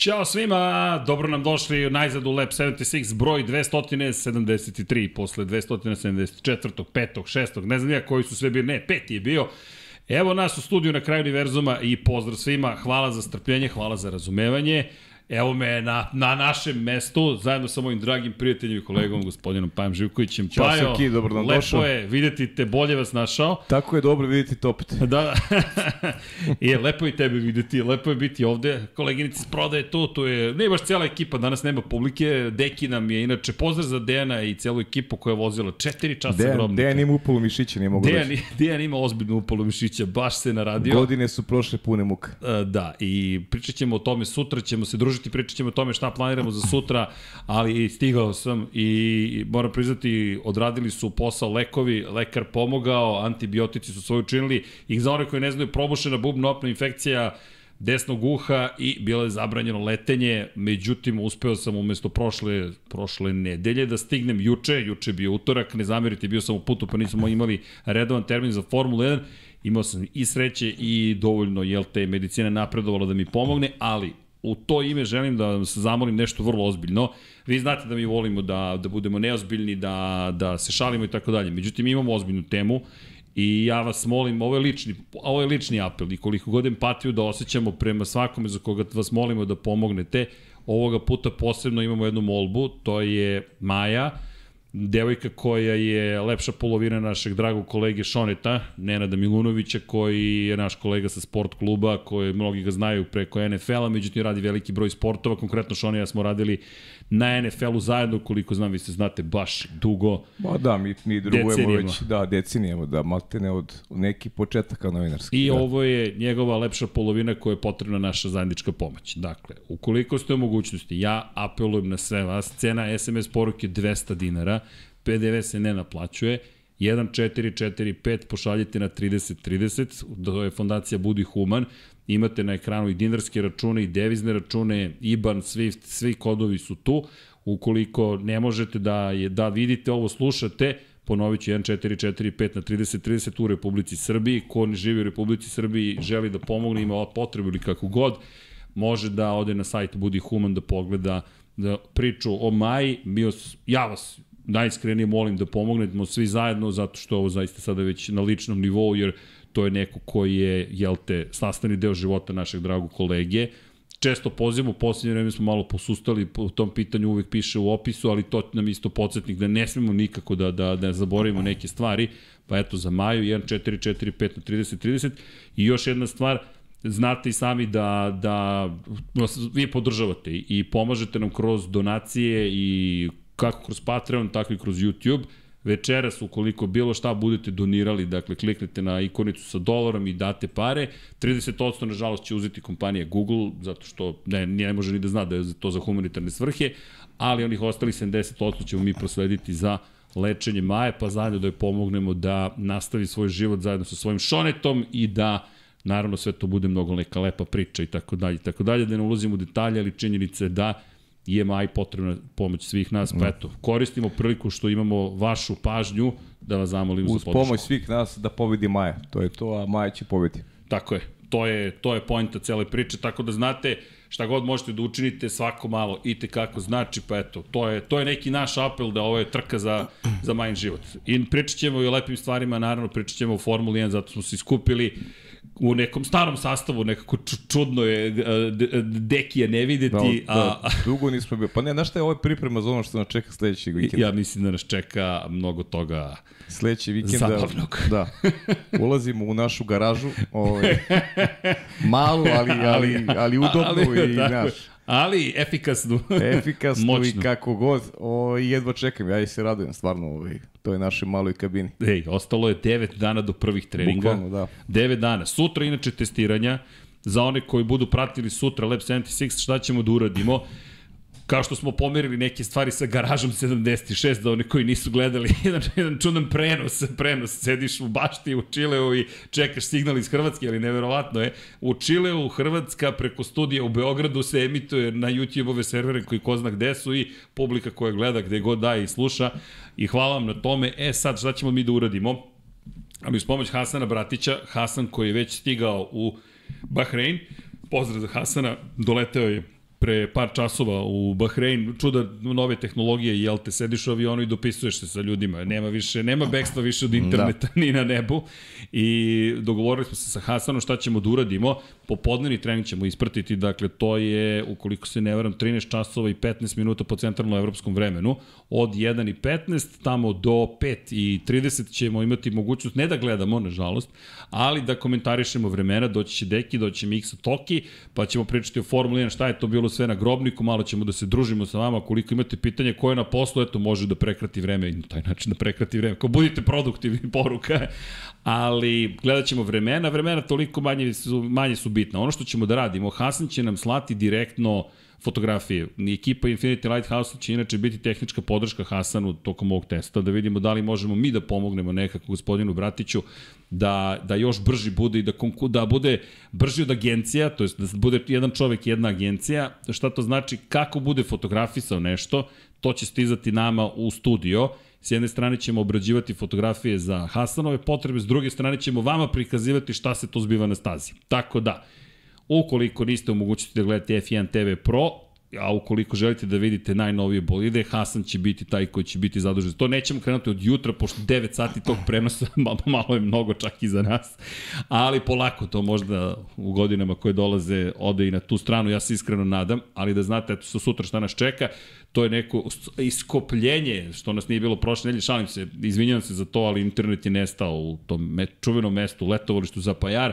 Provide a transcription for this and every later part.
Ćao svima, dobro nam došli najzad u Lab 76, broj 273, posle 274. 5. 6. ne znam ja koji su sve bili, ne, peti je bio. Evo nas u studiju na kraju univerzuma i pozdrav svima, hvala za strpljenje, hvala za razumevanje. Evo me na, na našem mestu, zajedno sa mojim dragim prijateljima i kolegom, gospodinom Pajem Živkovićem. Ćao Pajo, Srki, dobro nam lepo došao. je videti te, bolje vas našao. Tako je dobro vidjeti te opet. Da, da. I lepo je tebe videti, lepo je biti ovde. Koleginica iz prodaje tu, tu je, ne baš cijela ekipa, danas nema publike. Deki nam je, inače, pozdrav za Dejana i celu ekipu koja je vozila četiri časa Dejan, grobnika. Dejan ima upolu mišića, nije mogu Dejan, reći. Dejan ima ozbiljnu upalu mišića, baš se naradio. Godine su prošle pune muka. E, Da, i pričat ćemo o tome sutra, ćemo se družiti, pričat ćemo o tome šta planiramo za sutra, ali stigao sam i moram priznati, odradili su posao lekovi, lekar pomogao, antibiotici su svoje učinili i za one koji ne znaju, probušena bubna opna infekcija desnog uha i bilo je zabranjeno letenje, međutim uspeo sam umesto prošle, prošle nedelje da stignem juče, juče je bio utorak, ne zamerite, bio sam u putu pa nismo imali redovan termin za Formulu 1, imao sam i sreće i dovoljno, jel te, medicina napredovala da mi pomogne, ali u to ime želim da se zamolim nešto vrlo ozbiljno. Vi znate da mi volimo da, da budemo neozbiljni, da, da se šalimo i tako dalje. Međutim, imamo ozbiljnu temu i ja vas molim, ovo je lični, ovo je lični apel i koliko god empatiju da osjećamo prema svakome za koga vas molimo da pomognete, ovoga puta posebno imamo jednu molbu, to je Maja, devojka koja je lepša polovina našeg dragog kolege Šoneta, Nenada Milunovića, koji je naš kolega sa sport kluba, koji mnogi ga znaju preko NFL-a, međutim radi veliki broj sportova, konkretno Šone ja smo radili na NFL-u zajedno, koliko znam, vi se znate baš dugo. Ma da, mi, mi drugujemo Decenijama. već, da, decenijemo, da, maltene od neki početaka novinarskih. I da. ovo je njegova lepša polovina koja je potrebna naša zajednička pomoć. Dakle, ukoliko ste u mogućnosti, ja apelujem na sve vas, cena SMS poruke 200 dinara, PDV se ne naplaćuje, 1445 pošaljite na 3030, to je fondacija Budi Human, imate na ekranu i dinarske račune i devizne račune, IBAN, Swift, svi kodovi su tu. Ukoliko ne možete da, je, da vidite ovo, slušate, ponovit ću 1445 na 3030 u Republici Srbiji. Ko ne živi u Republici Srbiji želi da pomogne, ima potrebu ili kako god, može da ode na sajt Budi Human da pogleda da priču o Maji. Bio, ja vas najiskrenije molim da pomognemo svi zajedno, zato što ovo zaista sada već na ličnom nivou, jer to je neko koji je, jel te, sastavni deo života našeg dragog kolege. Često pozivamo, u posljednje vreme smo malo posustali po tom pitanju, uvek piše u opisu, ali to nam isto podsjetnik da ne smemo nikako da, da, da zaboravimo neke stvari. Pa eto, za Maju 1445 na 3030 i još jedna stvar, znate i sami da, da vi podržavate i pomažete nam kroz donacije i kako kroz Patreon, tako i kroz YouTube. Večeras, ukoliko bilo šta budete donirali, dakle, kliknete na ikonicu sa dolarom i date pare, 30% nažalost će uzeti kompanija Google, zato što ne, ne može ni da zna da je to za humanitarne svrhe, ali onih ostalih 70% ćemo mi proslediti za lečenje Maje, pa zajedno da joj pomognemo da nastavi svoj život zajedno sa svojim šonetom i da naravno sve to bude mnogo neka lepa priča i tako dalje i tako dalje, da ne ulazimo u detalje, ali činjenica je da Maj potrebna pomoć svih nas, pa eto, koristimo priliku što imamo vašu pažnju da vas zamolim Uz za podršku. pomoć svih nas da pobedi Maja. To je to, a Maja će pobedi. Tako je. To je, to je pojenta cele priče, tako da znate šta god možete da učinite, svako malo i te kako znači, pa eto, to je, to je neki naš apel da ovo je trka za, za majin život. I pričat ćemo i o lepim stvarima, naravno pričat ćemo o Formuli 1, zato smo se iskupili u nekom starom sastavu, nekako ču- čudno je, e, d- d- deki je ne videti, Da, a, da, dugo nismo bili. Pa ne, znaš šta je ovo priprema za ono što nas čeka sledećeg vikenda? ja mislim da nas čeka mnogo toga Sledeći vikend Zabavnog. Da. Ulazimo u našu garažu, ovaj malu, ali ali ali udobnu ali, i naš. Ali efikasnu. efikasnu i kako god. Ovaj jedva čekam, ja i se radujem stvarno ovaj toj našoj maloj kabini. Ej, ostalo je 9 dana do prvih treninga. Bukvalno, da. 9 dana. Sutra inače testiranja. Za one koji budu pratili sutra Lab 76, šta ćemo da uradimo? Kao što smo pomerili neke stvari sa garažom 76, da oni koji nisu gledali, jedan, jedan čudan prenos, prenos, sediš u bašti u Čileu i čekaš signal iz Hrvatske, ali neverovatno je. U Čileu, Hrvatska, preko studija u Beogradu se emituje na YouTube-ove servere koji ko zna gde su i publika koja gleda gde god da i sluša. I hvala vam na tome. E sad, šta ćemo mi da uradimo? Ali uz pomoć Hasana Bratića, Hasan koji je već stigao u Bahrein, pozdrav za Hasana, doleteo je pre par časova u Bahrein, čuda nove tehnologije, jel te sediš u avionu i dopisuješ se sa ljudima, nema više, nema bekstva više od interneta da. ni na nebu. I dogovorili smo se sa Hasanom šta ćemo da uradimo, popodnevni trening ćemo ispratiti, dakle to je, ukoliko se ne varam, 13 časova i 15 minuta po centralno evropskom vremenu, od 1 i 15, tamo do 5 i 30 ćemo imati mogućnost, ne da gledamo, nažalost, ali da komentarišemo vremena, doći će Deki, doći će Miksa Toki, pa ćemo pričati o Formuli 1, šta je to bilo sve na grobniku, malo ćemo da se družimo sa vama, koliko imate pitanje koje na poslu, eto, može da prekrati vreme i na taj način da prekrati vreme. Ko budite produktivni poruka, ali gledat ćemo vremena, vremena toliko manje su, manje su bitna. Ono što ćemo da radimo, Hasan će nam slati direktno fotografije. Ekipa Infinity Lighthouse će inače biti tehnička podrška Hasanu tokom ovog testa, da vidimo da li možemo mi da pomognemo nekako gospodinu Bratiću da, da još brži bude i da, konku, da bude brži od agencija, to jest da bude jedan čovek jedna agencija. Šta to znači? Kako bude fotografisao nešto, to će stizati nama u studio S jedne strane ćemo obrađivati fotografije za Hasanove potrebe, s druge strane ćemo vama prikazivati šta se to zbiva na stazi. Tako da, ukoliko niste u mogućnosti da gledate F1 TV Pro, a ukoliko želite da vidite najnovije bolide, Hasan će biti taj koji će biti zadužen. To nećemo krenuti od jutra, pošto 9 sati tog prenosa, malo je mnogo čak i za nas, ali polako to možda u godinama koje dolaze ode i na tu stranu, ja se iskreno nadam, ali da znate, eto, sutra šta nas čeka, to je neko iskopljenje, što nas nije bilo prošle nedelje, šalim se, izvinjam se za to, ali internet je nestao u tom čuvenom mestu, letovalištu za Pajar,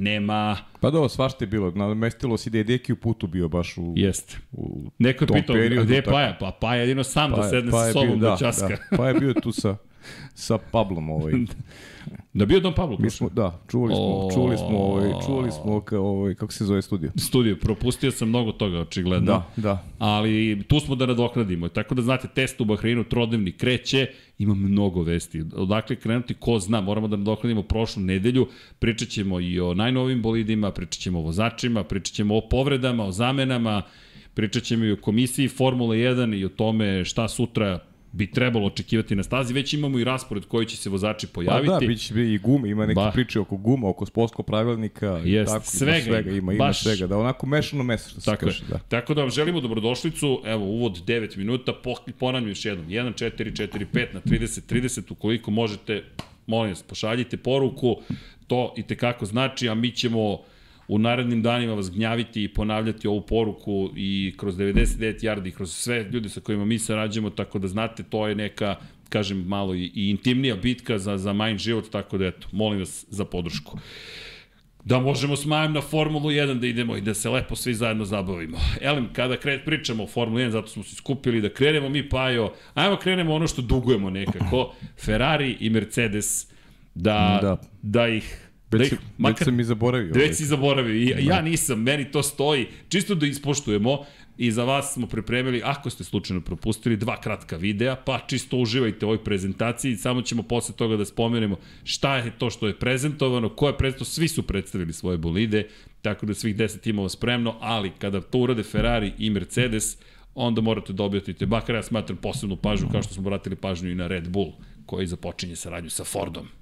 nema... Pa da, svašta je bilo. Namestilo si da je Deki u putu bio baš u... Jeste. U Neko je pitao, gde je Paja? Pa Paja jedino sam pa, da sedne pa sa sobom bio, da, da časka. Da, pa je bio tu sa, sa Pablom ovaj. Da bio Don Pablo Mi smo, da, čuli smo, o... čuli smo, ovaj, čuli smo ka, ovaj, kako se zove studio. Studio, propustio sam mnogo toga, očigledno. Da, da. Ali tu smo da nadoknadimo. Tako da znate, test u Bahreinu trodnevni kreće, ima mnogo vesti. Odakle krenuti, ko zna, moramo da nadoknadimo prošlu nedelju, pričat ćemo i o najnovim bolidima, pričat ćemo o vozačima, pričat ćemo o povredama, o zamenama, pričat ćemo i o komisiji Formula 1 i o tome šta sutra bi trebalo očekivati na stazi, već imamo i raspored koji će se vozači pojaviti. Pa da, bit će i gume, ima neke ba. priče oko guma, oko sportskog pravilnika, Jest, tako, svega, ima svega, ima, ima baš, svega, da onako mešano meso, što se tako kaže. Da. Tako da vam želimo dobrodošlicu, evo, uvod 9 minuta, ponavljam još jednom, 1, 4, 4, 5 na 30, 30, ukoliko možete, molim vas, pošaljite poruku, to i tekako znači, a mi ćemo u narednim danima vas gnjaviti i ponavljati ovu poruku i kroz 99 yardi, kroz sve ljude sa kojima mi sarađujemo, tako da znate, to je neka kažem, malo i, i intimnija bitka za, za majn život, tako da eto, molim vas za podršku. Da možemo s Majem na Formulu 1 da idemo i da se lepo svi zajedno zabavimo. Elem, kada kret, pričamo o Formulu 1, zato smo se skupili da krenemo mi, Pajo, ajmo krenemo ono što dugujemo nekako, Ferrari i Mercedes, da, da. da ih Već, da ih, makar, već sam i zaboravio. Već si zaboravio. I, da. Ja nisam, meni to stoji. Čisto da ispoštujemo i za vas smo pripremili, ako ste slučajno propustili, dva kratka videa, pa čisto uživajte u ovoj prezentaciji. Samo ćemo posle toga da spomenemo šta je to što je prezentovano, ko je prezentovano, svi su predstavili svoje bolide, tako da svih 10 timova spremno, ali kada to urade Ferrari i Mercedes, onda morate da objatite, bakar ja smatram posebnu pažnju, kao što smo vratili pažnju i na Red Bull, koji započinje saradnju sa Fordom.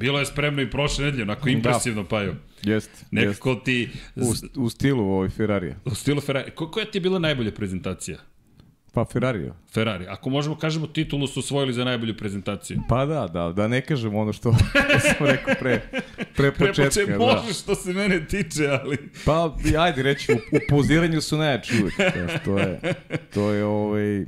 Bilo je spremno i prošle nedelje, onako impresivno, da. Paju. Jeste. Nekako ti... U, u stilu ovoj Ferrarija. U stilu Ferrari. Ko, koja ti je bila najbolja prezentacija? Pa Ferrari. Ferrari. Ako možemo kažemo titulu su osvojili za najbolju prezentaciju. Pa da, da, da ne kažemo ono što, sam rekao pre, pre početka. Pre početka, da. što se mene tiče, ali... Pa, ajde reći, u, u poziranju su najjači uvijek. To je, to je ovaj...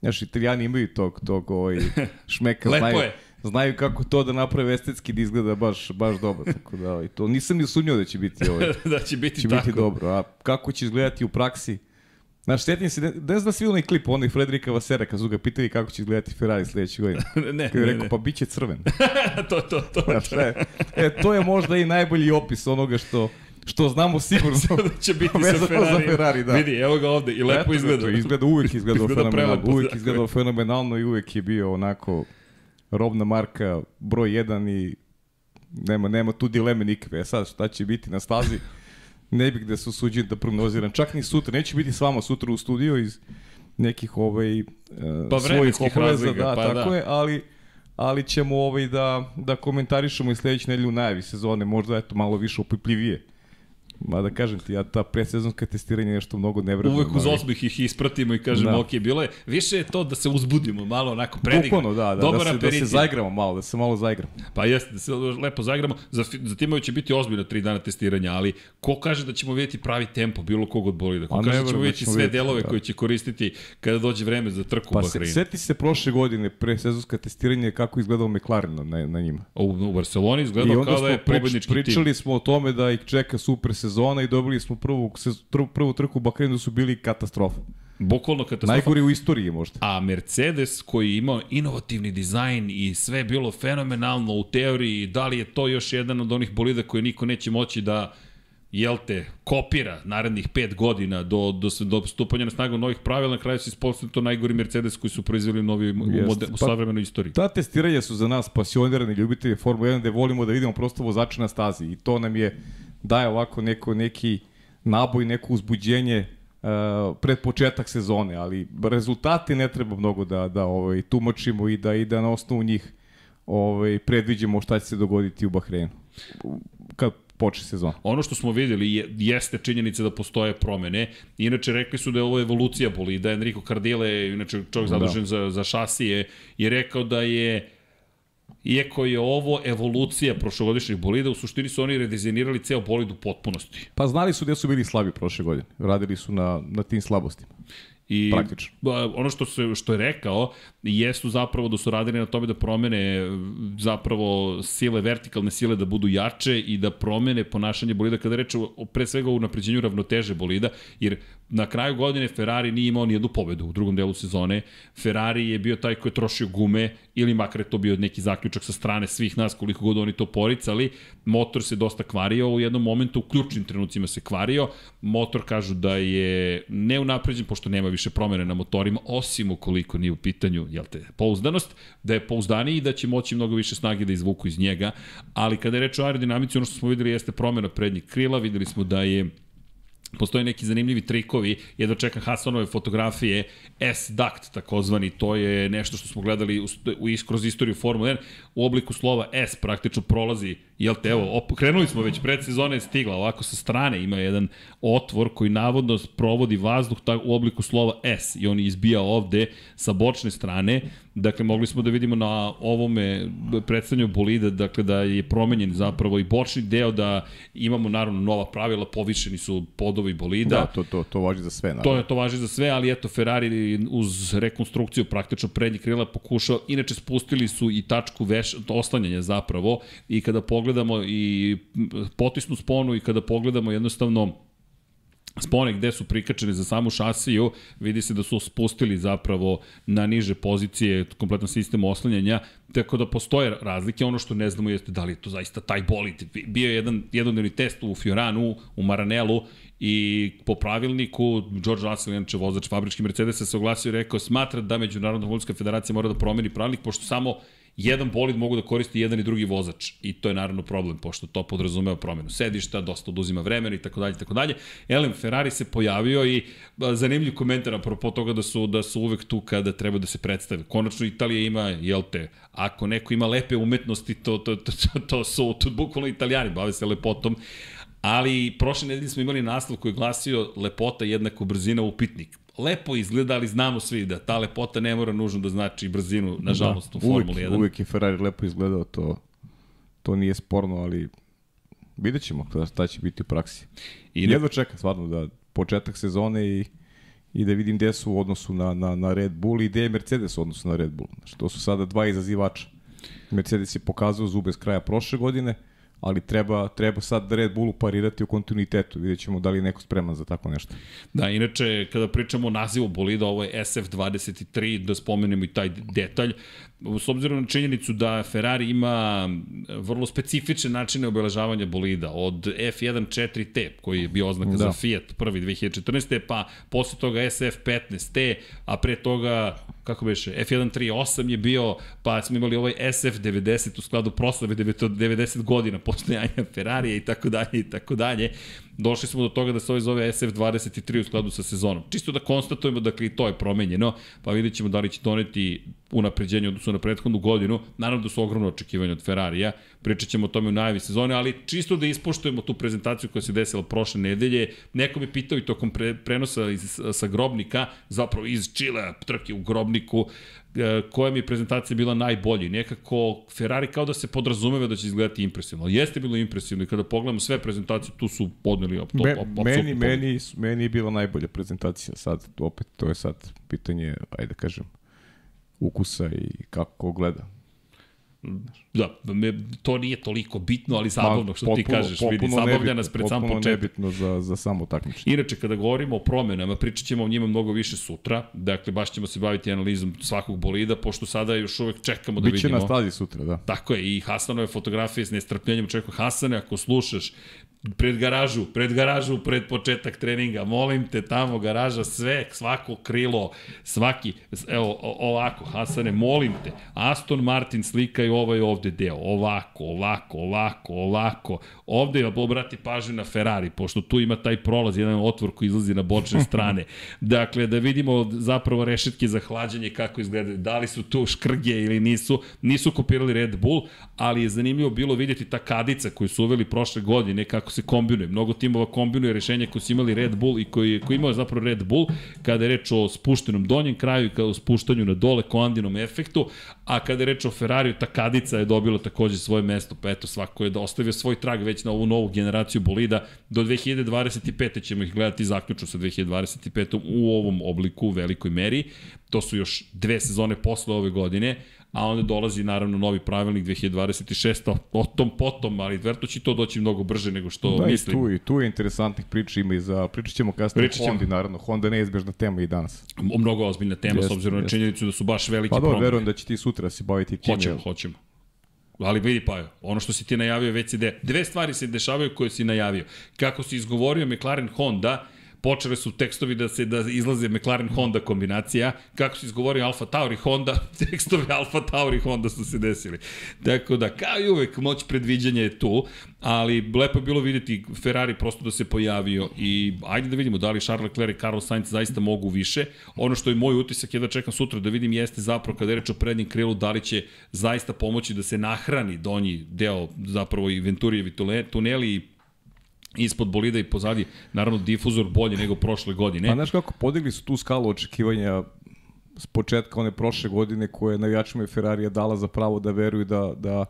Znaš, italijani imaju tog, tog ovaj, šmeka. Lepo znaju, je. Znaju kako to da naprave estetski da izgleda baš, baš dobro. Tako da, i to nisam ni sumnjao da će biti ovaj, da će biti će tako. biti dobro. A kako će izgledati u praksi, Znaš, sjetim se, ne, ne znam da svi onaj klip, onaj Frederika Vasera, kad su ga pitali kako će izgledati Ferrari sledeće godine. ne, Kad je rekao, ne. pa bit će crven. to, to, to. Znaš, e, e, to je možda i najbolji opis onoga što, što znamo sigurno. da će biti sa Ferrari. za Ferrari, da. Vidi, evo ga ovde i lepo Eto, izgleda. To, izgleda uvijek izgledao Izgleda fenomenalno. tako izgledao je. fenomenalno i uvijek je bio onako robna marka broj 1 i nema, nema tu dileme nikakve. E sad, šta će biti na stazi? Ne bih da se usuđujem da prognoziram. Čak ni sutra. Neće biti s vama sutra u studiju iz nekih ovaj, uh, Pa svojih obaveza. Da, pa tako da. je, ali ali ćemo ovaj da, da komentarišemo i sledeće nedelje u najavi sezone, možda eto malo više opipljivije. Ma da kažem ti, ja ta predsezonska testiranja nešto mnogo ne vredno. Uvek uz osmih ih ispratimo i kažemo, Da. ok, bilo je, više je to da se uzbudimo malo onako predigra. Bukvalno, da, da, Dobar da, se, da se zaigramo malo, da se malo zaigramo. Pa jeste, da se lepo zaigramo. Za, za timove će biti ozbiljno tri dana testiranja, ali ko kaže da ćemo vidjeti pravi tempo bilo kog od bolida? Ko A ne kaže da ćemo da vidjeti sve vidjeti, delove da. koje će koristiti kada dođe vreme za trku u Pa se, Bahreinu? seti se prošle godine presezonska testiranja kako izgledao McLaren na, na njima. U, u Barceloni izgledao kao da je pobednički pričali tim. smo o tome da ih čeka super sezona i dobili smo prvu, prvu trku u Bahreinu su bili katastrofa. Bukvalno katastrofa. Najgori u istoriji možda. A Mercedes koji je imao inovativni dizajn i sve je bilo fenomenalno u teoriji, da li je to još jedan od onih bolida koje niko neće moći da jel te, kopira narednih pet godina do, do, do stupanja na snagu novih pravila, na kraju se ispostavio to najgori Mercedes koji su proizveli u, novi, u, Jeste. mode, u Pa- savremenoj istoriji. Ta testiranja su za nas pasionirani ljubitelji Formule 1 gde volimo da vidimo prosto vozača na stazi i to nam je daje ovako neko, neki naboj, neko uzbuđenje uh, pred početak sezone, ali rezultati ne treba mnogo da, da ovaj, tumačimo i da, i da na osnovu njih ovaj, predviđemo šta će se dogoditi u Bahreinu kad počne sezona. Ono što smo videli je, jeste činjenica da postoje promene. Inače, rekli su da je ovo evolucija bolida. Enrico Cardile, inače čovjek Da. zadužen za, za šasije, je rekao da je Iako je ovo evolucija prošlogodišnjih bolida, u suštini su oni redizajnirali ceo bolid u potpunosti. Pa znali su gde su bili slabi prošle godine. Radili su na, na tim slabostima. I Praktično. ono što se što je rekao jesu zapravo da su radili na tome da promene zapravo sile vertikalne sile da budu jače i da promene ponašanje bolida kada reče o, pre svega o unapređenju ravnoteže bolida jer na kraju godine Ferrari nije imao ni jednu pobedu u drugom delu sezone. Ferrari je bio taj koji je trošio gume ili makar je to bio neki zaključak sa strane svih nas koliko god oni to poricali. Motor se dosta kvario u jednom momentu, u ključnim trenucima se kvario. Motor kažu da je neunapređen pošto nema više promene na motorima, osim ukoliko nije u pitanju jel te, pouzdanost, da je pouzdaniji i da će moći mnogo više snage da izvuku iz njega. Ali kada je reč o aerodinamici, ono što smo videli jeste promena prednjih krila, videli smo da je Postoje neki zanimljivi trikovi, jedno čekam Hasanove fotografije, S-Duct takozvani, to je nešto što smo gledali u, u, kroz istoriju Formule 1, u obliku slova S praktično prolazi, jel te, evo, op, krenuli smo već, predsezona je stigla, ovako sa strane ima jedan otvor koji navodno provodi vazduh tak, u obliku slova S i on izbija ovde sa bočne strane, dakle mogli smo da vidimo na ovome predstavljanju bolida, dakle da je promenjen zapravo i bočni deo, da imamo naravno nova pravila, povišeni su podovi bolida. Da, to, to, to važi za sve. To Naravno. je to važi za sve, ali eto Ferrari uz rekonstrukciju praktično prednjih krila pokušao, inače spustili su i tačku veš, oslanjanja zapravo i kada pogledamo i potisnu sponu i kada pogledamo jednostavno spone gde su prikačene za samu šasiju, vidi se da su spustili zapravo na niže pozicije kompletan sistem oslanjanja, tako da postoje razlike. Ono što ne znamo jeste da li je to zaista taj bolid. Bio je jedan jednodnevni test u Fioranu, u Maranelu i po pravilniku George Russell, inače vozač fabrički Mercedesa, se oglasio i rekao smatra da Međunarodna automobilska federacija mora da promeni pravilnik, pošto samo jedan bolid mogu da koristi jedan i drugi vozač i to je naravno problem pošto to podrazumeva promenu sedišta, dosta oduzima vremena i tako dalje tako dalje. Elem Ferrari se pojavio i zanimljiv komentar apropo toga da su da su uvek tu kada treba da se predstave. Konačno Italija ima jel te, ako neko ima lepe umetnosti, to to to, to, to su to bukvalno Italijani bave se lepotom. Ali prošle nedelje smo imali naslov koji je glasio lepota jednako brzina upitnik lepo izgleda, ali znamo svi da ta lepota ne mora nužno da znači brzinu, nažalost, da, u Formuli uvijek, 1. Uvijek je Ferrari lepo izgledao, to, to nije sporno, ali vidjet ćemo šta će biti u praksi. I ne... Jedva čekam stvarno da početak sezone i, i da vidim gde su u odnosu na, na, na Red Bull i gde je Mercedes u odnosu na Red Bull. Znači, to su sada dva izazivača. Mercedes je pokazao zube s kraja prošle godine, ali treba, treba sad Red Bullu parirati u kontinuitetu. Vidjet ćemo da li je neko spreman za tako nešto. Da, inače, kada pričamo o nazivu bolida, ovo je SF23, da spomenemo i taj detalj s obzirom na činjenicu da Ferrari ima vrlo specifične načine obeležavanja bolida, od F1.4T, koji je bio oznaka da. za Fiat prvi 2014. pa posle toga SF15T, a pre toga, kako beše, F1.3.8 je bio, pa smo imali ovaj SF90 u skladu proslave 90 godina postojanja Ferrarija i tako dalje i tako dalje došli smo do toga da se ovaj zove SF23 u skladu sa sezonom. Čisto da konstatujemo, dakle, i to je promenjeno, pa vidjet ćemo da li će doneti unapređenje odnosno na prethodnu godinu. Naravno da su ogromno očekivanja od Ferrarija, pričat ćemo o tome u najavi sezone, ali čisto da ispoštujemo tu prezentaciju koja se desila prošle nedelje. Neko mi pitao i tokom pre, prenosa iz, sa Grobnika, zapravo iz Čilea, trke u Grobniku, koja mi je prezentacija bila najbolji. Nekako Ferrari kao da se podrazumeva da će izgledati impresivno. Jeste bilo impresivno i kada pogledamo sve prezentacije, tu su podneli op, top, Me, op, meni, meni, meni je bila najbolja prezentacija. Sad, opet, to je sad pitanje, ajde da kažem, ukusa i kako gleda. Da, me, to nije toliko bitno, ali zabavno što potpuno, ti kažeš, vidi, zabavlja nas pred sam početak. nebitno za, za samo takmičenje. Inače, kada govorimo o promenama, pričat ćemo o njima mnogo više sutra, dakle, baš ćemo se baviti analizom svakog bolida, pošto sada još uvek čekamo da Biće vidimo. Biće na stazi sutra, da. Tako je, i Hasanove fotografije s nestrpljenjem čekamo. Hasane, ako slušaš, pred garažu, pred garažu, pred početak treninga, molim te tamo garaža, sve, svako krilo, svaki, evo ovako, Hasane, molim te, Aston Martin slika i ovaj ovde deo, ovako, ovako, ovako, ovako, ovde je obrati pažnju na Ferrari, pošto tu ima taj prolaz, jedan otvor koji izlazi na bočne strane, dakle, da vidimo zapravo rešetke za hlađenje kako izgledaju, da li su tu škrge ili nisu, nisu kopirali Red Bull, ali je zanimljivo bilo vidjeti ta kadica koju su uveli prošle godine, kako kako se kombinuje. Mnogo timova kombinuje rešenja koji su imali Red Bull i koji, koji imao zapravo Red Bull kada je reč o spuštenom donjem kraju i kada o spuštanju na dole koandinom efektu, a kada je reč o Ferrariju, ta kadica je dobila takođe svoje mesto, pa eto svako je da ostavio svoj trag već na ovu novu generaciju bolida. Do 2025. ćemo ih gledati zaključno sa 2025. u ovom obliku u velikoj meri. To su još dve sezone posle ove godine, a onda dolazi naravno novi pravilnik 2026. O tom potom, ali verto će to doći mnogo brže nego što da, mislim. Da, i tu, i tu je interesantnih priča ima i za, pričat ćemo kasnije pričat ćemo. Hondi, naravno. Honda neizbežna tema i danas. O, mnogo ozbiljna tema, jest, s obzirom na činjenicu da su baš veliki pa, promene. Pa verujem da će ti sutra se baviti time. Hoćemo, hoćemo. Ali vidi pa, ono što si ti najavio već se de... Dve stvari se dešavaju koje si najavio. Kako si izgovorio McLaren Honda, počele su tekstovi da se da izlaze McLaren Honda kombinacija, kako se izgovorio Alfa Tauri Honda, tekstovi Alfa Tauri Honda su se desili. Tako da, kao i uvek, moć predviđanja je tu, ali lepo je bilo videti Ferrari prosto da se pojavio i ajde da vidimo da li Charles Leclerc i Carlos Sainz zaista mogu više. Ono što je moj utisak je da čekam sutra da vidim jeste zapravo kada je reč o prednjem krilu da li će zaista pomoći da se nahrani donji deo zapravo i Venturijevi tuneli i ispod bolida i pozadi, naravno difuzor bolji nego prošle godine. Pa znaš kako, podigli su tu skalu očekivanja s početka one prošle godine koje navijačima je Ferrarija dala za pravo da veruju da, da,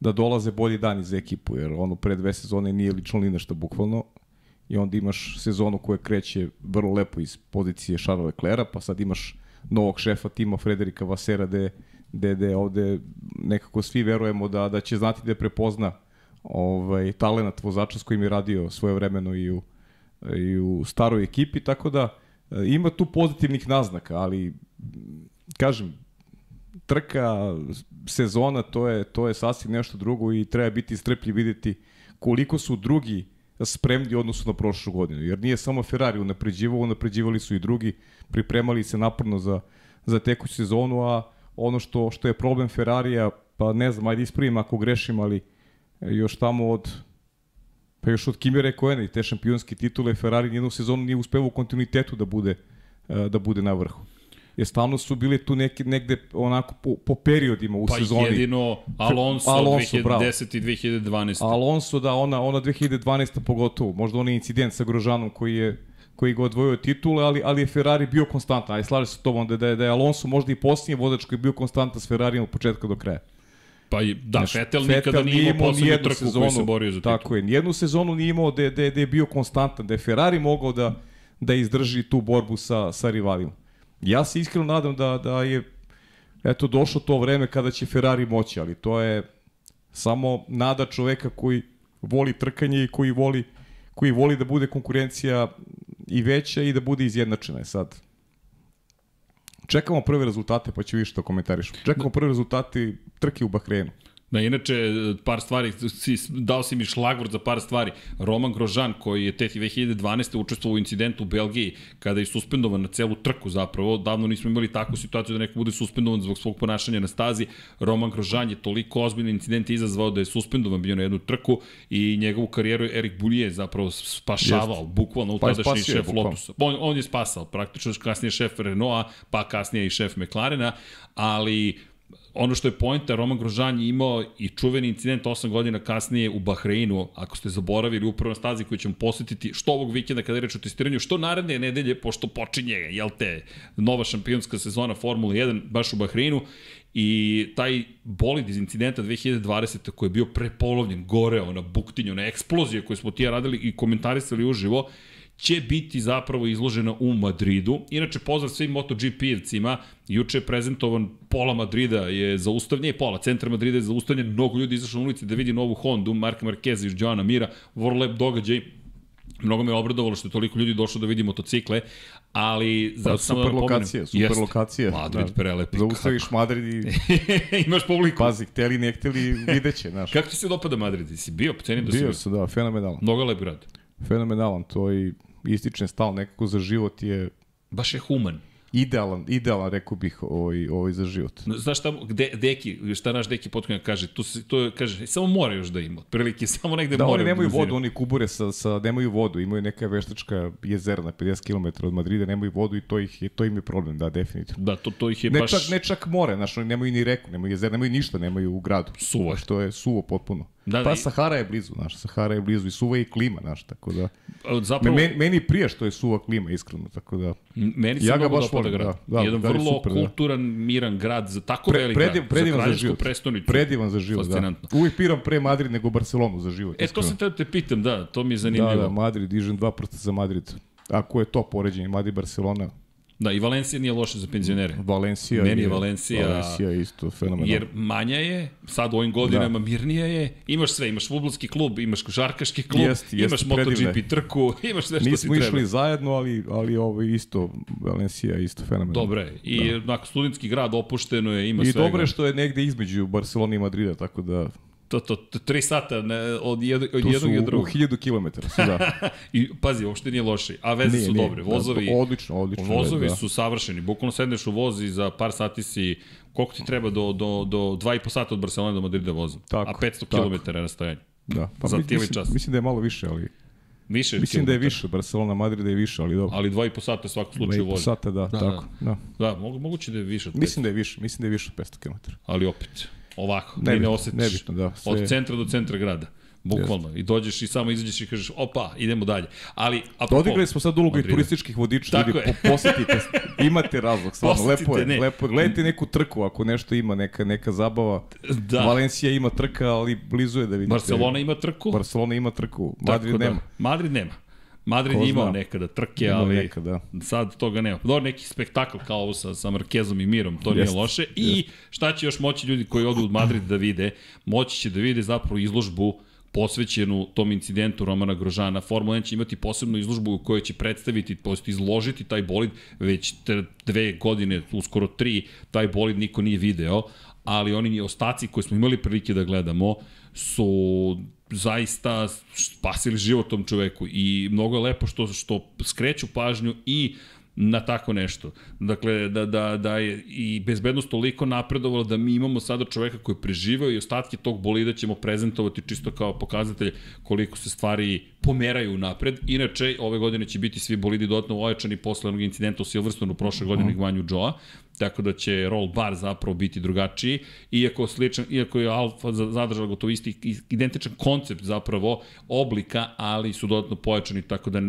da dolaze bolji dani za ekipu, jer ono pre dve sezone nije lično ni nešto bukvalno i onda imaš sezonu koja kreće vrlo lepo iz pozicije Charles Leclerc, pa sad imaš novog šefa tima Frederika Vasera gde, gde, gde ovde nekako svi verujemo da, da će znati da prepozna ovaj, talenat vozača s kojim je radio svoje vremeno i u, i u staroj ekipi, tako da e, ima tu pozitivnih naznaka, ali kažem, trka, sezona, to je, to je sasvim nešto drugo i treba biti strpljiv videti koliko su drugi spremni odnosu na prošlu godinu. Jer nije samo Ferrari unapređivao, unapređivali su i drugi, pripremali se naporno za, za tekuću sezonu, a ono što, što je problem Ferrarija, pa ne znam, ajde ispravim ako grešim, ali još tamo od pa još od Kimi Rekoena i te šampionske titule Ferrari nijednu sezonu nije uspeo u kontinuitetu da bude da bude na vrhu jer stalno su bili tu neki, negde onako po, po periodima u pa sezoni. Pa jedino Alonso, Alonso 2010 bravo. i 2012. Alonso, da, ona, ona 2012. pogotovo. Možda onaj incident sa Grožanom koji je koji ga odvojio od titule, ali, ali je Ferrari bio konstantan. Aj, slaže se tobom da, da, je, da je Alonso možda i posljednji vozač koji je bio konstantan s Ferrarijem od početka do kraja. Pa da, Znaš, Vettel nikada nije imao poslednju trku sezonu, koji se borio za titul. Tako je, nijednu sezonu nije imao da, da, da je bio konstantan, da je Ferrari mogao da, da izdrži tu borbu sa, sa rivalima. Ja se iskreno nadam da, da je eto došlo to vreme kada će Ferrari moći, ali to je samo nada čoveka koji voli trkanje i koji voli koji voli da bude konkurencija i veća i da bude izjednačena. Sad, čekamo prve rezultate, pa ću više to komentariš. Čekamo prve rezultate trke u Bahreinu. Da, inače, par stvari, si, dao si mi šlagvord za par stvari. Roman Grožan, koji je teti 2012. učestvovao u incidentu u Belgiji, kada je suspendovan na celu trku zapravo, davno nismo imali takvu situaciju da neko bude suspendovan zbog svog ponašanja na stazi. Roman Grožan je toliko ozbiljni incident izazvao da je suspendovan bio na jednu trku i njegovu karijeru je Erik Bulije zapravo spašavao, Jest. bukvalno u pa tadašnji šef bukvalno. Lotusa. On, on je spasao, praktično kasnije šef Renaulta, pa kasnije i šef McLarena, ali ono što je pojenta, Roman Grožan je imao i čuveni incident 8 godina kasnije u Bahreinu, ako ste zaboravili upravo na stazi koju ćemo posjetiti što ovog vikenda kada je reč o testiranju, što naredne nedelje, pošto počinje, jel te, nova šampionska sezona Formula 1 baš u Bahreinu i taj bolid iz incidenta 2020. koji je bio prepolovljen, goreo na buktinju, na eksploziju koju smo ti radili i komentarisali uživo, će biti zapravo izložena u Madridu. Inače, pozdrav svim MotoGP-evcima, juče je prezentovan pola Madrida je zaustavljen, pola centra Madrida je zaustavljen, mnogo ljudi izašlo na ulici da vidi novu Hondu, Marka Marquez i Joana Mira, vrlo lep događaj, Mnogo me obradovalo što je toliko ljudi došlo da vidi motocikle, ali za pa, super da lokacija, super jest. lokacija. Madrid da. prelepi. Zaustaviš kako? Madrid i imaš publiku. Pazi, hteli ne hteli videće, znaš. Kako ti se dopada Madrid? Si bio, cenim da bio si bio. Bio sam, da, fenomenalan. Mnogo lep grad. Fenomenalan, to i ističem stal nekako za život je... Baš je human. Idealan, idealan, rekao bih, ovaj, ovaj za život. Znaš šta, gde, deki, šta naš deki potkonja kaže, tu se, to kaže, samo mora još da ima, prilike, samo negde da, mora. Da, oni nemaju vodu, oni kubure sa, sa, nemaju vodu, imaju neka veštačka jezera na 50 km od Madrida, nemaju vodu i to, ih je, to im je problem, da, definitivno. Da, to, to ih je ne baš... Čak, ne čak more, znaš, oni nemaju ni reku, nemaju jezera, nemaju ništa, nemaju u gradu. Suvo. Što je suvo potpuno. Da, pa Sahara je blizu, znaš, Sahara je blizu i suva je i klima, znaš, tako da... Zapravo... Meni, meni prije što je suva klima, iskreno, tako da... Meni se ja ga baš volim, grad. Da, da, Jedan vrlo super, da. kulturan, da. miran grad, za tako Pre, velik prediv, grad, predivan za, za život. prestonicu. Predivan za život, da. Uvijek piram pre Madrid nego Barcelonu za život. E, iskreno. to sam te, te pitam, da, to mi je zanimljivo. Da, da, Madrid, dižem dva prsta za Madrid. Ako je to poređenje, Madrid-Barcelona, Da, i Valencija nije loša za penzionere. Valencija Meni je Valencija... Valencija isto fenomenalno. Jer manja je, sad u ovim godinama da. mirnija je, imaš sve, imaš futbolski klub, imaš košarkaški klub, jest, jest, imaš MotoGP trku, imaš sve što Nismo ti treba. Nismo išli zajedno, ali, ali ovo isto, Valencija je isto fenomenalno. Dobre, i da. nakon studentski grad opušteno je, ima I svega. I dobre što je negde između Barcelona i Madrida, tako da to, to, to, tri sata ne, od, jed, od jednog i od drugog. Tu su u hiljadu kilometara, su da. I pazi, uopšte nije loši, a veze nije, su nije, dobre. Vozovi, da, odlično, odlično. Vozovi da. su savršeni. Bukvalno sedneš u voz i za par sati si, koliko ti treba do, do, do 2,5 sata od Barcelona do Madrida vozom? Tako, a 500 km je rastojanje. Da, pa za mislim, čas. Mislim da je malo više, ali... Više Mislim kilometra. da je više, Barcelona, Madrid da je više, ali dobro. Ali 2,5 sata svakog slučaju vozi. 2,5 sata, da, da, tako. Da, da. da moguće da je više od 500. Mislim da je više, mislim da je više od 500 km. Ali opet, ovako, ne, ne osetiš nebitno, da, sve... od centra do centra grada. Bukvalno. I dođeš i samo izađeš i kažeš, opa, idemo dalje. Ali, apropo... Odigrali smo sad ulogu i turističkih vodiča, Tako ljudi, po, posetite, imate razlog, stvarno, lepo je, ne. lepo je. Gledajte neku trku, ako nešto ima, neka, neka zabava. Da. Valencija ima trka, ali blizu je da vidite. Barcelona ima trku. Barcelona ima trku, Madrid Tako da. nema. Madrid nema. Madrid je imao nekada trke, imao ali nekada. sad toga nema. Dobro, neki spektakl kao ovo sa, sa Markezom i Mirom, to jest, nije loše. I jest. šta će još moći ljudi koji odu u Madrid da vide? Moći će da vide zapravo izložbu posvećenu tom incidentu Romana Grožana. Formula 1 će imati posebnu izložbu u kojoj će predstaviti, posto izložiti taj bolid, već dve godine, uskoro tri, taj bolid niko nije video, ali oni ostaci koje smo imali prilike da gledamo su zaista spasili život tom čoveku i mnogo je lepo što, što skreću pažnju i na tako nešto. Dakle, da, da, da je i bezbednost toliko napredovala da mi imamo sada čoveka koji je preživao i ostatke tog bolida ćemo prezentovati čisto kao pokazatelj koliko se stvari pomeraju napred. Inače, ove godine će biti svi bolidi dodatno ojačani posle onog incidenta u Silverstonu prošle godine mm. Gvanju Joa, tako da će roll bar zapravo biti drugačiji, iako, sličan, iako je Alfa zadržala gotovo isti, identičan koncept zapravo oblika, ali su dodatno pojačani, tako da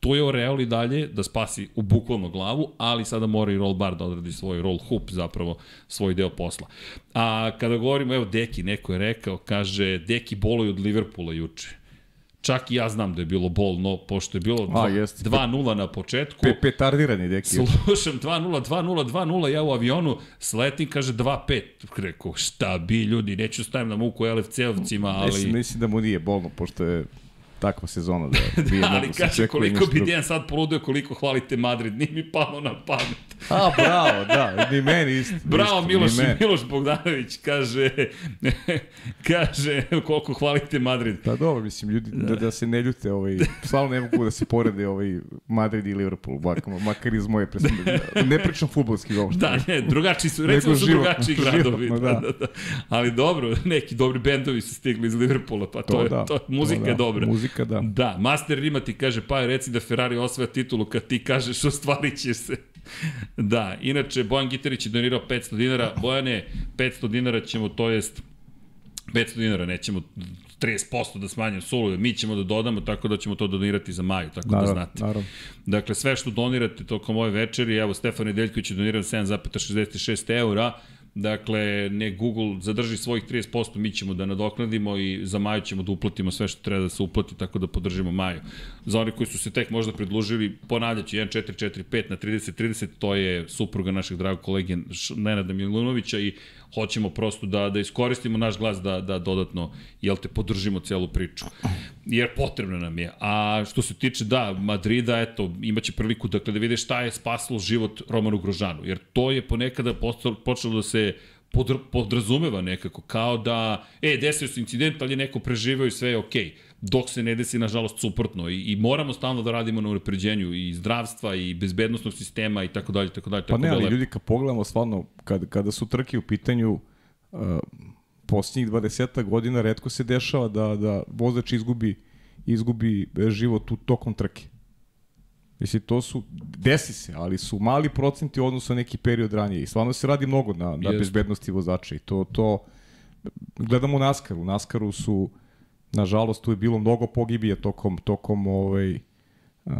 to je Oreal i dalje da spasi u bukvalno glavu, ali sada mora i roll bar da odradi svoj roll hoop, zapravo svoj deo posla. A kada govorimo, evo Deki, neko je rekao, kaže, Deki boluju od Liverpoola juče. Čak i ja znam da je bilo bolno, pošto je bilo 2-0 na početku. Pe, petardirani deki. Slušam 2-0, 2-0, 2-0, ja u avionu sletim, kaže 2-5. Rekao, šta bi ljudi, neću stavim na muku LFC-ovcima, ali... Mislim, mislim da mu nije bolno, pošto je takva sezona da da, ali kaže koliko bi Dejan sad poludio koliko hvalite Madrid, nije mi palo na pamet. A, bravo, da, ni meni isto. Bravo, isto, Miloš, Miloš Bogdanović kaže, kaže koliko hvalite Madrid. Pa dobro, mislim, ljudi, da, da se ne ljute, ovaj, stvarno ne mogu da se porede ovaj Madrid i Liverpool, makar, makar iz moje presme. Ne pričam futbolski uopšte. Da, ne, drugačiji su, recimo su drugačiji gradovi. da. Da, da, da. Ali dobro, neki dobri bendovi su stigli iz Liverpoola, pa to, to je, da, to, muzika to da. je dobra. Muzika, da. Da, Master Rima ti kaže, pa reci da Ferrari osvaja titulu kad ti kažeš ostvarit će se. Da, inače, Bojan Gitarić je donirao 500 dinara. Bojane, 500 dinara ćemo, to jest 500 dinara, nećemo 30% da smanjimo sulu, mi ćemo da dodamo tako da ćemo to donirati za maju, tako da naravno, da znate. Naravno. Dakle, sve što donirate tokom ove večeri, evo Stefan Nedeljković je donirao 7,66 eura, Dakle, ne Google zadrži svojih 30%, mi ćemo da nadoknadimo i za Maju ćemo da uplatimo sve što treba da se uplati, tako da podržimo Maju. Za oni koji su se tek možda predlužili, ponavljaću 1445 na 3030, to je supruga našeg dragog kolege Nenada Milunovića i hoćemo prosto da, da iskoristimo naš glas da, da dodatno, jel te, podržimo celu priču. Jer potrebno nam je. A što se tiče, da, Madrida, eto, imaće priliku dakle, da vide šta je spasilo život Romanu Grožanu. Jer to je ponekada počelo da se podr, podrazumeva nekako, kao da, e, desio se incident, ali je neko preživao i sve je okej. Okay dok se ne desi, nažalost, suprotno. I, i moramo stalno da radimo na unapređenju i zdravstva i bezbednostnog sistema i tako dalje, tako dalje. Pa ne, da ali ljudi, kad pogledamo stvarno, kad, kada su trke u pitanju, uh, posljednjih 20 godina redko se dešava da, da vozač izgubi, izgubi život u tokom trke. Mislim, to su, desi se, ali su mali procenti u odnosu na neki period ranije. I stvarno se radi mnogo na, na bezbednosti vozača. I to, to, gledamo u Naskaru. U Naskaru su Nažalost, tu je bilo mnogo pogibije tokom, tokom ovaj, uh,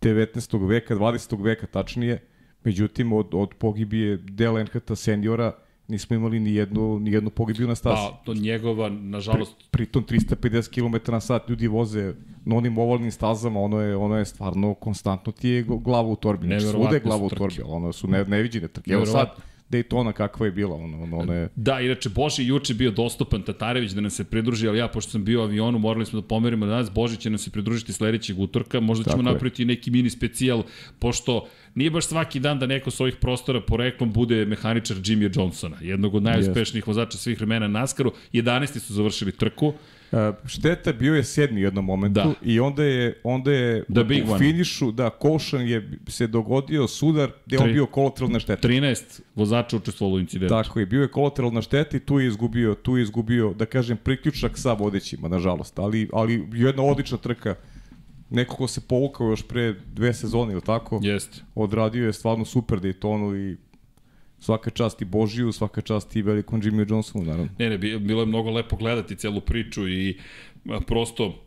19. veka, 20. veka tačnije. Međutim, od, od pogibije dela NHT seniora nismo imali ni jednu, ni jednu pogibiju na stazi. Pa, to njegova, nažalost... Pri, pritom 350 km na sat ljudi voze na onim ovalnim stazama, ono je, ono je stvarno konstantno ti je glava u torbi. Znači, svude je glava u torbi, ono su ne, neviđene trke. Evo sad, Daytona kakva je bila, ono, ono, ono je... Da, inače, Boži juče bio dostupan Tatarević da nam se pridruži, ali ja, pošto sam bio u avionu, morali smo da pomerimo danas, Boži će nam se pridružiti sledećeg utorka, možda Tako ćemo je. napraviti neki mini specijal, pošto nije baš svaki dan da neko s ovih prostora poreklom bude mehaničar Jimmy Johnsona, jednog od najuspešnijih yes. vozača svih vremena na NASCAR-u. 11. su završili trku. Uh, šteta bio je sedmi u jednom momentu da. i onda je onda je The big u finišu da Košan je se dogodio sudar gde on bio kolateralna šteta. 13 vozača učestvovalo u incidentu. Tako je, bio je kolateralna šteta i tu je izgubio, tu je izgubio da kažem priključak sa vodećima nažalost, ali ali jedna odlična trka neko ko se povukao još pre dve sezone ili tako. Jeste. Odradio je stvarno super Daytonu i svaka čast i Božiju, svaka čast i velikom Jimmy Johnsonu, naravno. Ne, ne, bilo je mnogo lepo gledati celu priču i prosto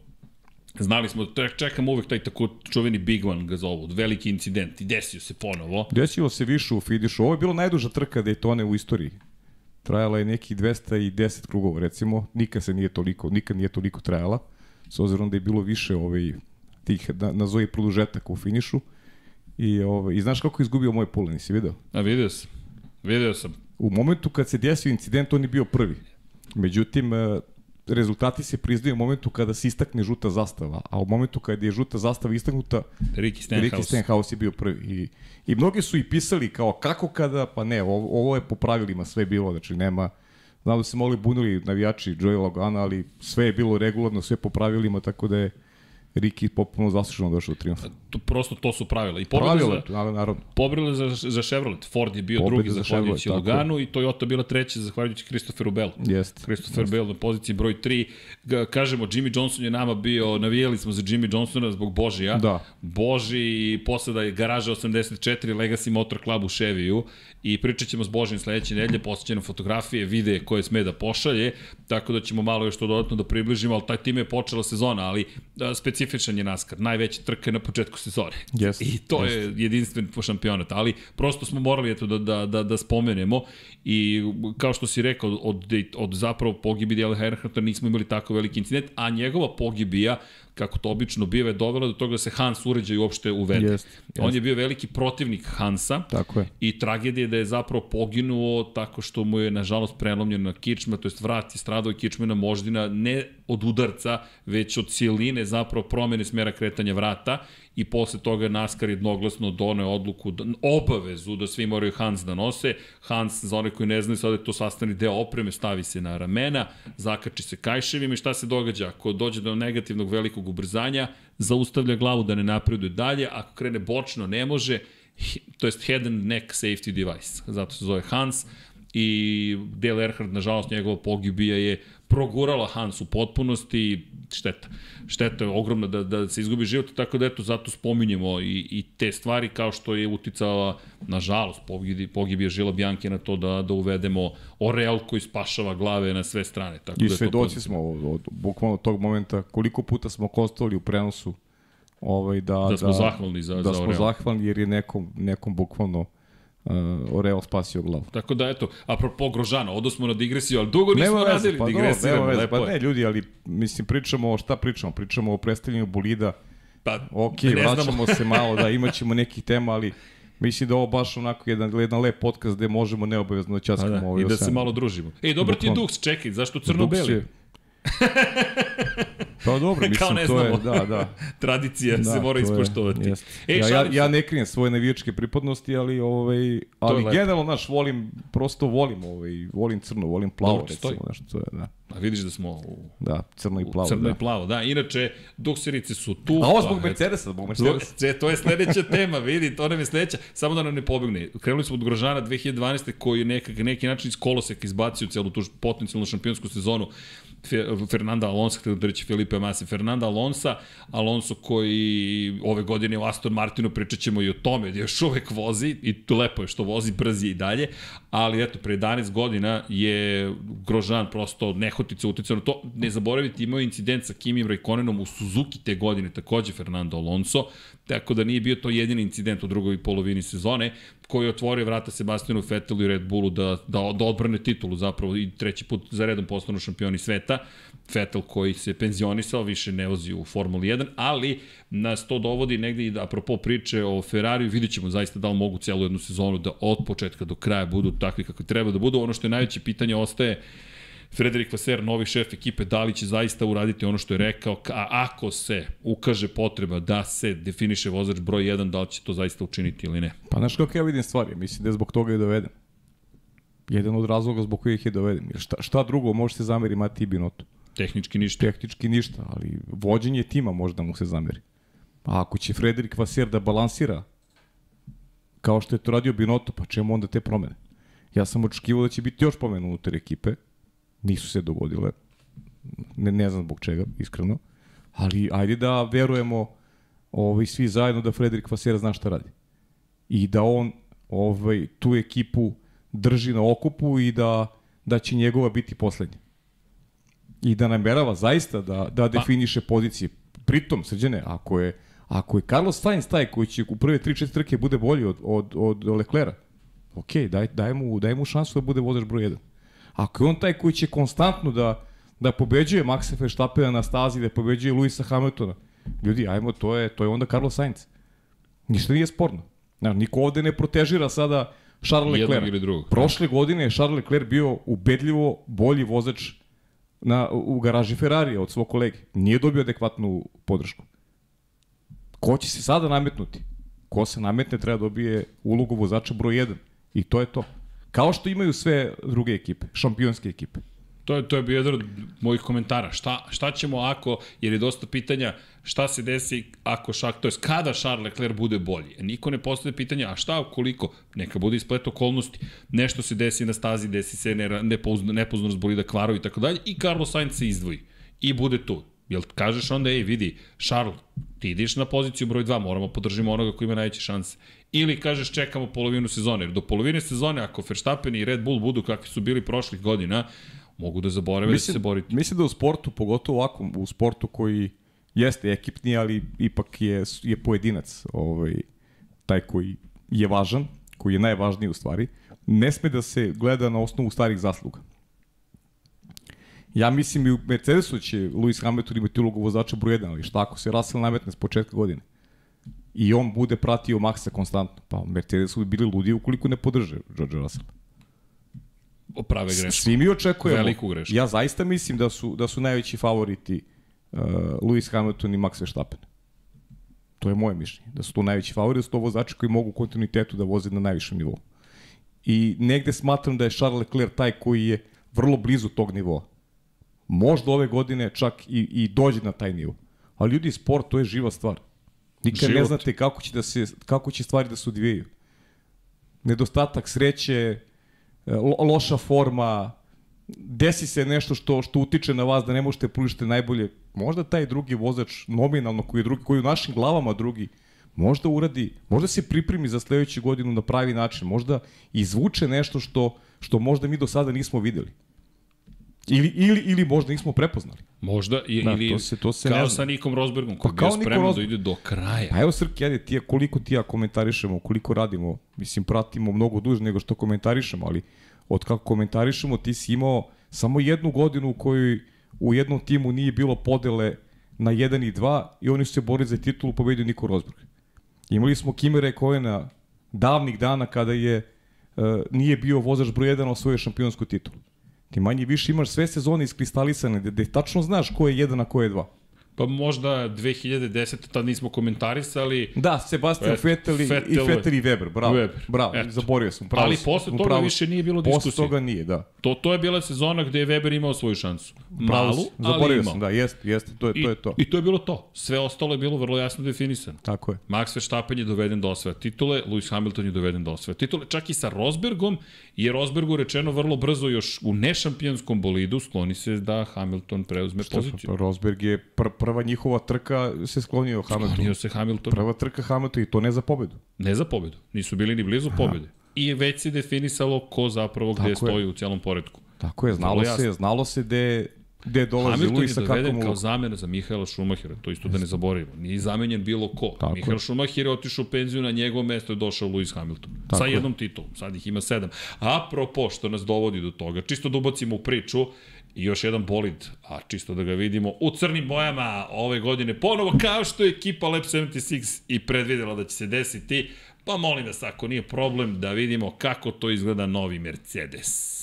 Znali smo, čekamo uvek taj tako čuveni Big One ga zovu, veliki incident i desio se ponovo. Desio se više u finišu. Ovo je bila najduža trka Daytone u istoriji. Trajala je neki 210 krugova, recimo. Nikad se nije toliko, nikad nije toliko trajala. S obzirom da je bilo više ovaj, tih, na, nazovi produžetaka u finišu. I, ovaj, I znaš kako je izgubio moj pulen, nisi video? A vidio sam. Video sam. U momentu kad se desio incident, on je bio prvi. Međutim, e, rezultati se priznaju u momentu kada se istakne žuta zastava, a u momentu kada je žuta zastava istaknuta, Ricky Stenhouse, Ricky Stenhouse je bio prvi. I, I mnogi su i pisali kao kako kada, pa ne, ovo, ovo je po pravilima sve bilo, znači nema, znam da se mogli bunili navijači Joey Logana, ali sve je bilo regularno, sve po pravilima, tako da je Riki potpuno zasluženo došao do triumfa. To, prosto to su pravila. I Pravilo, za, naravno, pobjede za, za Chevrolet. Ford je bio Pobjede drugi za zahvaljujući Chevrolet, Luganu i Toyota bila treća zahvaljujući Christopheru Bellu. Jeste. Christopher Bell na poziciji broj 3. Ga- Kažemo, Jimmy Johnson je nama bio, navijali smo za Jimmy Johnsona zbog Božija. Da. Boži i posle da je garaža 84 Legacy Motor Club u Cheviju i pričat ćemo s Božim sledeće nedelje, posjeće nam fotografije, videe koje sme da pošalje, tako da ćemo malo još to dodatno da približimo, ali taj tim je počela sezona, ali da, specifičan je NASCAR, najveća trka je na početku sezone. Jeste, I to je jedinstven po šampionat, ali prosto smo morali eto da, da, da, da spomenemo i kao što si rekao, od, od zapravo pogibi Dale Earnhardt nismo imali tako veliki incident, a njegova pogibija kako to obično biva, je dovela do toga da se Hans uređaj uopšte uvede. Jest, On je bio veliki protivnik Hansa Tako je. i tragedija je da je zapravo poginuo tako što mu je nažalost prelomljena kičma, to jest vrat je stradao kičmena moždina ne od udarca, već od siline zapravo promene smera kretanja vrata i posle toga NASCAR jednoglasno doneo odluku, da, obavezu da svi moraju Hans da nose. Hans, za one koji ne znaju, sada je to sastani deo opreme, stavi se na ramena, zakači se kajševima i šta se događa? Ako dođe do negativnog velikog ubrzanja, zaustavlja glavu da ne napreduje dalje, ako krene bočno ne može, to jest head and neck safety device, zato se zove Hans, i Dale Earnhardt, nažalost, njegova pogibija je progurala Hans u potpunosti, šteta. Šteta je ogromna da, da se izgubi život, tako da eto, zato spominjemo i, i te stvari kao što je uticala, nažalost, pogibi, pogibija Žila Bjanke na to da, da uvedemo Oreal koji spašava glave na sve strane. Tako I da to svedoci smo od, od, bukvalno tog momenta koliko puta smo kostali u prenosu ovaj, da, Da smo zahvalni za- da za smo Oreal. zahvalni jer je nekom, nekom bukvalno uh, Oreal spasio glavu. Tako da, eto, apropo Grožana, odo smo na digresiju, ali dugo nismo Nema radili pa, digresiju, nema veze, pa ne ljudi, ali mislim pričamo o šta pričamo, pričamo o predstavljanju bolida, Pa, ok, znamo. vraćamo se malo, da imaćemo nekih tema, ali mislim da ovo baš onako jedan, jedan lep podcast gde možemo neobavezno da Pa časkamo da, ovaj I da se ocean. malo družimo. Ej, dobar ti je. Dux, čekaj, zašto crno-beli? Je- Pa dobro, mislim, Kao ne to je, znamo. da, da. Tradicija da, se mora to je- ispoštovati. jeste. Ej, ja, ja, ja ne krijem svoje navijačke pripadnosti, ali ovaj ali generalno naš volim prosto volim ovaj volim crno, volim plavo Dobro recimo, stoji. nešto to je, da. A vidiš da smo u, Da, crno i plavo. crno da. i plavo. Da, inače, dukserice su tu. A ovo pa, zbog eto. Mercedesa, zbog Mercedesa. ce, to je sledeća tema, vidi, to nam je sledeća. Samo da nam ne pobegne. Krenuli smo od Grožana 2012. koji je nekak, neki način iz koloseka izbacio celu tu potencijalnu šampionsku sezonu. Fe- Fernanda Alonso, htio da reći Felipe Masi, Fernanda Alonso, Alonso koji ove godine u Aston Martinu pričat ćemo i o tome, da još uvek vozi i to lepo je što vozi, brzi i dalje, ali eto, pre 11 godina je Grožan prosto nehotice uticao na to. Ne zaboraviti, imao je incident sa Kimim Raikkonenom u Suzuki te godine, takođe Fernando Alonso, tako da nije bio to jedini incident u drugoj polovini sezone, koji otvorio vrata Sebastianu Vettelu i Red Bullu da, da, da odbrane titulu zapravo i treći put za redom postanu šampioni sveta. Vettel koji se penzionisao, više ne vozi u Formuli 1, ali nas to dovodi negde i da, apropo priče o Ferrariju, vidit ćemo zaista da li mogu celu jednu sezonu da od početka do kraja budu takvi kako treba da budu. Ono što je najveće pitanje ostaje Frederik Vaser, novi šef ekipe, da li će zaista uraditi ono što je rekao, a ako se ukaže potreba da se definiše vozač broj 1, da li će to zaista učiniti ili ne. Pa znaš kako ja vidim stvari, mislim da je zbog toga je doveden. Jedan od razloga zbog kojih je doveden. Jer šta, šta drugo može se zameri Mati Binotu? Tehnički ništa. Tehnički ništa, ali vođenje tima možda mu se zameri. A ako će Frederik Vaser da balansira kao što je to radio Binotto, pa čemu onda te promene? Ja sam očekivao da će biti još promene unutar ekipe. Nisu se dogodile. Ne, ne znam zbog čega, iskreno. Ali ajde da verujemo ovaj, svi zajedno da Frederik Vaser zna šta radi. I da on ovaj, tu ekipu drži na okupu i da, da će njegova biti poslednja. I da namerava zaista da, da definiše pozicije. Pritom, srđene, ako je, ako je Carlos Sainz taj koji će u prve 3-4 trke bude bolji od, od, od Leclera, ok, daj, daj, mu, daj mu šansu da bude vozač broj 1. Ako je on taj koji će konstantno da, da pobeđuje Maxa Verstappena na stazi, da pobeđuje Luisa Hamiltona, ljudi, ajmo, to je, to je onda Carlos Sainz. Ništa nije sporno. Znaš, niko ovde ne protežira sada Charles Leclerc. ili drugog. Prošle godine je Charles Leclerc bio ubedljivo bolji vozač na, u garaži Ferrarija od svog kolege. Nije dobio adekvatnu podršku. Ko će se sada nametnuti? Ko se nametne treba dobije ulogu vozača broj 1. I to je to. Kao što imaju sve druge ekipe, šampionske ekipe. To je, to je bio jedan od mojih komentara. Šta, šta ćemo ako, jer je dosta pitanja, šta se desi ako šak, to je kada Charles Leclerc bude bolji. Niko ne postavlja pitanja, a šta ukoliko, neka bude isplet okolnosti, nešto se desi na stazi, desi se nepozno, nepozno bolida kvarovi i tako dalje, i Carlos Sainz se izdvoji i bude tu. Jel kažeš onda, ej, vidi, Charles, ti ideš na poziciju broj 2, moramo podržimo onoga koji ima najveće šanse. Ili kažeš čekamo polovinu sezone, jer do polovine sezone ako Verstappen i Red Bull budu kakvi su bili prošlih godina, mogu da zaborave mislim, da se boriti. Mislim da u sportu, pogotovo ovako, u sportu koji jeste ekipni, ali ipak je, je pojedinac ovaj, taj koji je važan, koji je najvažniji u stvari, ne sme da se gleda na osnovu starih zasluga. Ja mislim i u Mercedesu će Lewis Hamilton imati ulogu vozača broj 1, ali šta ako se Russell nametne s početka godine? I on bude pratio Maxa konstantno. Pa Mercedesu bi bili ludi ukoliko ne podrže George Russell. Prave grešku. Svi mi očekujemo. Veliku grešku. Ja zaista mislim da su, da su najveći favoriti uh, Lewis Hamilton i Max Verstappen. To je moje mišljenje. Da su to najveći favoriti, da su to vozači koji mogu u kontinuitetu da voze na najvišem nivou. I negde smatram da je Charles Leclerc taj koji je vrlo blizu tog nivoa možda ove godine čak i, i dođe na taj nivo. Ali ljudi, sport, to je živa stvar. Nikad Život. ne znate kako će, da se, kako će stvari da se odvijaju. Nedostatak sreće, e, lo, loša forma, desi se nešto što što utiče na vas da ne možete pružiti najbolje. Možda taj drugi vozač nominalno koji je drugi koji u našim glavama drugi možda uradi, možda se pripremi za sledeću godinu na pravi način, možda izvuče nešto što što možda mi do sada nismo videli. Ili, ili, ili možda nismo prepoznali. Možda, i, da, ili to se, to se kao sa Nikom Rosbergom, koji pa je spreman da ide do kraja. Pa evo Srki, ajde, ti, koliko ti ja komentarišemo, koliko radimo, mislim, pratimo mnogo duže nego što komentarišemo, ali od kako komentarišemo, ti si imao samo jednu godinu u kojoj u jednom timu nije bilo podele na 1 i 2 i oni su se borili za titulu, pobedio Niko Rosberg. Imali smo Kimere Kojena davnih dana kada je uh, nije bio vozač broj 1 osvojio šampionsku titulu. Ti manje više imaš sve sezone iskristalisane, gde, gde tačno znaš ko je jedan, a ko je dva. Pa možda 2010. tad nismo komentarisali. Da, Sebastian Vettel, i, Vettel, i Vettel i Weber, bravo. Weber. Bravo, Eto. zaborio sam. Pravo, Ali posle toga pravo, više nije bilo diskusije. Posle toga nije, da. To, to je bila sezona gde je Weber imao svoju šansu. Malu, zaborio ali imao. sam, da, jeste, jeste, to je, I, to je to. I to je bilo to. Sve ostalo je bilo vrlo jasno definisano. Tako je. Max Verstappen je doveden do osvaja titule, Lewis Hamilton je doveden do osvaja titule, čak i sa Rosbergom je Rosbergu rečeno vrlo brzo još u nešampionskom bolidu skloni se da Hamilton preuzme Šta, poziciju. Pa Rosberg je pr prva njihova trka se sklonio Hamilton. Sklonio se Hamilton. Prva trka Hamilton i to ne za pobedu. Ne za pobedu. Nisu bili ni blizu pobede. I već se definisalo ko zapravo gde Tako stoji je. u celom poredku. Tako je, znalo se, znalo se gde gde dolazi Hamilton Luisa. Hamilton je kao zamena za Mihaela Šumahira, to isto da ne zaboravimo. Nije zamenjen bilo ko. Tako Mihael Šumahir je otišao u penziju, na njegovo mesto je došao Lewis Hamilton. Tako sa jednom titulom, sad ih ima sedam. Apropo, što nas dovodi do toga, čisto da ubacimo u priču, I još jedan bolid, a čisto da ga vidimo, u crnim bojama ove godine, ponovo kao što je ekipa Lab 76 i predvidela da će se desiti, pa molim vas ako nije problem da vidimo kako to izgleda novi Mercedes.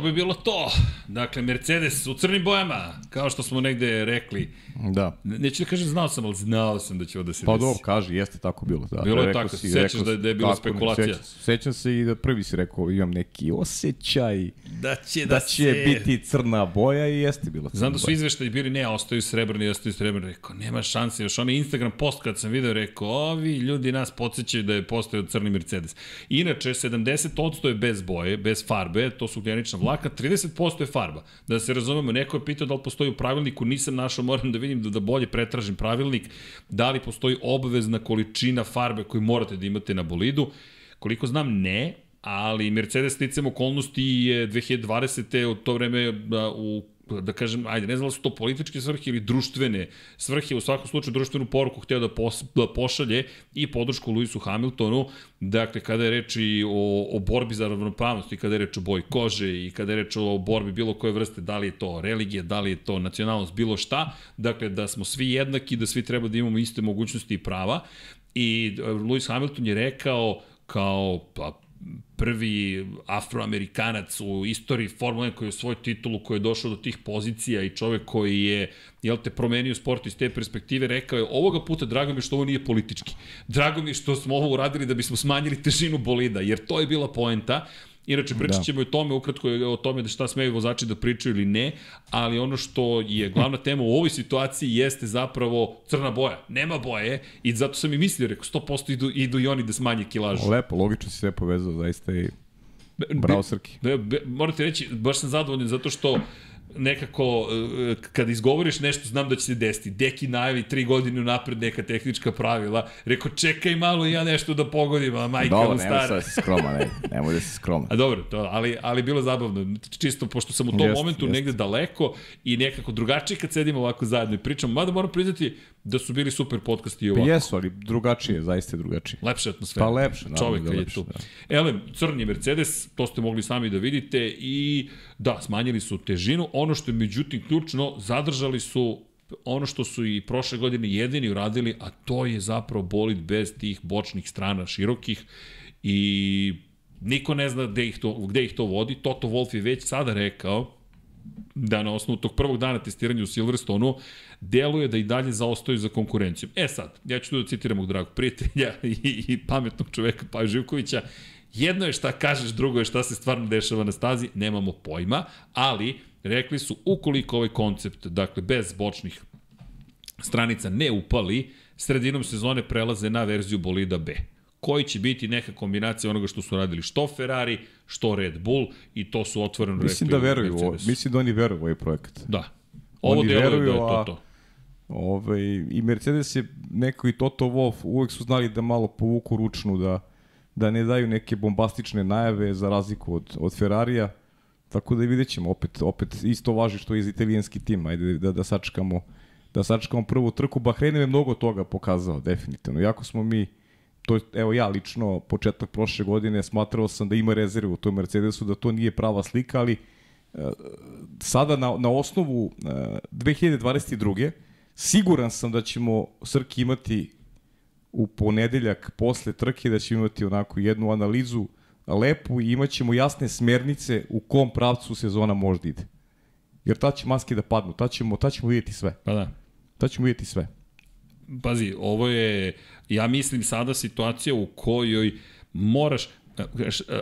I to bi bilo to. Dakle, Mercedes u crnim bojama, kao što smo negde rekli. Da. Neću da kažem znao sam, ali znao sam da će ovo da se Pa desi. dobro, kaže, jeste tako bilo. Da. Bilo je Rekao tako, si- sećaš da je- da je bila tako, spekulacija. Sećam, se- sećam se i da prvi si rekao, imam neki osjećaj Da će da, da, će se... biti crna boja i jeste bila crna Znam da su izveštaji bili, ne, ostaju srebrni, ostaju srebrni. Rekao, nema šanse. Još onaj Instagram post kad sam video, rekao, ovi ljudi nas podsjećaju da je postao crni Mercedes. Inače, 70% je bez boje, bez farbe, to su ugljenična vlaka, 30% je farba. Da se razumemo, neko je pitao da li postoji u pravilniku, nisam našao, moram da vidim da, da bolje pretražim pravilnik, da li postoji obavezna količina farbe koju morate da imate na bolidu. Koliko znam, ne, ali Mercedes sticam okolnosti je 2020. u to vreme u da kažem, ajde, ne znam da li su to političke svrhe ili društvene svrhe, u svakom slučaju društvenu poruku hteo da, pos, da pošalje i podršku Luisu Hamiltonu, dakle, kada je reč i o, o borbi za ravnopravnost i kada je reč o boji kože i kada je reč o borbi bilo koje vrste, da li je to religija, da li je to nacionalnost, bilo šta, dakle, da smo svi jednaki, da svi treba da imamo iste mogućnosti i prava. I e, Lewis Hamilton je rekao kao pa, prvi afroamerikanac u istoriji Formule 1 koji je svoj titulu, koji je došao do tih pozicija i čovek koji je, jel te, promenio sport iz te perspektive, rekao je, ovoga puta drago mi što ovo nije politički. Drago mi što smo ovo uradili da bismo smanjili težinu bolida, jer to je bila poenta. Inače, pričat Da. ćemo i o tome, ukratko o tome da šta smeju vozači da pričaju ili ne, ali ono što je glavna tema u ovoj situaciji jeste zapravo crna boja. Nema boje i zato sam i mislio, rekao, 100% idu, idu i oni da smanje kilažu. Lepo, logično si sve povezao, zaista i bravo Srki. Be, morate reći, baš sam zadovoljan zato što nekako, e, kada izgovoriš nešto, znam da će se desiti. Deki najavi tri godine unapred neka tehnička pravila. Rekao, čekaj malo i ja nešto da pogodim, a majka Dobro, mu nemoj sad stara. da si skroman, ne, nemoj da si skroman. A dobro, to, ali, ali bilo zabavno. Čisto, pošto sam u tom Jeste, momentu jeste. negde daleko i nekako drugačije kad sedimo ovako zajedno i pričamo. Mada moram priznati da su bili super podcasti i Pa ovako. jesu, ali drugačije, zaista je drugačije. Lepša atmosfera. Pa lepše, naravno Čovek da je kad je tu. da. Elem, crni Mercedes, to ste mogli sami da vidite i da, smanjili su težinu. Ono što je međutim ključno, zadržali su ono što su i prošle godine jedini uradili, a to je zapravo bolid bez tih bočnih strana širokih i niko ne zna gde ih to, gde ih to vodi. Toto Wolff je već sada rekao da na osnovu tog prvog dana testiranja u Silverstonu deluje da i dalje zaostaju za konkurencijom. E sad, ja ću tu da citiram mog dragog prijatelja i, i pametnog čoveka Paju Živkovića, jedno je šta kažeš, drugo je šta se stvarno dešava na stazi, nemamo pojma, ali rekli su ukoliko ovaj koncept, dakle bez bočnih stranica ne upali, sredinom sezone prelaze na verziju bolida B koji će biti neka kombinacija onoga što su radili što Ferrari, što Red Bull i to su otvoreno Mislim rekli da veruju ovo, mislim da oni veruju u ovaj projekat. Da. Ovo Oni deluje da je veruju, to to. Ovaj, I Mercedes je neko i Toto Wolff uvek su znali da malo povuku ručnu, da, da ne daju neke bombastične najave za razliku od, od Ferrarija. Tako da vidjet ćemo, opet, opet isto važi što je za italijanski tim, ajde da, da sačekamo da sačekamo prvu trku. Bahrein je mnogo toga pokazao, definitivno. Jako smo mi, to evo ja lično, početak prošle godine smatrao sam da ima rezervu u tom Mercedesu, da to nije prava slika, ali sada na, na osnovu uh, 2022. siguran sam da ćemo Srki imati u ponedeljak posle trke da ćemo imati onako jednu analizu lepu i imat ćemo jasne smernice u kom pravcu sezona možda ide. Jer tad će maske da padnu, tad ćemo, tad ćemo vidjeti sve. Pa da. Tad ćemo vidjeti sve. Pazi, ovo je, ja mislim sada situacija u kojoj moraš,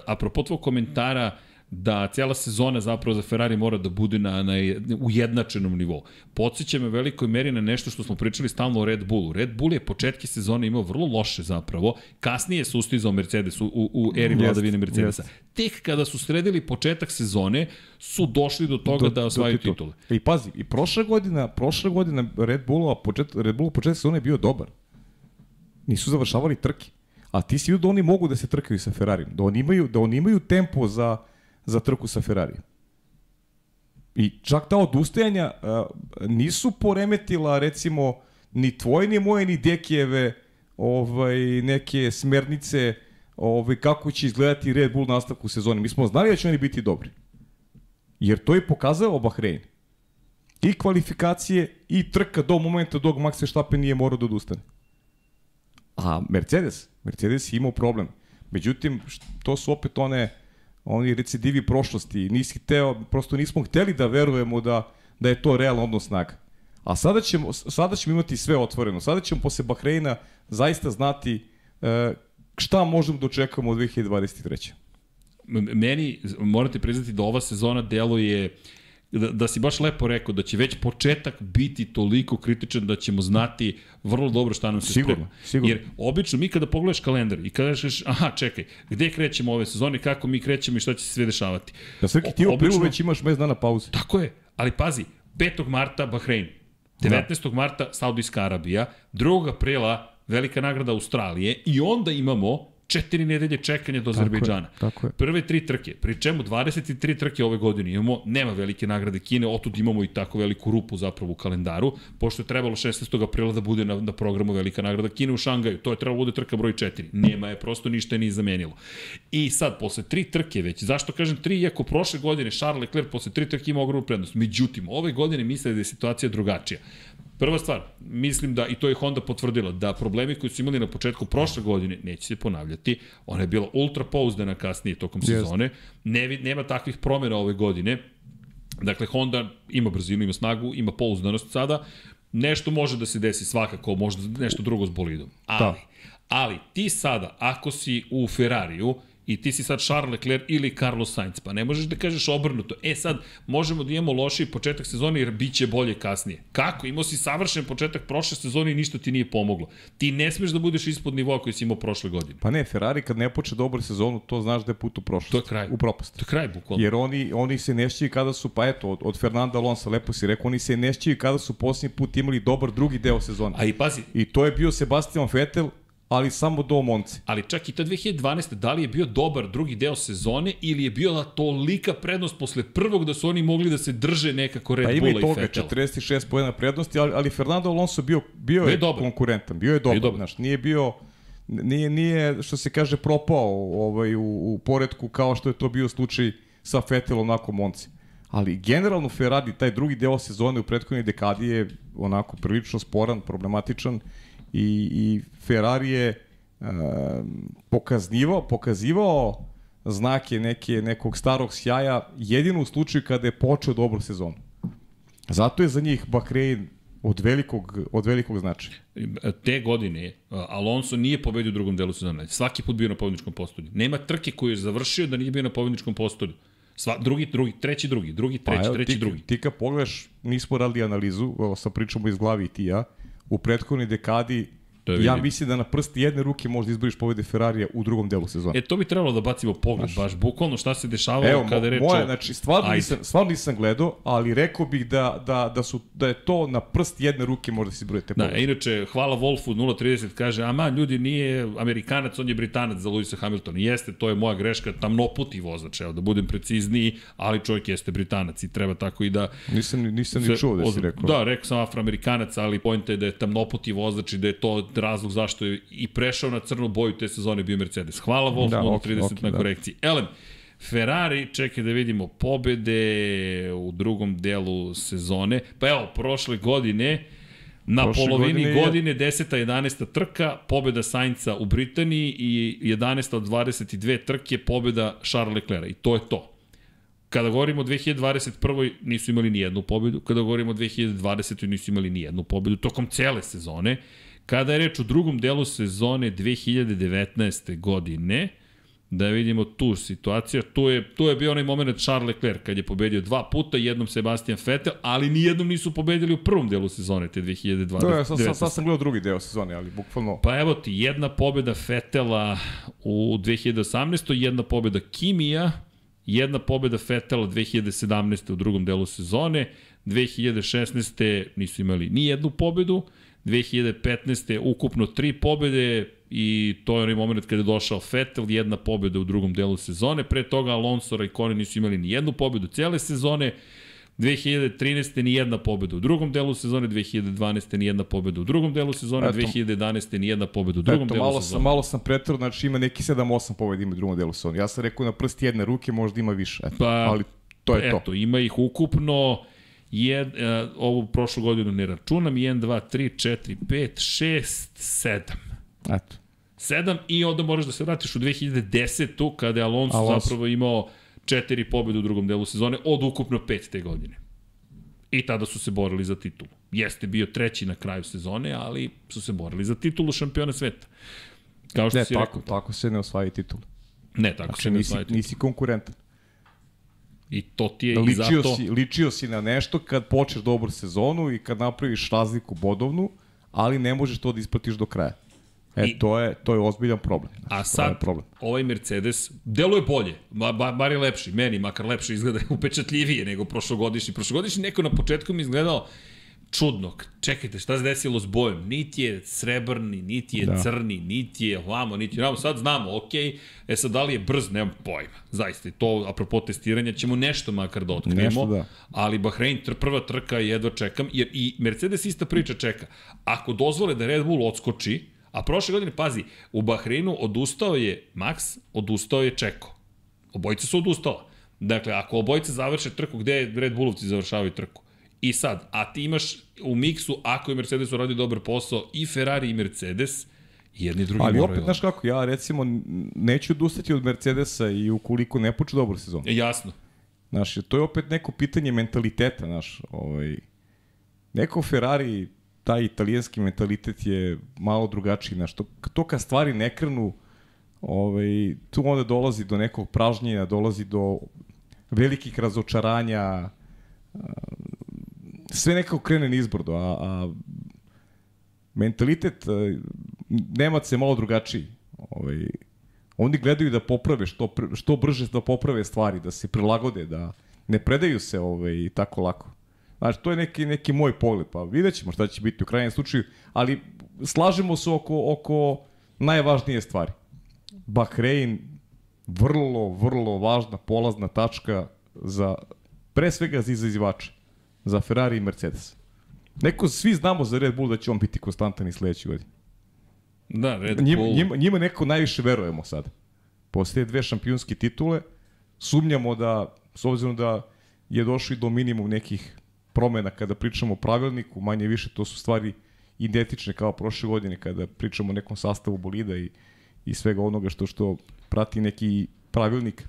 apropo tvoj komentara, da cijela sezona zapravo za Ferrari mora da bude na, na ujednačenom nivou. Podsjeća me velikoj meri na nešto što smo pričali stalno o Red Bullu. Red Bull je početke sezone imao vrlo loše zapravo, kasnije je sustizao Mercedes u, u, u eri vladavine Mercedesa. jest. Tek kada su sredili početak sezone, su došli do toga da osvajaju titul. titule. I pazi, i prošla godina, prošla godina Red Bullova počet, Red Bullov početak sezone je bio dobar. Nisu završavali trke. A ti si vidio da oni mogu da se trkaju sa Ferrarijem. Da oni imaju, da oni imaju tempo za, za trku sa Ferrarijem. I čak ta odustajanja uh, nisu poremetila recimo ni tvoje, ni moje, ni Dekijeve ovaj, neke smernice ovaj, kako će izgledati Red Bull nastavku sezone. Mi smo znali da će oni biti dobri. Jer to je pokazao Bahrein. I kvalifikacije i trka do momenta dok Max Verstappen nije morao da odustane. A Mercedes, Mercedes je imao problem. Međutim, to su opet one oni recidivi prošlosti. Nisi hteo, prosto nismo hteli da verujemo da, da je to realno odnos snaga. A sada ćemo, sada ćemo imati sve otvoreno. Sada ćemo posle Bahreina zaista znati e, šta možemo da očekamo od 2023. Meni, morate priznati da ova sezona deluje da, da si baš lepo rekao da će već početak biti toliko kritičan da ćemo znati vrlo dobro šta nam se sigurno, sprema. Sigurno. Jer obično mi kada pogledaš kalendar i kada kažeš, aha, čekaj, gde krećemo ove sezone, kako mi krećemo i šta će se sve dešavati. Da sve ti u aprilu već imaš mes dana pauze. Tako je, ali pazi, 5. marta Bahrein, 19. Da. marta Saudijska Arabija, 2. aprila velika nagrada Australije i onda imamo četiri nedelje čekanja do Azerbejdžana. Tako je, tako je. Prve tri trke, pri čemu 23 trke ove godine imamo, nema velike nagrade Kine, otud imamo i tako veliku rupu zapravo u kalendaru, pošto je trebalo 16. aprila da bude na, na programu velika nagrada Kine u Šangaju, to je trebalo da bude trka broj 4. Nema je, prosto ništa je ni zamenilo. I sad, posle tri trke već, zašto kažem tri, iako prošle godine Charles Leclerc posle tri trke ima ogromnu prednost. Međutim, ove godine misle da je situacija drugačija. Prva stvar, mislim da, i to je Honda potvrdila, da problemi koji su imali na početku prošle godine neće se ponavljati. Ona je bila ultra pouzdana kasnije tokom sezone. Ne, nema takvih promjena ove godine. Dakle, Honda ima brzinu, ima snagu, ima pouzdanost sada. Nešto može da se desi svakako, možda nešto drugo s bolidom. Ali, da. ali ti sada, ako si u Ferrariju, i ti si sad Charles Leclerc ili Carlos Sainz, pa ne možeš da kažeš obrnuto. E sad, možemo da imamo lošiji početak sezone jer bit će bolje kasnije. Kako? Imao si savršen početak prošle sezone i ništa ti nije pomoglo. Ti ne smeš da budeš ispod nivoa koji si imao prošle godine. Pa ne, Ferrari kad ne počne dobru sezonu, to znaš da je put u prošlost. To je kraj. U propast. To je kraj, bukvalno. Jer oni, oni se nešćaju kada su, pa eto, od, od Fernanda Alonso, lepo si rekao, oni se nešćaju kada su posljednji put imali dobar drugi deo sezone. A i pazi. I to je bio Sebastian Vettel, ali samo do Monci. Ali čak i ta 2012. da li je bio dobar drugi deo sezone ili je bila tolika prednost posle prvog da su oni mogli da se drže nekako Red Bulla i Fettel? Pa ima i toga, 46 pojena prednosti, ali, ali Fernando Alonso bio, bio je, je dobar. konkurentan, bio je dobar, dobar. Znaš, nije bio nije, nije, što se kaže, propao ovaj, u, u poredku kao što je to bio slučaj sa Fettelom nakon Monci. Ali generalno Ferrari, taj drugi deo sezone u prethodnoj dekadi je onako prilično sporan, problematičan i, i Ferrari je uh, pokazivao, pokazivao znake neke, nekog starog sjaja jedino u slučaju kada je počeo dobro sezonu. Zato je za njih Bahrein od velikog, od velikog značaja. Te godine Alonso nije pobedio u drugom delu sezone. Svaki put bio na pobedničkom postolju. Nema trke koju je završio da nije bio na pobedničkom postolju. Sva, drugi, drugi, treći, drugi, drugi, treći, pa, evo, treći, ti, drugi. Ti kad pogledaš, nismo radili analizu, sa pričamo iz glavi i ti ja, u prethodnoj dekadi To je ja mislim da na prsti jedne ruke možda izboriš pobede Ferrarija u drugom delu sezone. E, to bi trebalo da bacimo pogled, baš bukvalno šta se dešavalo Evo, kada reče... Moje, znači, stvarno nisam, stvarno nisam gledao, ali rekao bih da, da, da, su, da je to na prst jedne ruke možda se izbrojete pobede. Da, inače, hvala Wolfu 030 kaže, ama ljudi nije Amerikanac, on je Britanac za Luisa Hamiltona. Jeste, to je moja greška, tamnoputi vozač, evo, da budem precizniji, ali čovjek jeste Britanac i treba tako i da... Nisam, nisam ni čuo da si rekao. Da, rekao sam afroamerikanac, ali pojenta je da je tamnoputi vozač i da je to razlog zašto je i prešao na crnu boju te sezone bio Mercedes. Hvala Wolf da, okay, 30 okay, na da. korekciji. Da. Elem, Ferrari, čekaj da vidimo pobede u drugom delu sezone. Pa evo, prošle godine, na prošle polovini godine, godine 10. 11. trka, pobeda Sainca u Britaniji i 11. od 22 trke, pobeda Charles Leclerc. I to je to. Kada govorimo o 2021. nisu imali ni jednu pobedu, kada govorimo o 2020. nisu imali ni jednu pobedu tokom cele sezone. Kada je reč o drugom delu sezone 2019. godine, da vidimo tu situaciju, tu je, tu je bio onaj moment Charles Leclerc kad je pobedio dva puta, jednom Sebastian Vettel, ali ni jednom nisu pobedili u prvom delu sezone te 2020. Da, ja sad, sad, sad sam gledao drugi deo sezone, ali bukvalno... Pa evo ti, jedna pobeda Vettela u 2018. jedna pobeda Kimija, jedna pobeda Vettela 2017. u drugom delu sezone, 2016. nisu imali ni jednu pobedu, 2015. ukupno tri pobede i to je onaj moment kada je došao Vettel, jedna pobeda u drugom delu sezone, pre toga Alonso i Kone nisu imali ni jednu pobedu cele sezone, 2013. ni jedna pobeda u drugom delu sezone, 2012. ni jedna pobeda u drugom delu sezone, Eto, 2011. ni jedna pobeda u drugom Eto, delu malo sezone. Sam, malo sam pretro, znači ima neki 7-8 pobeda ima u drugom delu sezone. Ja sam rekao na prst jedne ruke, možda ima više. Eto, pa, ali to je eto, to. Eto, ima ih ukupno Jed, uh, ovu prošlu godinu ne računam, 1, 2, 3, 4, 5, 6, 7. Eto. 7 i onda moraš da se vratiš u 2010. kada je Alonso, Alonso. zapravo imao četiri pobjede u drugom delu sezone od ukupno pet te godine. I tada su se borili za titulu. Jeste bio treći na kraju sezone, ali su se borili za titulu šampiona sveta. Kao što Ne, si tako, rekao. tako se ne osvaja titul. Ne, tako Znači, se ne nisi, osvaja titul. nisi konkurentan. I to ti je i Ličio, zato... si, ličio si na nešto kad počneš dobru sezonu i kad napraviš razliku bodovnu, ali ne možeš to da ispratiš do kraja. E, I- to, je, to je ozbiljan problem. Znači, A sad, problem. ovaj Mercedes deluje bolje, ba, ba, bar je lepši, meni makar lepše izgleda upečatljivije nego prošlogodišnji. Prošlogodišnji neko na početku mi izgledao čudno. Čekajte, šta se desilo s bojem? Niti je srebrni, niti je da. Crni, niti je lamo, niti je ramo. Sad znamo, ok, e sad da li je brz, nemam pojma. Zaista, to, apropo testiranja, ćemo nešto makar da otkrijemo. Nešto da. Ali Bahrein, tr, prva trka, jedva čekam, jer i Mercedes ista priča čeka. Ako dozvole da Red Bull odskoči, a prošle godine, pazi, u Bahreinu odustao je Max, odustao je Čeko. Obojica su odustala. Dakle, ako obojica završe trku, gde Red Bullovci završavaju trku? I sad, a ti imaš u miksu, ako je Mercedes uradio dobar posao, i Ferrari i Mercedes, jedni drugi Ali opet, znaš kako, ja recimo neću odustati od Mercedesa i ukoliko ne počne dobru sezonu. E, Jasno. Znaš, to je opet neko pitanje mentaliteta, znaš, ovaj, neko Ferrari, taj italijanski mentalitet je malo drugačiji, znaš, to, to kad stvari ne krenu, ovaj, tu onda dolazi do nekog pražnjenja, dolazi do velikih razočaranja, sve nekako krene nizbrdo, a, a mentalitet a, Nemac je malo drugačiji. Ovaj, oni gledaju da poprave što, što brže da poprave stvari, da se prilagode, da ne predaju se ovaj, tako lako. Znači, to je neki, neki moj pogled, pa vidjet ćemo šta će biti u krajnjem slučaju, ali slažemo se oko, oko najvažnije stvari. Bahrein, vrlo, vrlo važna polazna tačka za, pre svega za izazivače, za Ferrari i Mercedes. Neko, svi znamo za Red Bull da će on biti konstantan i sledeće godine. Da, Red Njima, Bull. njima, njima neko najviše verujemo sad. Posle dve šampionske titule, sumnjamo da, s obzirom da je došli do minimum nekih promena kada pričamo o pravilniku, manje više to su stvari identične kao prošle godine kada pričamo o nekom sastavu bolida i, i svega onoga što što prati neki pravilnik.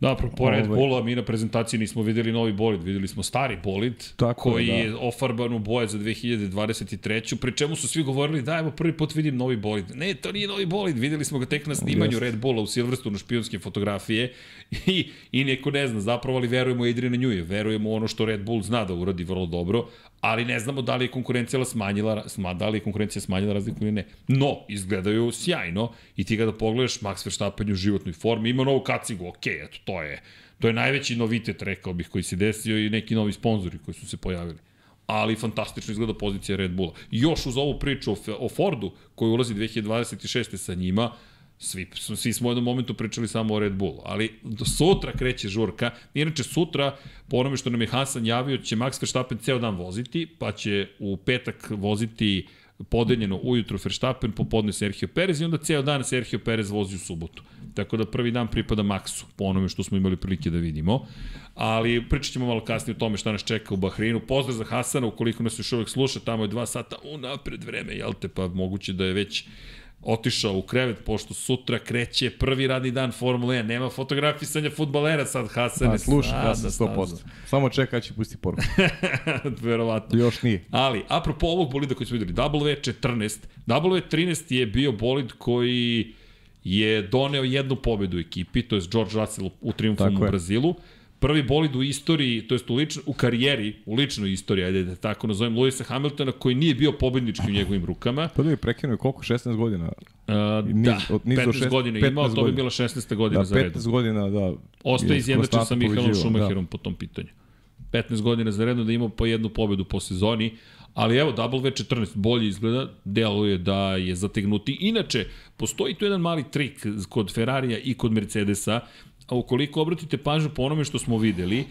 Da, apropo Red Ovaj. Bulla, mi na prezentaciji nismo videli novi bolid, videli smo stari bolid, Tako koji da. je ofarban u boje za 2023. Pri čemu su svi govorili da evo prvi put vidim novi bolid. Ne, to nije novi bolid, videli smo ga tek na snimanju Jeste. Red Bulla u Silverstonu špijunske fotografije i, i neko ne zna, zapravo ali verujemo Adriana Njuje, verujemo ono što Red Bull zna da uradi vrlo dobro, ali ne znamo da li je konkurencija smanjila, sma, da li je konkurencija smanjila razliku ili ne. No, izgledaju sjajno i ti kada pogledaš Max Verstappen u životnoj formi, ima novu kacigu, ok, eto, to je, to je najveći novitet, rekao bih, koji se desio i neki novi sponzori koji su se pojavili ali fantastično izgleda pozicija Red Bulla. Još uz ovu priču o Fordu, koji ulazi 2026. sa njima, svi, svi smo u jednom momentu pričali samo o Red Bullu, ali do sutra kreće žurka. Inače, sutra, po onome što nam je Hasan javio, će Max Verstappen ceo dan voziti, pa će u petak voziti podeljeno ujutro Verstappen, popodne Sergio Perez i onda ceo dan Sergio Perez vozi u subotu. Tako da prvi dan pripada Maxu, po onome što smo imali prilike da vidimo. Ali pričat ćemo malo kasnije o tome šta nas čeka u Bahreinu. Pozdrav za Hasana, ukoliko nas još uvek sluša, tamo je dva sata unapred vreme, jel te, pa moguće da je već otišao u krevet, pošto sutra kreće prvi radni dan Formule 1. Nema fotografisanja futbalera sad, Hasan. A, slušaj, ja sam 100%. Samo čeka će pusti poruku. Verovatno. Još nije. Ali, apropo ovog bolida koji smo videli, W14, W13 je bio bolid koji je doneo jednu pobedu ekipi, to je George Russell u triumfom Tako u je. Prvi bolid u istoriji, to jest u, lično, u karijeri, u ličnoj istoriji, ajde da tako nazovem, Lewisa Hamiltona, koji nije bio pobednički u njegovim rukama. Pa da je prekinuo je koliko? 16 godina? Uh, Niz- da, od niz do 15 šest- godina 15 imao, to bi bila 16. godina Da, za redom. 15 godina, da. Ostaje je izjednačen sa konstantno Mihaelom pobeđivao, Schumacherom po tom pitanju. 15 godina za redom da ima po jednu pobedu po sezoni, ali evo W14 bolje izgleda, deluje da je zategnuti. Inače, postoji tu jedan mali trik kod Ferrarija i kod Mercedesa, a ukoliko obratite pažnju po onome što smo videli,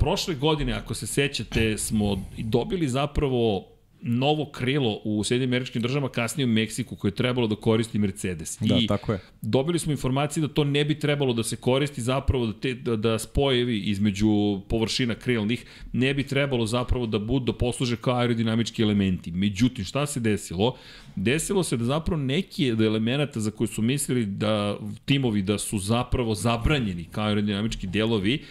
prošle godine, ako se sećate, smo dobili zapravo novo krilo u Sjedinim američkim državama, kasnije u Meksiku, koje je trebalo da koristi Mercedes. Da, I tako je. dobili smo informacije da to ne bi trebalo da se koristi zapravo da, te, da, da spojevi između površina krilnih ne bi trebalo zapravo da budu da posluže kao aerodinamički elementi. Međutim, šta se desilo? Desilo se da zapravo neki od elemenata za koje su mislili da timovi da su zapravo zabranjeni kao aerodinamički delovi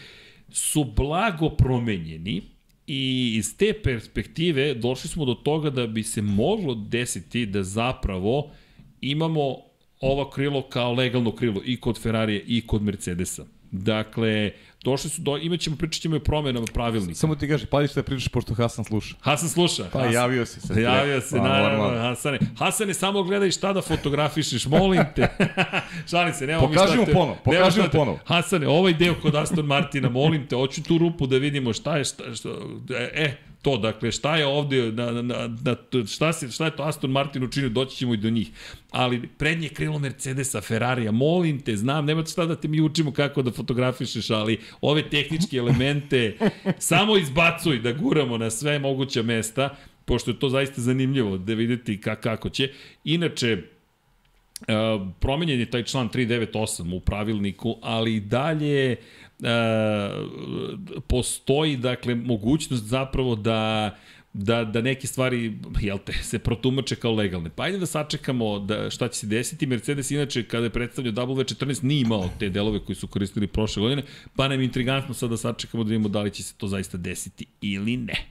su blago promenjeni I iz te perspektive došli smo do toga da bi se moglo desiti da zapravo imamo ova krilo kao legalno krilo i kod Ferrarija i kod Mercedesa. Dakle, došli su do, imat ćemo, pričat ćemo o promjenama pravilnika. Samo ti kaži, pali šta pričaš pošto Hasan sluša. Hasan sluša. Pa Hasan, javio si se. Javio se, Pa, naravno, normalno. Hasane. Hasane, samo gledaj šta da fotografišeš, molim te. Šalim se, nemamo Pokaži šta mu ponovo, pokaži mu te- ponovo. Hasane, ovaj deo kod Aston Martina, molim te, hoću tu rupu da vidimo šta je, šta, šta, e, to, dakle, šta je ovde, na, na, na, šta, se, šta je to Aston Martin učinio, doći ćemo i do njih. Ali prednje krilo Mercedesa, Ferrarija, molim te, znam, nema šta da te mi učimo kako da fotografišeš, ali ove tehničke elemente samo izbacuj da guramo na sve moguća mesta, pošto je to zaista zanimljivo da videti ka, kako će. Inače, Uh, promenjen je taj član 398 u pravilniku, ali i dalje uh, postoji dakle mogućnost zapravo da da, da neke stvari, jel te, se protumače kao legalne. Pa ajde da sačekamo da, šta će se desiti. Mercedes, inače, kada je predstavljao W14, nije imao te delove koji su koristili prošle godine, pa nam je intrigantno sad da sačekamo da vidimo da li će se to zaista desiti ili ne.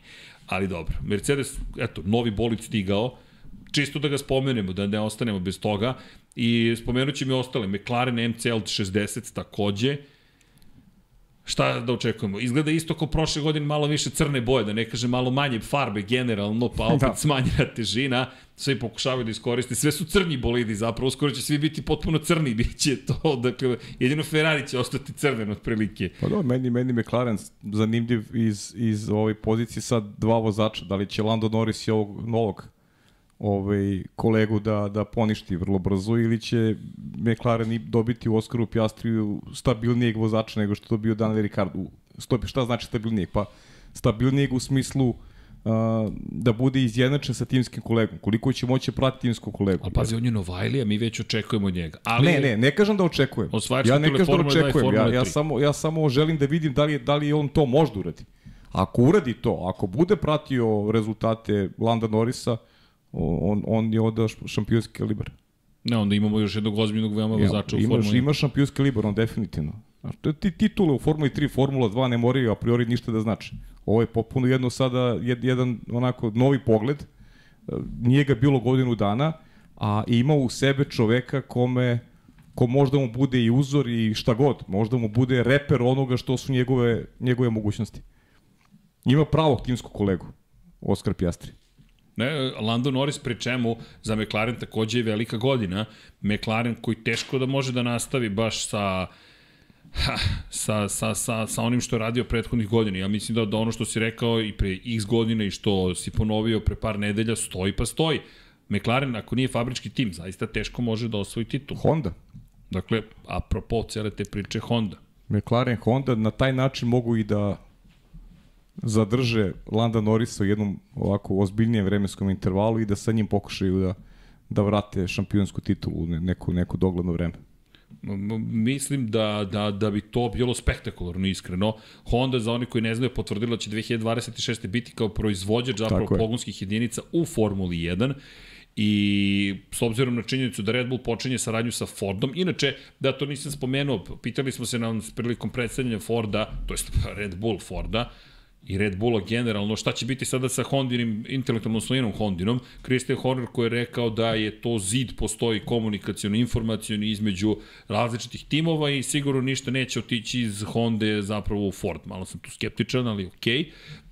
Ali dobro, Mercedes, eto, novi bolid stigao, čisto da ga spomenemo, da ne ostanemo bez toga. I spomenut ću mi ostale, McLaren MCL 60 takođe, Šta da očekujemo? Izgleda isto kao prošle godine malo više crne boje, da ne kažem malo manje farbe generalno, pa opet da. Da. smanjena težina. Svi pokušavaju da iskoriste. Sve su crni bolidi zapravo, uskoro će svi biti potpuno crni, bit će to. Dakle, jedino Ferrari će ostati crven otprilike. Pa dobro, meni, meni McLaren zanimljiv iz, iz ove pozicije sad dva vozača. Da li će Lando Norris i ovog novog ovaj, kolegu da, da poništi vrlo brzo ili će McLaren i dobiti u Oskaru Piastriju stabilnijeg vozača nego što to bio Daniel Ricciardo. Stopi, šta znači stabilnijeg? Pa stabilnijeg u smislu uh, da bude izjednačen sa timskim kolegom. Koliko će moći pratiti timskog kolegu. Ali pazi, on je Novajlija, mi već očekujemo njega. Ali Ne, ne, ne kažem da očekujem. Ja ne kažem da Formule 2 i očekujem. Ja, ja, 3. samo, ja samo želim da vidim da li, da li on to može da uradi. Ako uradi to, ako bude pratio rezultate Landa Norisa, on, on je onda š- šampionski kalibar. ne, onda imamo još jednog ozbiljnog veoma vozača u imaš, Formuli 1. imaš šampionski kalibar, on definitivno. To- ti titule u Formuli 3, Formula 2 ne moraju a priori ništa da znači. Ovo je popuno jedno sada, jed, jedan onako novi pogled. E, Nije ga bilo godinu dana, a ima u sebe čoveka kome ko možda mu bude i uzor i šta god, možda mu bude reper onoga što su njegove, njegove mogućnosti. Ima pravog timskog kolegu, Oskar Pjastri. Ne, Lando Norris pri čemu za McLaren takođe je velika godina. McLaren koji teško da može da nastavi baš sa ha, sa, sa, sa, sa onim što je radio prethodnih godina. Ja mislim da, da ono što si rekao i pre x godina i što si ponovio pre par nedelja stoji pa stoji. McLaren, ako nije fabrički tim, zaista teško može da osvoji titul. Honda. Dakle, apropo cele te priče Honda. McLaren Honda na taj način mogu i da zadrže Landa Norrisa u jednom ovako ozbiljnijem vremenskom intervalu i da sa njim pokušaju da, da vrate šampionsku titulu u ne- neko, neko dogledno vreme. Mislim da, da, da bi to bilo spektakularno, iskreno. Honda, za oni koji ne znaju, je potvrdila da će 2026. biti kao proizvođač zapravo je. pogonskih jedinica u Formuli 1 i s obzirom na činjenicu da Red Bull počinje saradnju sa Fordom, inače, da to nisam spomenuo, pitali smo se na prilikom predstavljanja Forda, to jest Red Bull Forda, i Red Bulla generalno, šta će biti sada sa Hondinim, intelektualnom svojinom Hondinom, Christian Horner koji je rekao da je to zid, postoji komunikacijono, informacijono između različitih timova i sigurno ništa neće otići iz Honda zapravo u Ford. Malo sam tu skeptičan, ali okej. Okay.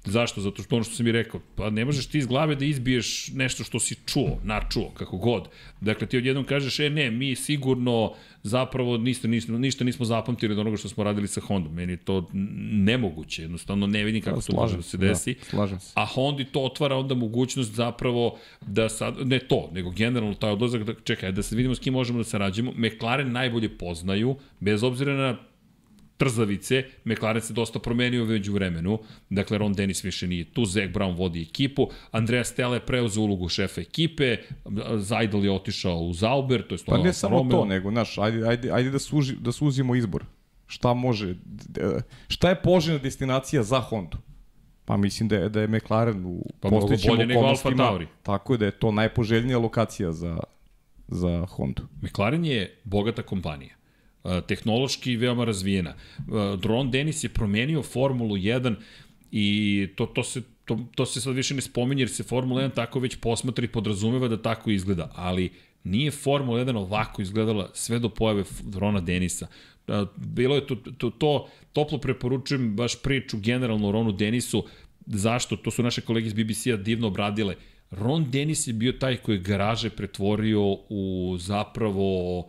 Zašto? Zato što ono što sam i rekao, pa ne možeš ti iz glave da izbiješ nešto što si čuo, načuo, kako god. Dakle, ti odjednom kažeš, e ne, mi sigurno zapravo ništa, ništa, ništa nismo zapamtili od onoga što smo radili sa Hondom. Meni je to nemoguće, jednostavno ne vidim kako to može da se desi. Da, slažem se. A Hondi to otvara onda mogućnost zapravo da sad, ne to, nego generalno taj odlazak, da, čekaj, da se vidimo s kim možemo da sarađujemo. McLaren najbolje poznaju, bez obzira na trzavice, McLaren se dosta promenio već u vremenu, dakle Ron Dennis više nije tu, Zach Brown vodi ekipu, Andrea Stella je preuzeo ulogu šefa ekipe, Zajdel je otišao u Zauber, to je Pa ne samo Romeo. to, nego, znaš, ajde, ajde, ajde da, suži, da suzimo izbor. Šta može, šta je poželjna destinacija za Hondu? Pa mislim da je, da je McLaren u pa postojećim okolnostima. Tako je da je to najpoželjnija lokacija za, za Hondu. McLaren je bogata kompanija tehnološki veoma razvijena. Ron Dennis je promenio Formulu 1 i to, to se to, to se sad više ne spominje jer se Formula 1 tako već posmatra i podrazumeva da tako izgleda, ali nije Formula 1 ovako izgledala sve do pojave Rona Denisa. Bilo je to, to, to toplo preporučujem baš priču generalno Ronu Denisu, zašto? To su naše kolege iz BBC-a divno obradile. Ron Denis je bio taj koji je garaže pretvorio u zapravo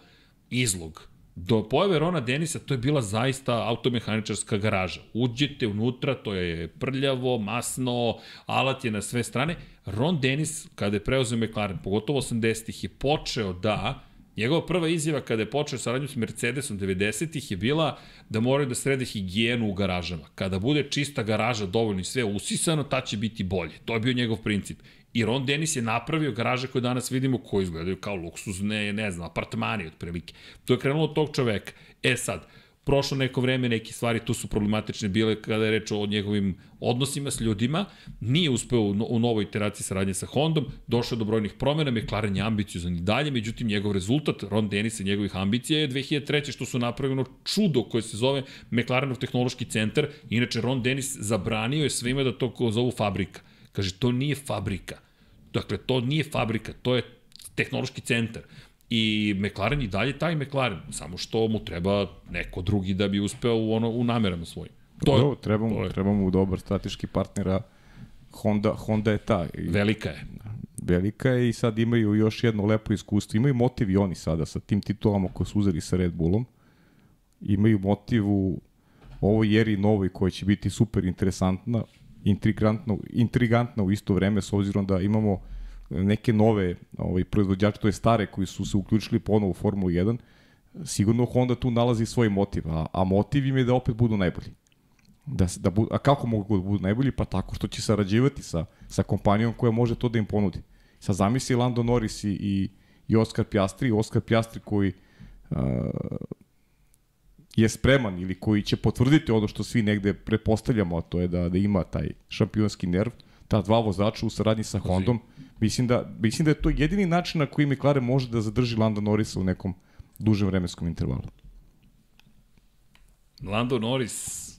izlog Do pojave Rona Denisa to je bila zaista automehaničarska garaža. Uđete unutra, to je prljavo, masno, alat je na sve strane. Ron Denis, kada je preuzeo McLaren, pogotovo 80-ih, je počeo da Njegova prva izjava kada je počeo saradnju s Mercedesom 90-ih je bila da moraju da srede higijenu u garažama. Kada bude čista garaža dovoljno i sve usisano, ta će biti bolje. To je bio njegov princip. I Ron Dennis je napravio garaže koje danas vidimo koji izgledaju kao luksuzne, ne znam, apartmani otprilike. To je krenulo od tog čoveka. E sad, prošlo neko vreme, neke stvari tu su problematične bile kada je reč o njegovim odnosima s ljudima, nije uspeo u, novoj iteraciji saradnje sa Hondom, došao do brojnih promjena, McLaren je ambiciozan i dalje, međutim njegov rezultat, Ron Dennis i njegovih ambicija je 2003. što su napravljeno čudo koje se zove McLarenov tehnološki centar, inače Ron Dennis zabranio je svima da to zovu fabrika. Kaže, to nije fabrika. Dakle, to nije fabrika, to je tehnološki centar. I McLaren i dalje taj McLaren, samo što mu treba neko drugi da bi uspeo u, ono, u namerama svojim. To je, treba, mu, to je. treba mu dobar strateški partnera. Honda, Honda je ta. I, velika je. Velika je i sad imaju još jedno lepo iskustvo. Imaju motiv i oni sada sa tim titulama koje su uzeli sa Red Bullom. Imaju motiv u ovoj eri novoj koja će biti super interesantna intrigantno, intrigantna u isto vreme s obzirom da imamo neke nove ovaj, proizvođače, to je stare koji su se uključili ponovo u Formulu 1, sigurno Honda tu nalazi svoj motiv, a, a motiv im je da opet budu najbolji. Da, da bu, a kako mogu da budu najbolji? Pa tako što će sarađivati sa, sa kompanijom koja može to da im ponudi. Sa zamisli Lando Norris i, i, i Oscar Piastri, Oscar Piastri koji uh, je spreman ili koji će potvrditi ono što svi negde prepostavljamo, a to je da, da ima taj šampionski nerv, ta dva vozača u saradnji sa Hondom, mislim da, mislim da je to jedini način na koji McLaren može da zadrži Landa Norrisa u nekom dužem vremenskom intervalu. Lando Norris,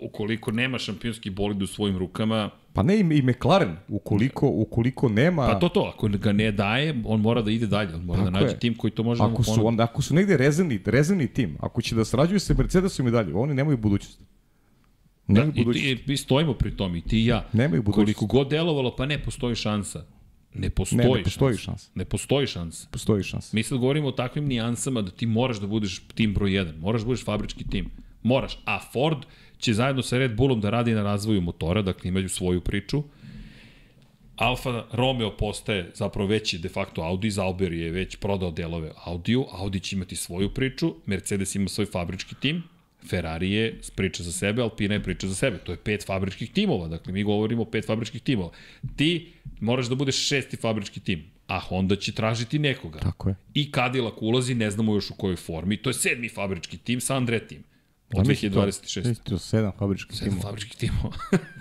ukoliko nema šampionski bolid u svojim rukama, Pa ne i McLaren, ukoliko, ukoliko nema... Pa to to, ako ga ne daje, on mora da ide dalje, on mora da Tako da nađe je. tim koji to može ako da mu su, onda, ako su negde rezervni, rezervni tim, ako će da sarađuju sa Mercedesom i dalje, oni nemaju budućnost. Nemaju da, budućnost. I, i, stojimo pri tom, i ti i ja. Nemaju budućnost. Koliko god delovalo, pa ne postoji šansa. Ne postoji, ne, ne postoji šansa. šansa. Ne postoji šansa. Postoji šansa. Mi sad govorimo o takvim nijansama da ti moraš da budeš tim broj 1, moraš da budeš fabrički tim. Moraš. A Ford će zajedno sa Red Bullom da radi na razvoju motora, dakle imaju svoju priču. Alfa Romeo postaje zapravo veći de facto Audi, Zauber je već prodao delove Audiju, Audi će imati svoju priču, Mercedes ima svoj fabrički tim, Ferrari je priča za sebe, Alpina je priča za sebe. To je pet fabričkih timova, dakle mi govorimo o pet fabričkih timova. Ti moraš da budeš šesti fabrički tim, a Honda će tražiti nekoga. Tako je. I Cadillac ulazi, ne znamo još u kojoj formi, to je sedmi fabrički tim sa Andretim. Od 2026. To je sedam fabričkih timova. Sedam fabričkih timova.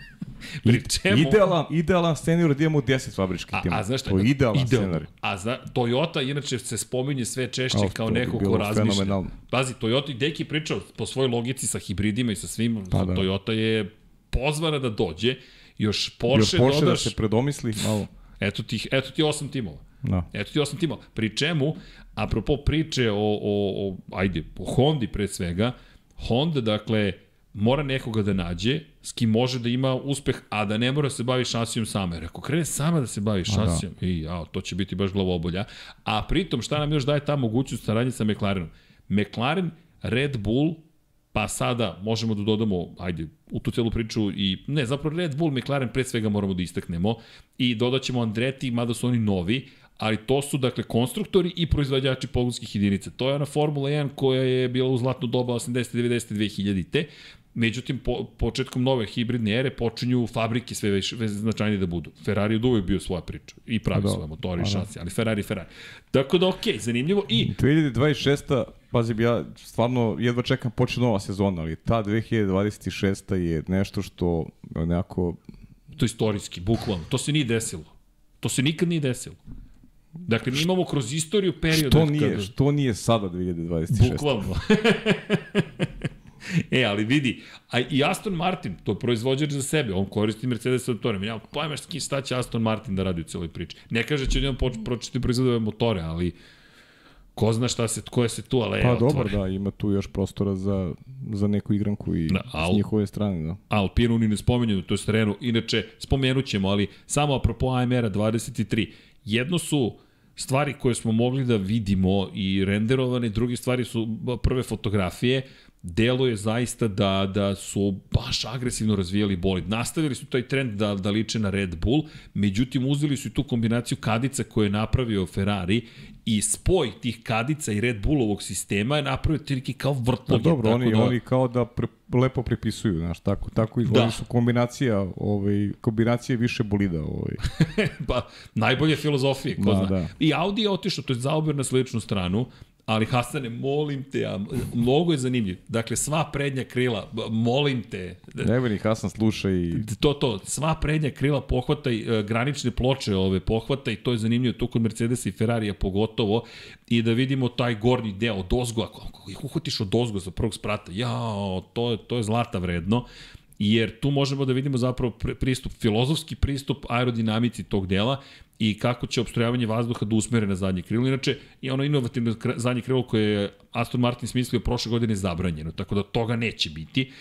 Pri čemu... Idealan, idealan scenarij da imamo 10 fabričkih timova. A, a znaš šta? To je idealan scenarij. A zna, Toyota inače se spominje sve češće oh, kao neko ko razmišlja. Pazi, Toyota i Deki pričao po svojoj logici sa hibridima i sa svim. Pa, da. Toyota je pozvana da dođe. Još Porsche, Još Porsche da dodaš... da se predomisli malo. Eto ti, eto ti osam timova. Da. Eto ti osam timova. Pri čemu, apropo priče o, o, o ajde, o Hondi pre svega, Honda, dakle, mora nekoga da nađe, s kim može da ima uspeh, a da ne mora da se bavi šasijom sama. Jer ako krene sama da se bavi šasijom, da. i, a, to će biti baš glavobolja. A pritom, šta nam još daje ta mogućnost saradnje sa McLarenom? McLaren, Red Bull, pa sada možemo da dodamo, ajde, u tu celu priču i, ne, zapravo Red Bull, McLaren pre svega moramo da istaknemo i dodat ćemo Andreti, mada su oni novi, ali to su dakle konstruktori i proizvođači pogonskih jedinica. To je ona Formula 1 koja je bila u zlatno doba 80. 90. 2000. Međutim, po, početkom nove hibridne ere počinju fabrike sve više značajnije da budu. Ferrari od uvek bio svoja priča. I pravi da, svoje motori i šasi, ali Ferrari, Ferrari. Tako da, okej, okay, zanimljivo. I... 2026. Pazi, ja stvarno jedva čekam počne nova sezona, ali ta 2026. je nešto što nekako... To je istorijski, bukvalno. To se nije desilo. To se nikad nije desilo. Dakle, mi imamo kroz istoriju period... Što nije, kada... što nije sada 2026? Bukvalno. e, ali vidi, a i Aston Martin, to je proizvođač za sebe, on koristi Mercedes motore. Ja pojma šta će Aston Martin da radi u celoj priči. Ne kaže da će njom pročiti proizvodove motore, ali ko zna šta se, koje se tu ale Pa dobro, da, ima tu još prostora za, za neku igranku i da, al, s njihove strane, da. Alpinu ni ne spomenju, to je terenu. Inače, spomenut ćemo, ali samo apropo AMR-a 23, jedno su stvari koje smo mogli da vidimo i renderovane, druge stvari su prve fotografije, delo je zaista da, da su baš agresivno razvijali bolid. Nastavili su taj trend da, da liče na Red Bull, međutim uzeli su i tu kombinaciju kadica koje je napravio Ferrari i spoj tih kadica i Red Bullovog sistema je napravio tiriki kao vrtloge. Da, dobro, oni, da... oni kao da pre, lepo prepisuju, znaš, tako, tako izgleda da. su kombinacija, ovaj, kombinacije više bolida. Ovaj. pa, najbolje filozofije, ko da, zna. Da. I Audi je otišao, to je zaober na sličnu stranu, Ali Hasane, molim te, a, mnogo je zanimljiv. Dakle, sva prednja krila, molim te. Ne ni Hasan sluša i... To, to, sva prednja krila pohvata i e, granične ploče ove pohvata i to je zanimljivo tu kod Mercedesa i Ferrarija pogotovo i da vidimo taj gornji deo od ozgo, ako ih uhvatiš od ozgo za prvog sprata, jao, to, to je zlata vredno jer tu možemo da vidimo zapravo pristup, filozofski pristup aerodinamici tog dela i kako će obstrojavanje vazduha da usmere na zadnje krilo. Inače, je ono inovativno zadnje krilo koje je Aston Martin smislio prošle godine zabranjeno, tako da toga neće biti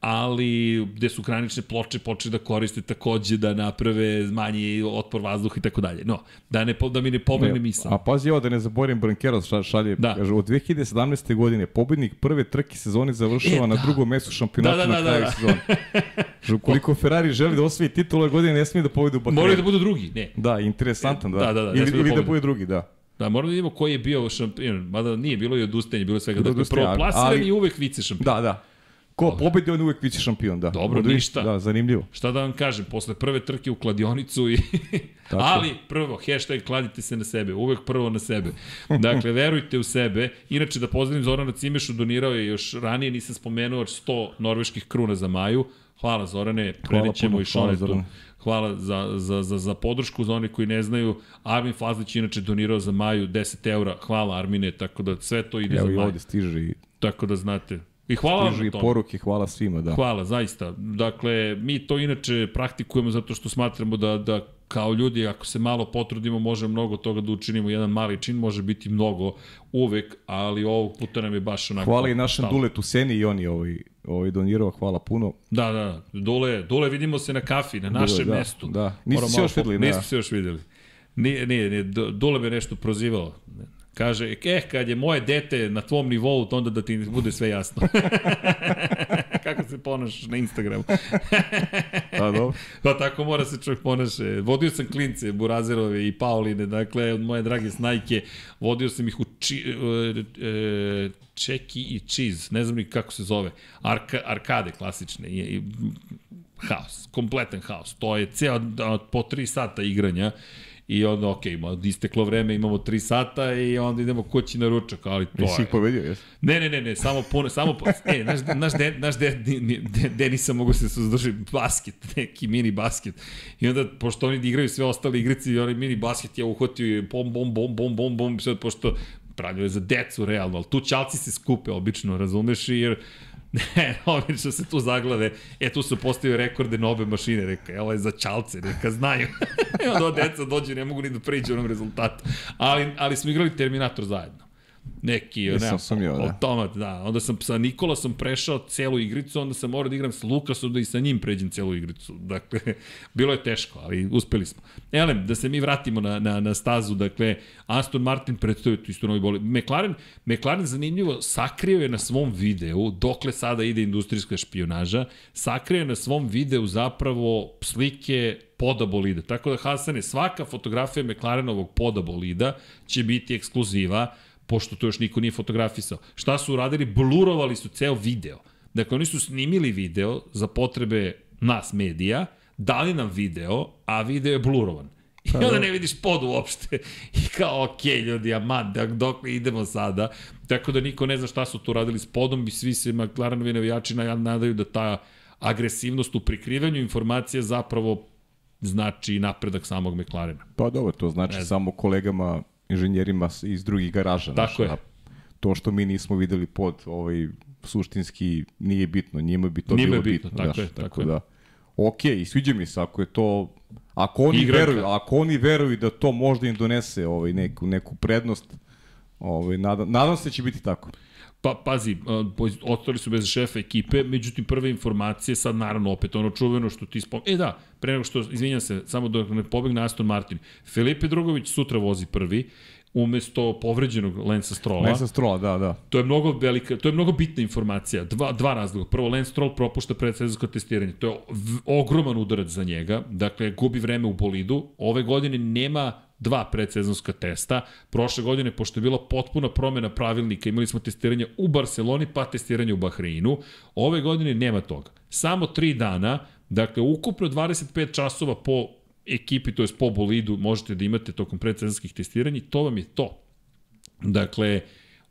ali gde su granične ploče počeli da koriste takođe da naprave manji otpor vazduha i tako dalje. No, da, ne, da mi ne pobegne misla. A pazi ovo da ne zaborim Brankeros šalje, da. kaže, od 2017. godine pobednik prve trke sezone završava e, na da. drugom mestu šampionata da, da, da, na kraju da, da. sezone. Ukoliko Ferrari želi da osvoji titul ove godine, ne smije da pobedi u Bahreinu. Moraju da budu drugi, ne. Da, interesantan, da. Da, da, da. Ili, da ili da bude drugi, da. Da, moramo da vidimo koji je bio šampion, mada nije bilo i odustajanje, bilo svega. Dakle, prvo plasirani ali, i uvek vice šampion. Da, da. Ko pobedi, on uvek biće šampion, da. Dobro, Odri, ništa. Da, zanimljivo. Šta da vam kažem, posle prve trke u kladionicu i... Tako. Ali, prvo, hashtag kladite se na sebe, uvek prvo na sebe. Dakle, verujte u sebe. Inače, da pozdravim Zorana Cimešu, donirao je još ranije, nisam spomenuo, 100 norveških kruna za Maju. Hvala Zorane, ćemo i Šonetu. Hvala za, za, za, za podršku za one koji ne znaju. Armin Fazlić inače donirao za Maju 10 eura. Hvala Armine, tako da sve to ide Evo za Maju. Evo i ovde stiže i... Tako da znate, I hvala vam na tome. poruke, hvala svima, da. Hvala, zaista. Dakle, mi to inače praktikujemo zato što smatramo da, da kao ljudi, ako se malo potrudimo, može mnogo toga da učinimo. Jedan mali čin može biti mnogo uvek, ali ovog puta nam je baš onako... Hvala i našem stalo. Duletu Seni i oni ovaj, ovaj donirao, hvala puno. Da, da, Dule, Dule vidimo se na kafi, na našem Dule, da, mestu. Da, nisi se još videli. Nismo se još videli. Nije, nije, nije, Dule me nešto prozivao. Kaže, eh, kad je moje dete na tvom nivou, onda da ti bude sve jasno. Kako se ponašaš na Instagramu. pa dobro. Pa tako mora se čovjek ponaše. Vodio sam klince, Burazerove i Pauline, dakle, od moje drage snajke, vodio sam ih u či, e, e, Čeki i Cheese, ne znam ni kako se zove, Arka, arkade klasične, i, haos, kompletan haos. To je ceo, po tri sata igranja I onda, ok, ima isteklo vreme, imamo 3 sata i onda idemo kući na ručak, ali to Nisi ih povedio, jes? Ne, ne, ne, ne, samo puno, samo, e, naš, naš, de, naš de, de, de, Denisa mogu se suzdrži basket, neki mini basket. I onda, pošto oni igraju sve ostale igrice i onaj mini basket ja uhvatio i bom, bom, bom, bom, bom, bom, sad, pošto pravljaju je za decu realno, ali tu čalci se skupe obično, razumeš, jer Ne, obično se tu zaglave. E, tu su postavio rekorde na obe mašine. Reka, evo je za čalce, neka znaju. I onda deca dođe, ne mogu ni da priđu onom rezultatu. Ali, ali smo igrali Terminator zajedno. Neki Nisam ne, sumnjao, da. automat, da. Onda sam sa Nikolasom prešao celu igricu, onda sam morao da igram sa Lukasom da i sa njim pređem celu igricu. Dakle, bilo je teško, ali uspeli smo. Elem, da se mi vratimo na, na, na stazu, dakle, Aston Martin predstavio isto novi bolid. McLaren, McLaren zanimljivo, sakrio je na svom videu, dokle sada ide industrijska špionaža, sakrio je na svom videu zapravo slike poda bolida. Tako da, Hasane, svaka fotografija McLarenovog poda bolida će biti ekskluziva, pošto to još niko nije fotografisao. Šta su uradili? Blurovali su ceo video. Dakle, oni su snimili video za potrebe nas medija, dali nam video, a video je blurovan. I Pa onda da. ne vidiš pod uopšte. I kao, okej, okay, ljudi, aman, dok, dok idemo sada. Tako da niko ne zna šta su tu radili s podom i svi se McLarenovi navijači nadaju da ta agresivnost u prikrivanju informacija zapravo znači napredak samog McLarena. Pa dobro, to znači Ne samo kolegama inženjerima iz drugih garaža. Tako znaš, je. a To što mi nismo videli pod ovaj suštinski nije bitno, njima bi to Njima je bilo bitno, bitno. tako je, tako tako je. da. Ok, i sviđa mi se ako je to ako oni Igranka. veruju, ako oni veruju da to možda im donese ovaj neku neku prednost, ovaj nadam, nadam se da će biti tako. Pa, pazi, ostali su bez šefa ekipe, međutim prve informacije, sad naravno opet ono čuveno što ti spom... E da, pre nego što, izvinjam se, samo dok ne pobegne Aston Martin. Filipe Drugović sutra vozi prvi, umesto povređenog Lensa Strola. Lensa Strola, da, da. To je mnogo velika, to je mnogo bitna informacija. Dva, dva razloga. Prvo, Lance Stroll propušta predsezonsko testiranje. To je ogroman udarac za njega. Dakle, gubi vreme u bolidu. Ove godine nema dva predsezonska testa. Prošle godine, pošto je bila potpuna promena pravilnika, imali smo testiranje u Barceloni, pa testiranje u Bahreinu. Ove godine nema toga. Samo tri dana, dakle, ukupno 25 časova po ekipi, to je po bolidu, možete da imate tokom predsezonskih testiranja to vam je to. Dakle,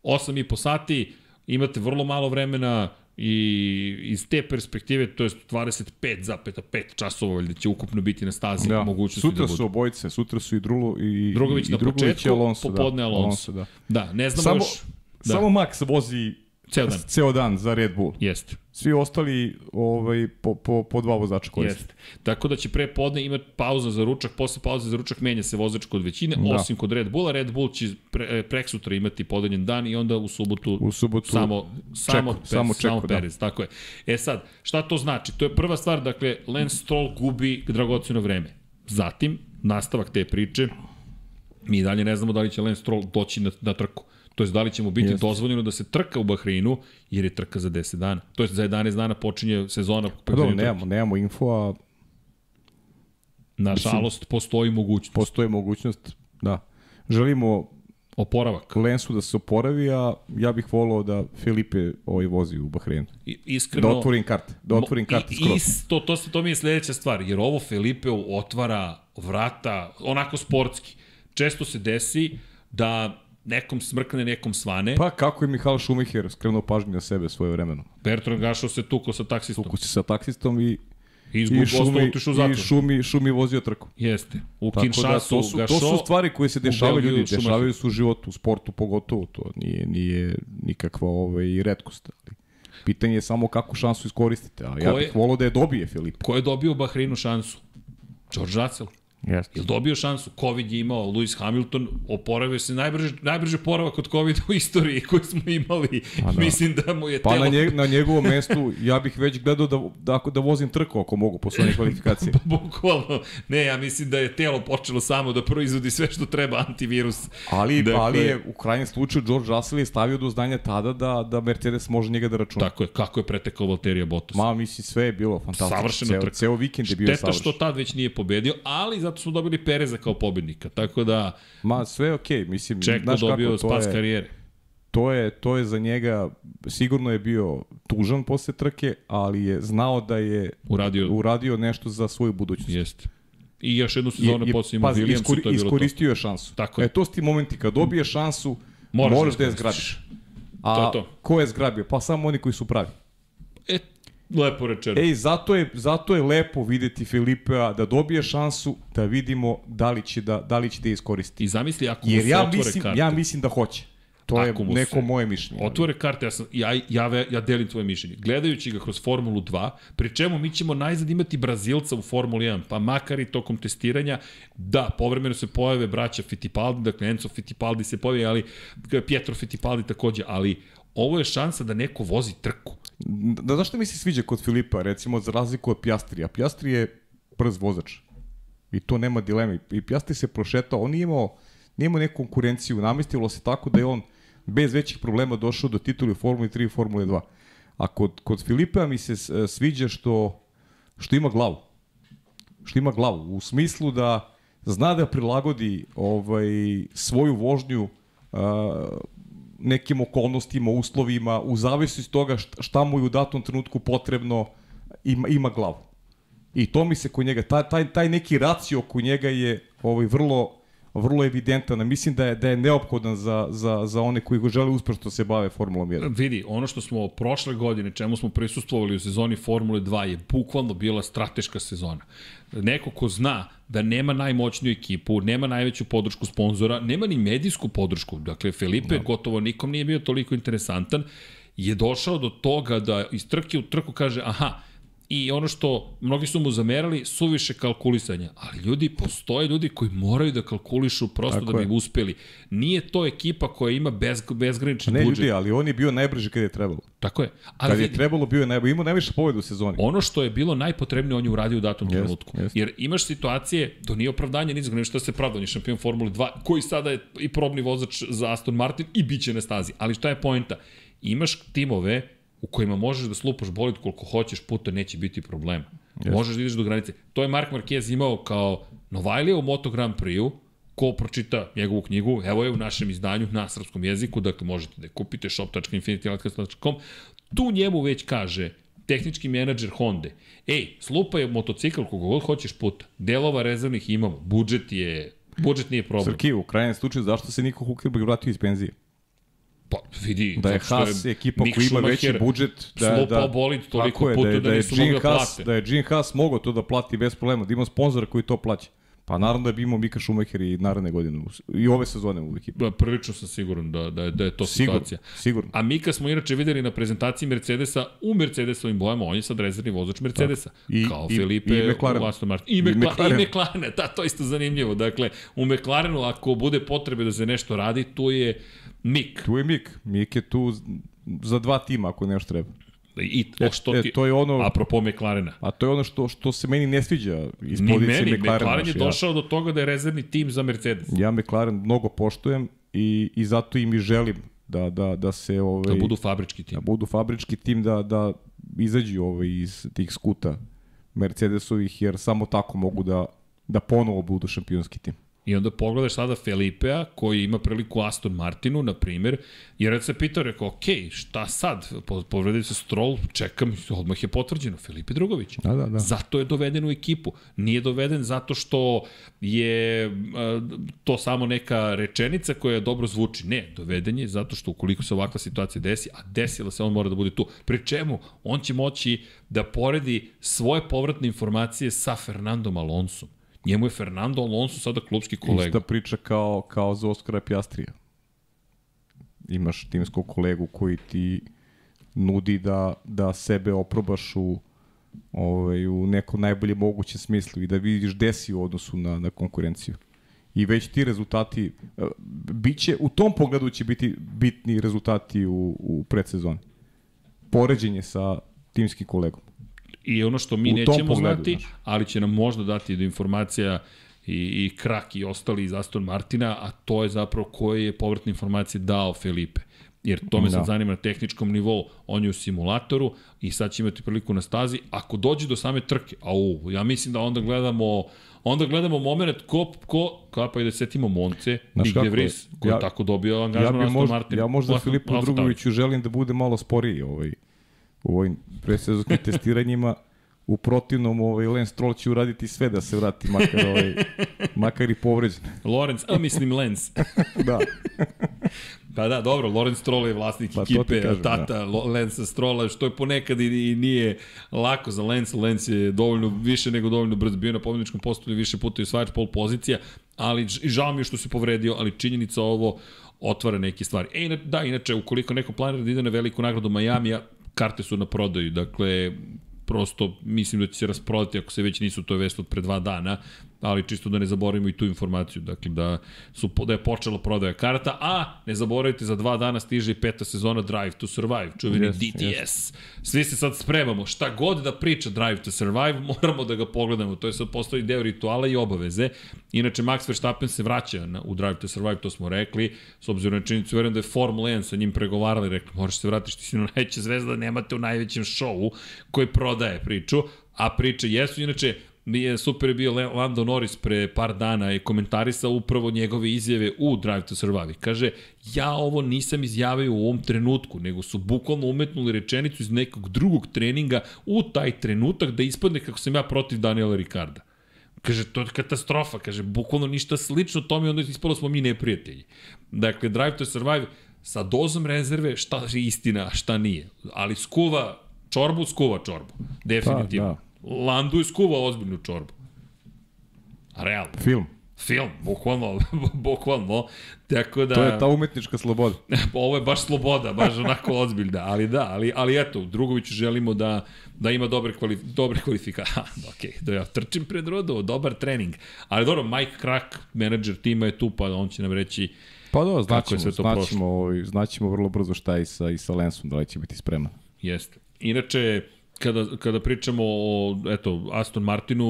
8 i po sati, imate vrlo malo vremena i iz te perspektive, to je 25,5 časova, valjda će ukupno biti na stazi Da. mogućnosti Sutra da su budu. obojice, sutra su i Drulo i Drugović i, na i Drugović početku, i Alonso, popodne da. Alonso. da. Da, ne znamo Samo, još. Da, samo Max vozi ceo dan. ceo dan za Red Bull. Jeste. Svi ostali ovaj, po, po, po dva vozača koriste. Jeste. Tako da će pre podne imati pauza za ručak, posle pauze za ručak menja se vozač kod većine, Da. osim kod Red Bulla. Red Bull će pre, e, prek sutra imati podeljen dan i onda u subotu, U subotu samo, samo, čeku, samo samo čeku, da. Perez, tako je. E sad, šta to znači? To je prva stvar, dakle, Lance Stroll gubi dragoceno vreme. Zatim, nastavak te priče, mi dalje ne znamo da li će Lance Stroll doći na, na trku. To je da li će mu biti Jeste. dozvoljeno da se trka u Bahreinu, jer je trka za 10 dana. To je za 11 dana počinje sezona. Pa dobro, nemamo, nemamo info, a Nažalost, postoji mogućnost. postoje mogućnost, da. Želimo Oporavak. Lensu da se oporavi, a ja bih volao da Filipe ovaj vozi u Bahreinu. I- Iskreno... Da otvorim karte, da otvorim karte skroz. Isto, to, se, to mi je sledeća stvar, jer ovo Felipeu otvara vrata onako sportski. Često se desi da nekom smrkne, nekom svane. Pa, kako je Mihal Šumicher skrenuo pažnju na sebe svoje vremeno. Bertrand Gašo se tuko sa taksistom. Tuku se sa taksistom i, i šumi, i šumi, šumi vozio trku. Jeste. U Tako da, Kinshasu to su, Gašo, to su stvari koje se dešavaju ljudi, dešavaju se u životu, u sportu pogotovo, to nije, nije nikakva ovaj, redkost. Ali pitanje je samo kako šansu iskoristite, a ja bih volao da je dobije Filip. Ko je dobio u Bahreinu šansu? George Russell. Jeste. Jel dobio šansu? Covid je imao, Lewis Hamilton oporavio se najbrže, najbrže poravak od COVID u istoriji koju smo imali. Pa da. Mislim da mu je Pa telo... na, njeg, na njegovom mestu ja bih već gledao da, da, da vozim trku ako mogu posle one kvalifikacije. Bukvalno. Ne, ja mislim da je telo počelo samo da proizvodi sve što treba antivirus. Ali, Dakle- ali je u krajnjem slučaju George Russell je stavio do znanja tada da, da Mercedes može njega da računa. Tako je, kako je pretekao Valterija Bottas. Ma, mislim, sve je bilo fantastično. Savršena ceo, trka. Ceo vikend je bio Šteta savršen. što tad već nije pobedio, ali zato smo dobili Pereza kao pobednika. Tako da, Ma, sve je okej, mislim, Čeko znaš dobio kako, to spas je, karijere. to je, to je za njega, sigurno je bio tužan posle trke, ali je znao da je Uradio, uradio nešto za svoju budućnost. jeste. I još jednu sezonu je, posle imao Williamsu, iskori, to je bilo to. iskoristio je šansu. Tako je. E, to su ti momenti kad dobije šansu, Moraš moraš, da da je zgrabiš. A To je to. ko je zgrabio? Pa samo oni koji su pravi. E, lepo rečeno. Ej, zato je, zato je lepo videti Filipea da dobije šansu da vidimo da li će da, da, li će da je iskoristiti. I zamisli ako Jer mu se ja otvore mislim, karte. ja mislim da hoće. To je Ako mu neko moje mišljenje. Otvore karte, ja, sam, ja, ja, ja delim tvoje mišljenje. Gledajući ga kroz Formulu 2, pri čemu mi ćemo najzad imati Brazilca u Formuli 1, pa makar i tokom testiranja, da, povremeno se pojave braća Fittipaldi, dakle Enzo Fittipaldi se pojavi, ali Pietro Fittipaldi takođe, ali ovo je šansa da neko vozi trku. Da, znaš šta mi se sviđa kod Filipa, recimo za razliku od Pjastrija? Pjastri je brz vozač. I to nema dileme. I Pjastri se prošetao, on nije imao, nije imao neku konkurenciju, namestilo se tako da je on bez većih problema došao do titula u Formuli 3 i Formuli 2. A kod, kod Filipa mi se s- sviđa što, što ima glavu. Što ima glavu. U smislu da zna da prilagodi ovaj, svoju vožnju a, nekim okolnostima, uslovima, u zavisnosti toga šta, mu je u datom trenutku potrebno, ima, ima glavu. I to mi se kod njega, taj, taj, taj neki racio kod njega je ovaj, vrlo, vrlo evidentan. Mislim da je, da je neophodan za, za, za one koji go žele uspešno se bave Formulom 1. Vidi, ono što smo prošle godine, čemu smo prisustvovali u sezoni Formule 2 je bukvalno bila strateška sezona. Neko ko zna da nema najmoćniju ekipu, nema najveću podršku sponzora, nema ni medijsku podršku, dakle Felipe da. gotovo nikom nije bio toliko interesantan, je došao do toga da iz trke u trku kaže, aha, I ono što mnogi su mu zamerali, suviše kalkulisanja. Ali ljudi, postoje ljudi koji moraju da kalkulišu prosto Tako da bi je. uspeli. Nije to ekipa koja ima bez, bezgranični Ne budžet. ljudi, ali on je bio najbrži kad je trebalo. Tako je. Ali Kad je trebalo bio je najbolji. Imao najviše pobjeda u sezoni. ono što je bilo najpotrebnije on je uradio u datom Jest, trenutku. jest. Jer imaš situacije, to nije opravdanje ni za nema šta se pravda, on je šampion Formule 2, koji sada je i probni vozač za Aston Martin i bit će na stazi. Ali šta je poenta? Imaš timove u kojima možeš da slupaš bolid koliko hoćeš puta, neće biti problema. Yes. Možeš da ideš do granice. To je Mark Marquez imao kao Novajlija u Moto Grand Prix-u, ko pročita njegovu knjigu, evo je u našem izdanju na srpskom jeziku, dakle možete da je kupite shop.infinitylightcast.com, tu njemu već kaže tehnički menadžer Honda, ej, slupa je motocikl kogo god hoćeš puta, delova rezervnih imamo, budžet je, budžet nije problem. Srki, u krajnjem slučaju, zašto se Niko Huckenberg vratio iz penzije? Pa vidi, Da je Haas ekipa Mick koja ima veći budžet. Da, slupao da, bolid toliko je, puta da, je, da, da, je nisu Gene mogli da Haas, plate. da je Gene Haas mogao to da plati bez problema, da ima sponzora koji to plaća. Pa naravno da bi imao Mika Schumacher i naredne godine, i ove sezone u ekipi. Da, prilično sam siguran da, da, je, da je to Sigurno, situacija. sigurno. A Mika smo inače videli na prezentaciji Mercedesa u Mercedesovim bojama, on je sad rezervni vozač Mercedesa. I- kao i- Felipe i McLaren. u Aston Martin. I, I Mekla, McLaren. I McLaren, da, to je isto zanimljivo. Dakle, u McLarenu ako bude potrebe da se nešto radi, tu je Mik. Tu je Mik. Mik je tu za dva tima ako nešto treba. I o što e, ti, to je ono- apropo McLarena. A to je ono što, što se meni ne sviđa iz Ni pozicije meni, McLarena. McLaren je znaš, došao do toga da je rezervni tim za Mercedes. Ja, ja McLaren mnogo poštujem i, i zato im i želim da, da, da se... Ovaj, Da budu fabrički tim. da budu fabrički tim da, da izađu ovaj, iz tih skuta Mercedesovih, jer samo tako mogu da, da ponovo budu šampionski tim. I onda pogledaš sada Felipea, koji ima priliku Aston Martinu, na primjer, jer kad se pitao, rekao, ok, šta sad? Po- Povredio se Stroll, čekam, odmah je potvrđeno, Felipe Drugović. Da, da, da. Zato je doveden u ekipu. Nije doveden zato što je to samo neka rečenica koja dobro zvuči. Ne, doveden je zato što ukoliko se ovakva situacija desi, a desila se, on mora da bude tu. Pri čemu? On će moći da poredi svoje povratne informacije sa Fernandom Alonsom. Njemu je Fernando Alonso sada klubski kolega. Ista priča kao, kao za Oskara Pjastrija. Imaš timskog kolegu koji ti nudi da, da sebe oprobaš u, ovaj, u neko najbolje moguće smislu i da vidiš gde si u odnosu na, na konkurenciju. I već ti rezultati, eh, biće, u tom pogledu će biti bitni rezultati u, u predsezoni. Poređenje sa timskim kolegom. I ono što mi nećemo pogledu, znati, znaš. ali će nam možda dati do informacija i, i Krak i ostali iz Aston Martina, a to je zapravo koje je povratne informacije dao Felipe. Jer to me Da. sad zanima na tehničkom nivou. On je u simulatoru i sad će imati priliku na stazi. Ako dođe do same trke, au, ja mislim da onda gledamo onda gledamo moment ko, ko kapa i da setimo Monce, Znaš kako De? Vries, koji Ja- tako dobio Ja, angažman bi Aston možda, Martin. ja možda Filipu. Drugoviću želim da bude malo sporiji ovaj, u ovim presezonskim testiranjima. U protivnom, ovaj, Lance Stroll će uraditi sve da se vrati, makar, ovaj, makar i povređen. Lorenz, a mislim Lenz. da. Pa da, dobro, Lorenz Stroll je vlasnik Pa ekipe, kažem, tata da. Lensa Strolla, što je ponekad i, i nije lako za Lensa. Lens je dovoljno, više nego dovoljno brz bio na pobjedičkom postolju, više puta i osvajač pol pozicija, ali žao mi je što se povredio, ali činjenica ovo, otvara neke stvari. E, da, inače, ukoliko neko planira da ide na veliku nagradu Majamija, karte su na prodaju, dakle, prosto mislim da će se rasprodati ako se već nisu to vest od pre dva dana, ali čisto da ne zaboravimo i tu informaciju, dakle da, su, da je počela prodaja karta, a ne zaboravite za dva dana stiže i peta sezona Drive to Survive, čuveni yes, DTS. Yes. Svi se sad spremamo, šta god da priča Drive to Survive, moramo da ga pogledamo, to je sad postoji deo rituala i obaveze. Inače, Max Verstappen se vraća na, u Drive to Survive, to smo rekli, s obzirom na činjenicu, verujem da je Formula 1 sa njim pregovarali, rekli, možeš se vratiti, ti si na najveća zvezda, nemate u najvećem šovu koji prodaje priču, a priče jesu, inače, je super je bio Lando Norris pre par dana i komentarisao upravo njegove izjave u Drive to Survive. Kaže, ja ovo nisam izjavio u ovom trenutku, nego su bukvalno umetnuli rečenicu iz nekog drugog treninga u taj trenutak da ispadne kako sam ja protiv Daniela Ricarda. Kaže, to je katastrofa, kaže, bukvalno ništa slično tome, onda ispalo smo mi neprijatelji. Dakle, Drive to Survive sa dozom rezerve, šta je istina, šta nije. Ali skuva čorbu, skuva čorbu. Definitivno. Pa, da. Landu je skuvao ozbiljnu čorbu. Realno. Film. Film, bukvalno, bukvalno. Tako da... To je ta umetnička sloboda. Ovo je baš sloboda, baš onako ozbiljna, ali da, ali, ali eto, Drugoviću želimo da, da ima dobre, kvali, dobre kvalifikacije. ok, da ja trčim pred rodo, dobar trening. Ali dobro, Mike Krak, menadžer tima je tu, pa on će nam reći Pa da, znaćemo, znaćemo, ovaj, znaćemo vrlo brzo šta je i sa, i sa Lensom, da li će biti spreman. Jeste. Inače, kada, kada pričamo o eto, Aston Martinu,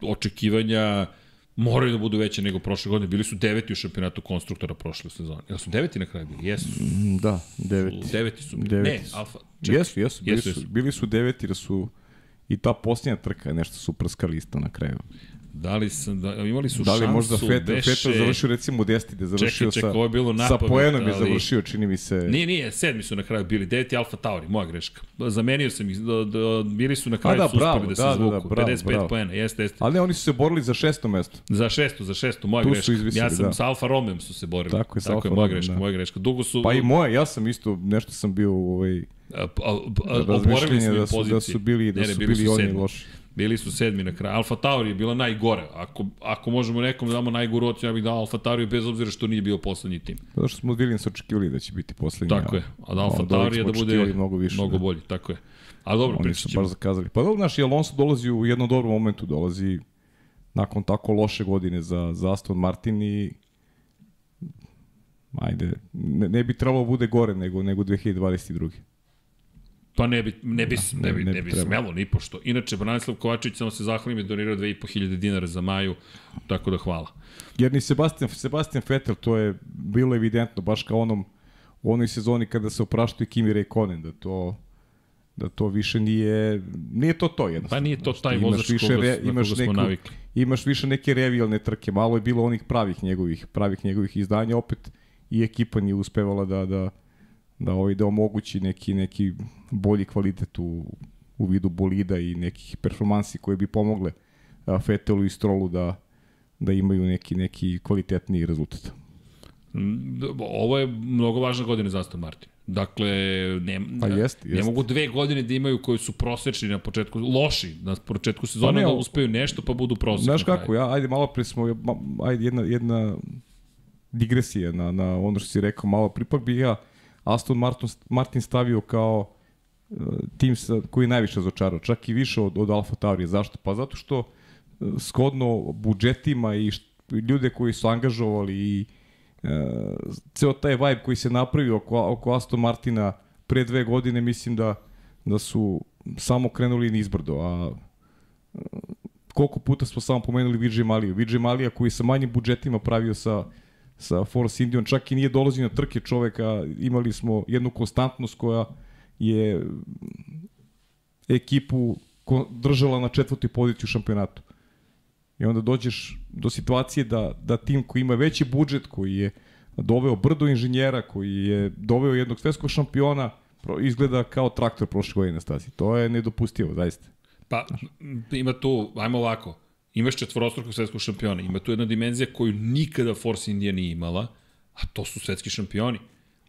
očekivanja moraju da budu veće nego prošle godine. Bili su deveti u šampionatu konstruktora prošle sezone. Jel su deveti na kraju bili? Jesu. Mm, da, deveti. Su, deveti su bili. Deveti. Ne, Alfa. Čekaj. Jesu, jesu. Bili, jesu, su, bili su deveti da su i ta posljednja trka je nešto su prskali isto na kraju. Da li, sam, da, imali su da li šansu, možda Fetel, beše... Fetel završio recimo u 10. da završio čekaj, čekaj, sa, ovo je bilo napamet, sa poenom je završio, čini mi se... Nije, nije, sedmi su na kraju bili, 9. Alfa Tauri, moja greška. Zamenio sam ih, da, da, bili su na kraju da, su bravo, da, da se zvuku, da, da, bravo, 55 bravo. poena, jeste, jeste. Ali ne, oni su se borili za šesto mesto. Za šesto, za šesto, moja tu greška. Izvisili, ja sam da. sa Alfa Romeom su se borili. Tako je, sa Alfa Romeo, moja greška, da. moja greška. Dugo su... Pa i moja, ja sam isto, nešto sam bio ovaj... Oborili smo da su, da su bili, da su bili oni loši. Bili su sedmi na kraju. Alfa Tauri je bila najgore. Ako, ako možemo nekom da damo najgoru ocenu, ja bih dao Alfa Tauri bez obzira što nije bio poslednji tim. Zato što smo od Williams očekivali da će biti poslednji. Tako je. A da Alfa Tauri je da bude mnogo, više, mnogo da. bolji. Tako je. A dobro, Oni su baš zakazali. Pa dobro, naš Alonso dolazi u jednom dobrom momentu. Dolazi nakon tako loše godine za, za Aston Martin i ajde, ne, ne bi trebalo da bude gore nego, nego 2022. Pa ne bi, ne bi, da, ne, bi, ne, ne bi, bi smelo ni pošto. Inače, Branislav Kovačević samo se zahvalim je donirao 2500 dinara za Maju, tako da hvala. Jer ni Sebastian, Sebastian Vettel, to je bilo evidentno, baš kao onom, u onoj sezoni kada se opraštuje Kimi Rekonen, da to da to više nije nije to to jednostavno. Pa nije to taj vozač više koga, re, imaš koga neku, navikli. Imaš više neke revijalne trke, malo je bilo onih pravih njegovih pravih njegovih izdanja, opet i ekipa nije uspevala da da da ovaj da omogući neki neki bolji kvalitet u, u vidu bolida i nekih performansi koje bi pomogle a, Fetelu i Strolu da da imaju neki neki kvalitetniji rezultat. Mm, ovo je mnogo važna godina za Aston Martin. Dakle, ne, pa jest, jest. ne mogu dve godine da imaju koji su prosečni na početku, loši na početku sezona pa ne, da uspeju nešto pa budu prosečni. Znaš kako, ja, ajde malo pre smo, ajde jedna, jedna digresija na, na ono što si rekao malo, pripak bi ja Aston Martin, Martin stavio kao uh, tim sa, koji je najviše razočarao, čak i više od, od Alfa Taurija. Zašto? Pa zato što uh, skodno budžetima i št, ljude koji su angažovali i uh, ceo taj vibe koji se napravio oko, oko Aston Martina pre dve godine, mislim da, da su samo krenuli nizbrdo, a uh, koliko puta smo samo pomenuli Vijay Malija. Vijay Malija koji sa manjim budžetima pravio sa sa Force Indion, čak i nije dolazio na trke čoveka, imali smo jednu konstantnost koja je ekipu držala na četvrtoj poziciji u šampionatu. I onda dođeš do situacije da, da tim koji ima veći budžet, koji je doveo brdo inženjera, koji je doveo jednog svetskog šampiona, izgleda kao traktor prošle godine na stazi. To je nedopustivo, zaista. Pa, ima tu, ajmo ovako, imaš četvorostrukog svetskog šampiona. Ima tu jedna dimenzija koju nikada Force India nije imala, a to su svetski šampioni.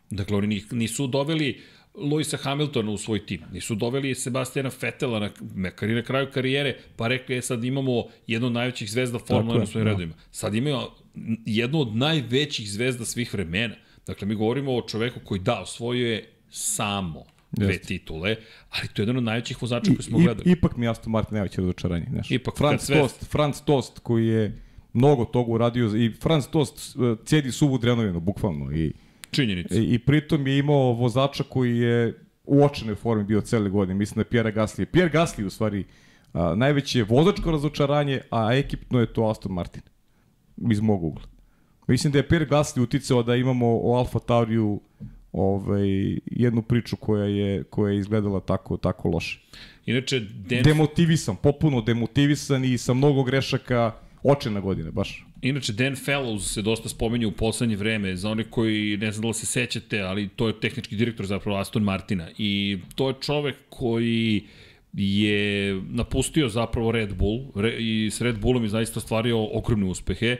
Dakle, oni nisu doveli Luisa Hamiltona u svoj tim. Nisu doveli Sebastiana Fetela na, na kraju karijere, pa rekli, je sad imamo jednu od najvećih zvezda Formula 1 u svojim da. redovima. Sad imaju jednu od najvećih zvezda svih vremena. Dakle, mi govorimo o čoveku koji da, osvojio je samo dve titule, ali to je jedan od najvećih vozača koji smo I, gledali. ipak mi Aston Martin najveće razočaranje. Znaš. Ipak, Franz sve- Tost, Franz Tost koji je mnogo toga uradio i Franz Tost cedi suvu drenovinu, bukvalno. I, Činjenica. i, I pritom je imao vozača koji je u očenoj formi bio cele godine. Mislim da je Pierre Gasly. Pierre Gasly u stvari a, najveće je vozačko razočaranje, a ekipno je to Aston Martin. Iz mog ugla. Mislim da je Pierre Gasly uticao da imamo o Alfa Tauriju ovaj, jednu priču koja je, koja je izgledala tako, tako loše. Inače, Dan, Demotivisan, popuno demotivisan i sa mnogo grešaka očena godine, baš. inače, Dan Fellows se dosta spomenju u poslednje vreme, za one koji, ne znam da li se sećate, ali to je tehnički direktor zapravo Aston Martina. I to je čovek koji je napustio zapravo Red Bull re, i s Red Bullom je zaista stvario ogromne uspehe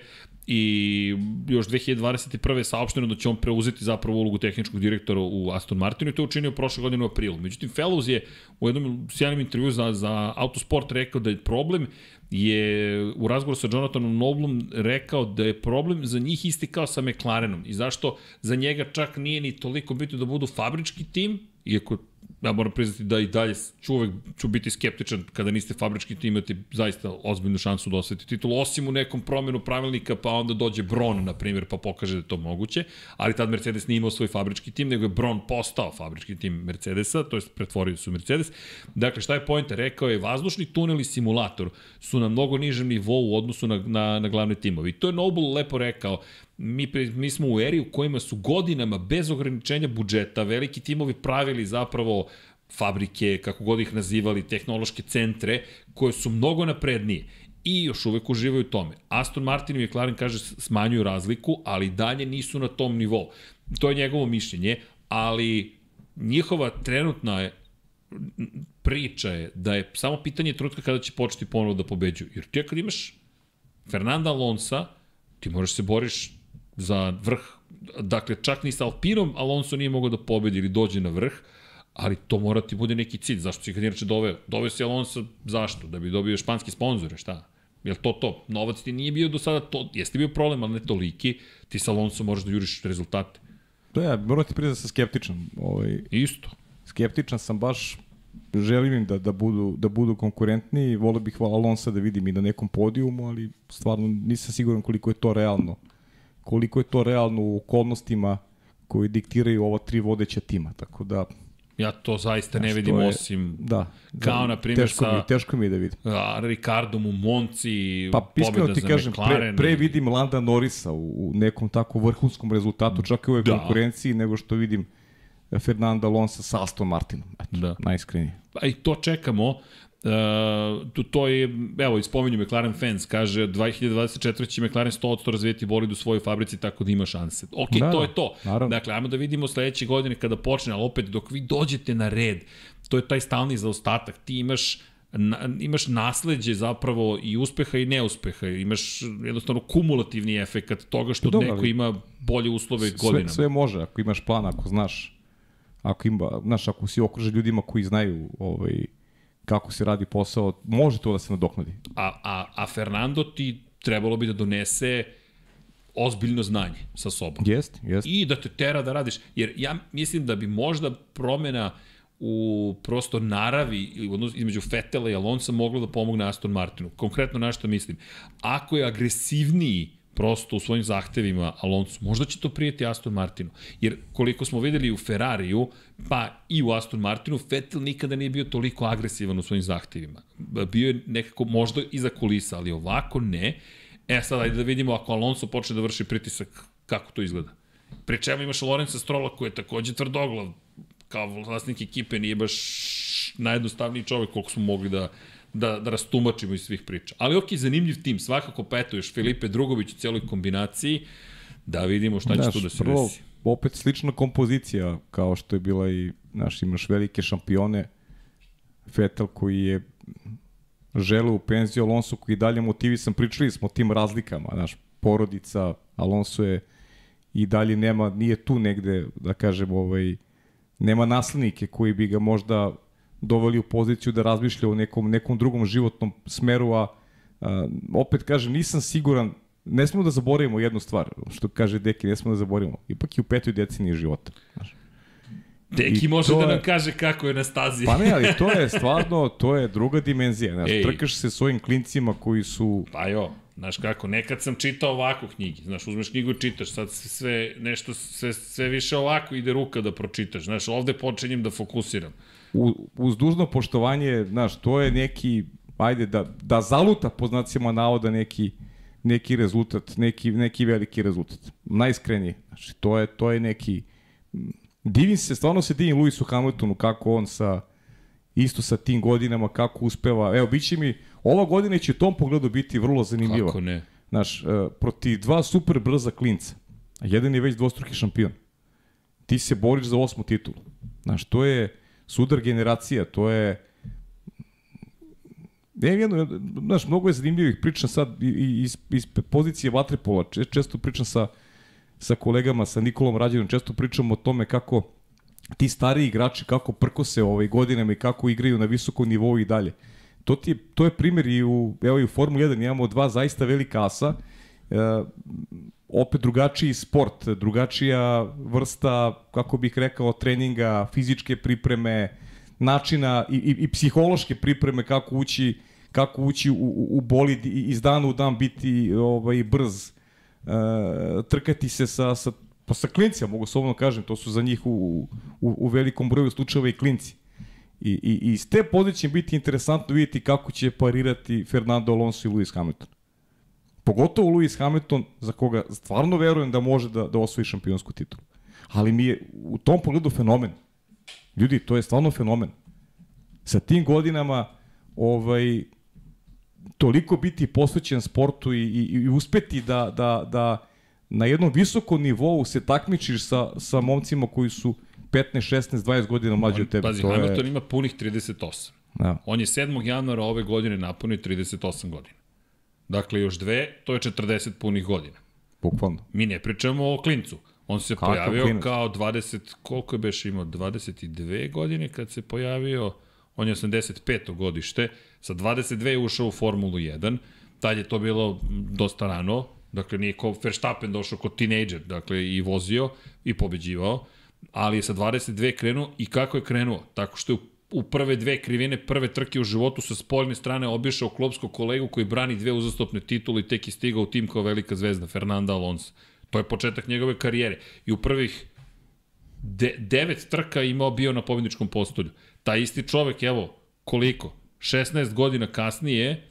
i još 2021. je saopšteno da će on preuzeti zapravo ulogu tehničkog direktora u Aston Martinu i to učinio prošle godine u aprilu. Međutim, Fellows je u jednom sjajnom intervju za, za Autosport rekao da je problem je u razgovoru sa Jonathanom Noblom rekao da je problem za njih isti kao sa McLarenom i zašto za njega čak nije ni toliko bitno da budu fabrički tim, iako ja moram priznati da i dalje ću uvek ću biti skeptičan kada niste fabrički tim, imate zaista ozbiljnu šansu da osvojite titulu, osim u nekom promenu pravilnika, pa onda dođe Bron, na primjer, pa pokaže da je to moguće, ali tad Mercedes nije imao svoj fabrički tim, nego je Bron postao fabrički tim Mercedesa, to jest pretvorio su Mercedes. Dakle, šta je pojenta? Rekao je, vazdušni tunel i simulator su na mnogo nižem nivou u odnosu na, na, na glavne timovi. To je Noble lepo rekao, mi, mi smo u eri u kojima su godinama bez ograničenja budžeta veliki timovi pravili zapravo fabrike, kako god ih nazivali, tehnološke centre, koje su mnogo naprednije i još uvek uživaju u tome. Aston Martin i McLaren, kaže, smanjuju razliku, ali dalje nisu na tom nivou. To je njegovo mišljenje, ali njihova trenutna je priča je da je samo pitanje trenutka kada će početi ponovo da pobeđuju. Jer ti kad imaš Fernanda Alonsa, ti možeš se boriš za vrh. Dakle, čak ni sa Alpinom Alonso nije mogao da pobedi ili dođe na vrh, ali to mora ti bude neki cilj. Zašto si ga inače doveo? Doveo si Alonso, zašto? Da bi dobio španski sponzore, šta? Jel to to? Novac ti nije bio do sada to, jeste bio problem, ali ne toliki, ti sa Alonso možeš da juriš rezultate. Da, ja moram ti priznati da sam skeptičan. Ovaj, Isto. skeptičan sam baš želim im da, da, budu, da budu konkurentni volio bih Alonsa da vidim i na nekom podijumu, ali stvarno nisam siguran koliko je to realno. Koliko je to realno u okolnostima koji diktiraju ova tri vodeća tima. Tako da, Ja to zaista ne vidim je- osim da. Kao, da, na primjer, teško sa- Mi, teško mi je da vidim. a, Ricardom u Monci, Pa iskreno ti za kažem, pre, McLaren. pre i- vidim Landa Norisa u, u nekom tako vrhunskom rezultatu, čak i u ovoj Da. konkurenciji, nego što vidim Fernanda Alonso sa Aston Martinom. Eto, Da. najiskrenije. Pa i to čekamo. Uh, to, to je, evo, ispominju McLaren fans, kaže 2024. će McLaren 100% razvijeti bolid u svojoj fabrici tako da ima šanse. Ok, Da, to da, je to. naravno. Dakle, ajmo da vidimo sledeće godine kada počne, ali opet dok vi dođete na red, to je taj stalni zaostatak. Ti imaš na, imaš nasleđe zapravo i uspeha i neuspeha. Imaš jednostavno kumulativni efekat toga što Dobro, neko ali- ima bolje uslove Sve, godinama. sve može, ako imaš plan, ako znaš, ako ima, znaš, ako si okružen ljudima koji znaju ovaj, kako se radi posao, može to da se nadoknadi. A, a, a Fernando ti trebalo bi da donese ozbiljno znanje sa sobom. Jest, jest. I da te tera da radiš. Jer ja mislim da bi možda promena u prosto naravi između Fetela i Alonsa moglo da pomogne Aston Martinu. Konkretno na što mislim. Ako je agresivniji prosto u svojim zahtevima Alonso, možda će to prijeti Aston Martinu. Jer koliko smo videli u Ferrariju, pa i u Aston Martinu, Vettel nikada nije bio toliko agresivan u svojim zahtevima. Bio je nekako možda iza kulisa, ali ovako ne. E sad, ajde da vidimo ako Alonso počne da vrši pritisak, kako to izgleda. Pri čemu imaš Lorenza Strola koji je takođe tvrdoglav, kao vlasnik ekipe nije baš najjednostavniji čovek koliko smo mogli da, da, da rastumačimo iz svih priča. Ali ok, zanimljiv tim, svakako pa eto još Filipe Drugović u cijeloj kombinaciji, da vidimo šta će tu da se prvo, desi. opet slična kompozicija kao što je bila i, znaš, imaš velike šampione, Vettel koji je žele u penziju, Alonso koji je dalje motivisan, pričali smo o tim razlikama, znaš, porodica, Alonso je i dalje nema, nije tu negde, da kažem, ovaj, nema naslednike koji bi ga možda doveli u poziciju da razmišlja o nekom, nekom drugom životnom smeru, a, a opet kažem, nisam siguran ne smemo da zaboravimo jednu stvar, što kaže Deki, ne smemo da zaboravimo. Ipak je u petoj deceniji života. Znaš. Deki I može da je- nam kaže kako je na stazi. Pa ne, ali to je stvarno, to je druga dimenzija. Znaš, Ej. trkaš se s ovim klincima koji su Pa jo, znaš kako, nekad sam čitao ovako knjige, znaš, uzmeš knjigu i čitaš, sad sve, nešto, sve, sve više ovako ide ruka da pročitaš, znaš, ovde počinjem da fokusiram. U, uz dužno poštovanje, znaš, to je neki, ajde, da, da zaluta po znacima navoda neki, neki rezultat, neki, neki veliki rezultat. Najiskreniji. Znači, to je, to je neki... Divim se, stvarno se divim Luisu Hamiltonu, kako on sa isto sa tim godinama, kako uspeva. Evo, bit će mi, ova godina će u tom pogledu biti vrlo zanimljiva. Kako ne? Znaš, uh, protiv dva super brza klinca, a jedan je već dvostruki šampion. Ti se boriš za osmu titulu. Znaš, to je sudar generacija, to je... Ne, jedno, znaš, mnogo je zanimljivih priča sad iz, iz pozicije Vatrepola. Če- Često pričam sa, sa kolegama, sa Nikolom Rađenom, često pričam o tome kako ti stariji igrači kako prkose ovaj godinama i kako igraju na visokom nivou i dalje. To, ti je, to je primjer i u, evo i u Formuli 1 imamo dva zaista velika asa, e, opet drugačiji sport, drugačija vrsta, kako bih rekao, treninga, fizičke pripreme, načina i, i, i psihološke pripreme kako ući kako ući u, u, u bolid i iz dana u dan biti ovaj brz, e, trkati se sa, sa pa sa klincima, mogu slobodno kažem, to su za njih u, u, u velikom broju slučajeva i klinci. I, i, i iz te pozicije biti interesantno vidjeti kako će parirati Fernando Alonso i Lewis Hamilton. Pogotovo Lewis Hamilton, za koga stvarno verujem da može da, da osvoji šampionsku titulu. Ali mi je u tom pogledu fenomen. Ljudi, to je stvarno fenomen. Sa tim godinama ovaj, toliko biti posvećen sportu i, i, i uspeti da, da, da na jednom visokom nivou se takmičiš sa, sa momcima koji su 15, 16, 20 godina mlađi od tebe. Pazi, to Hamilton je, ima punih 38. da. On je 7. januara ove godine napunio 38 godina. Dakle, još dve, to je 40 punih godina. Bukvalno. Mi ne pričamo o klincu. On se Kakav pojavio klinac? kao 20, koliko je beš imao, 22 godine kad se pojavio, on je 85. godište, sa 22 je ušao u Formulu 1, tad je to bilo dosta rano, dakle nije kao Verstappen došao kao tinejdžer, dakle i vozio i pobeđivao, ali je sa 22 krenuo i kako je krenuo? Tako što je u u prve dve krivine, prve trke u životu sa spoljne strane obišao klopskog kolegu koji brani dve uzastopne titule i tek je stigao u tim kao velika zvezda, Fernanda Alonso. To je početak njegove karijere. I u prvih de, devet trka imao bio na pobjedničkom postolju. Taj isti čovek, evo, koliko? 16 godina kasnije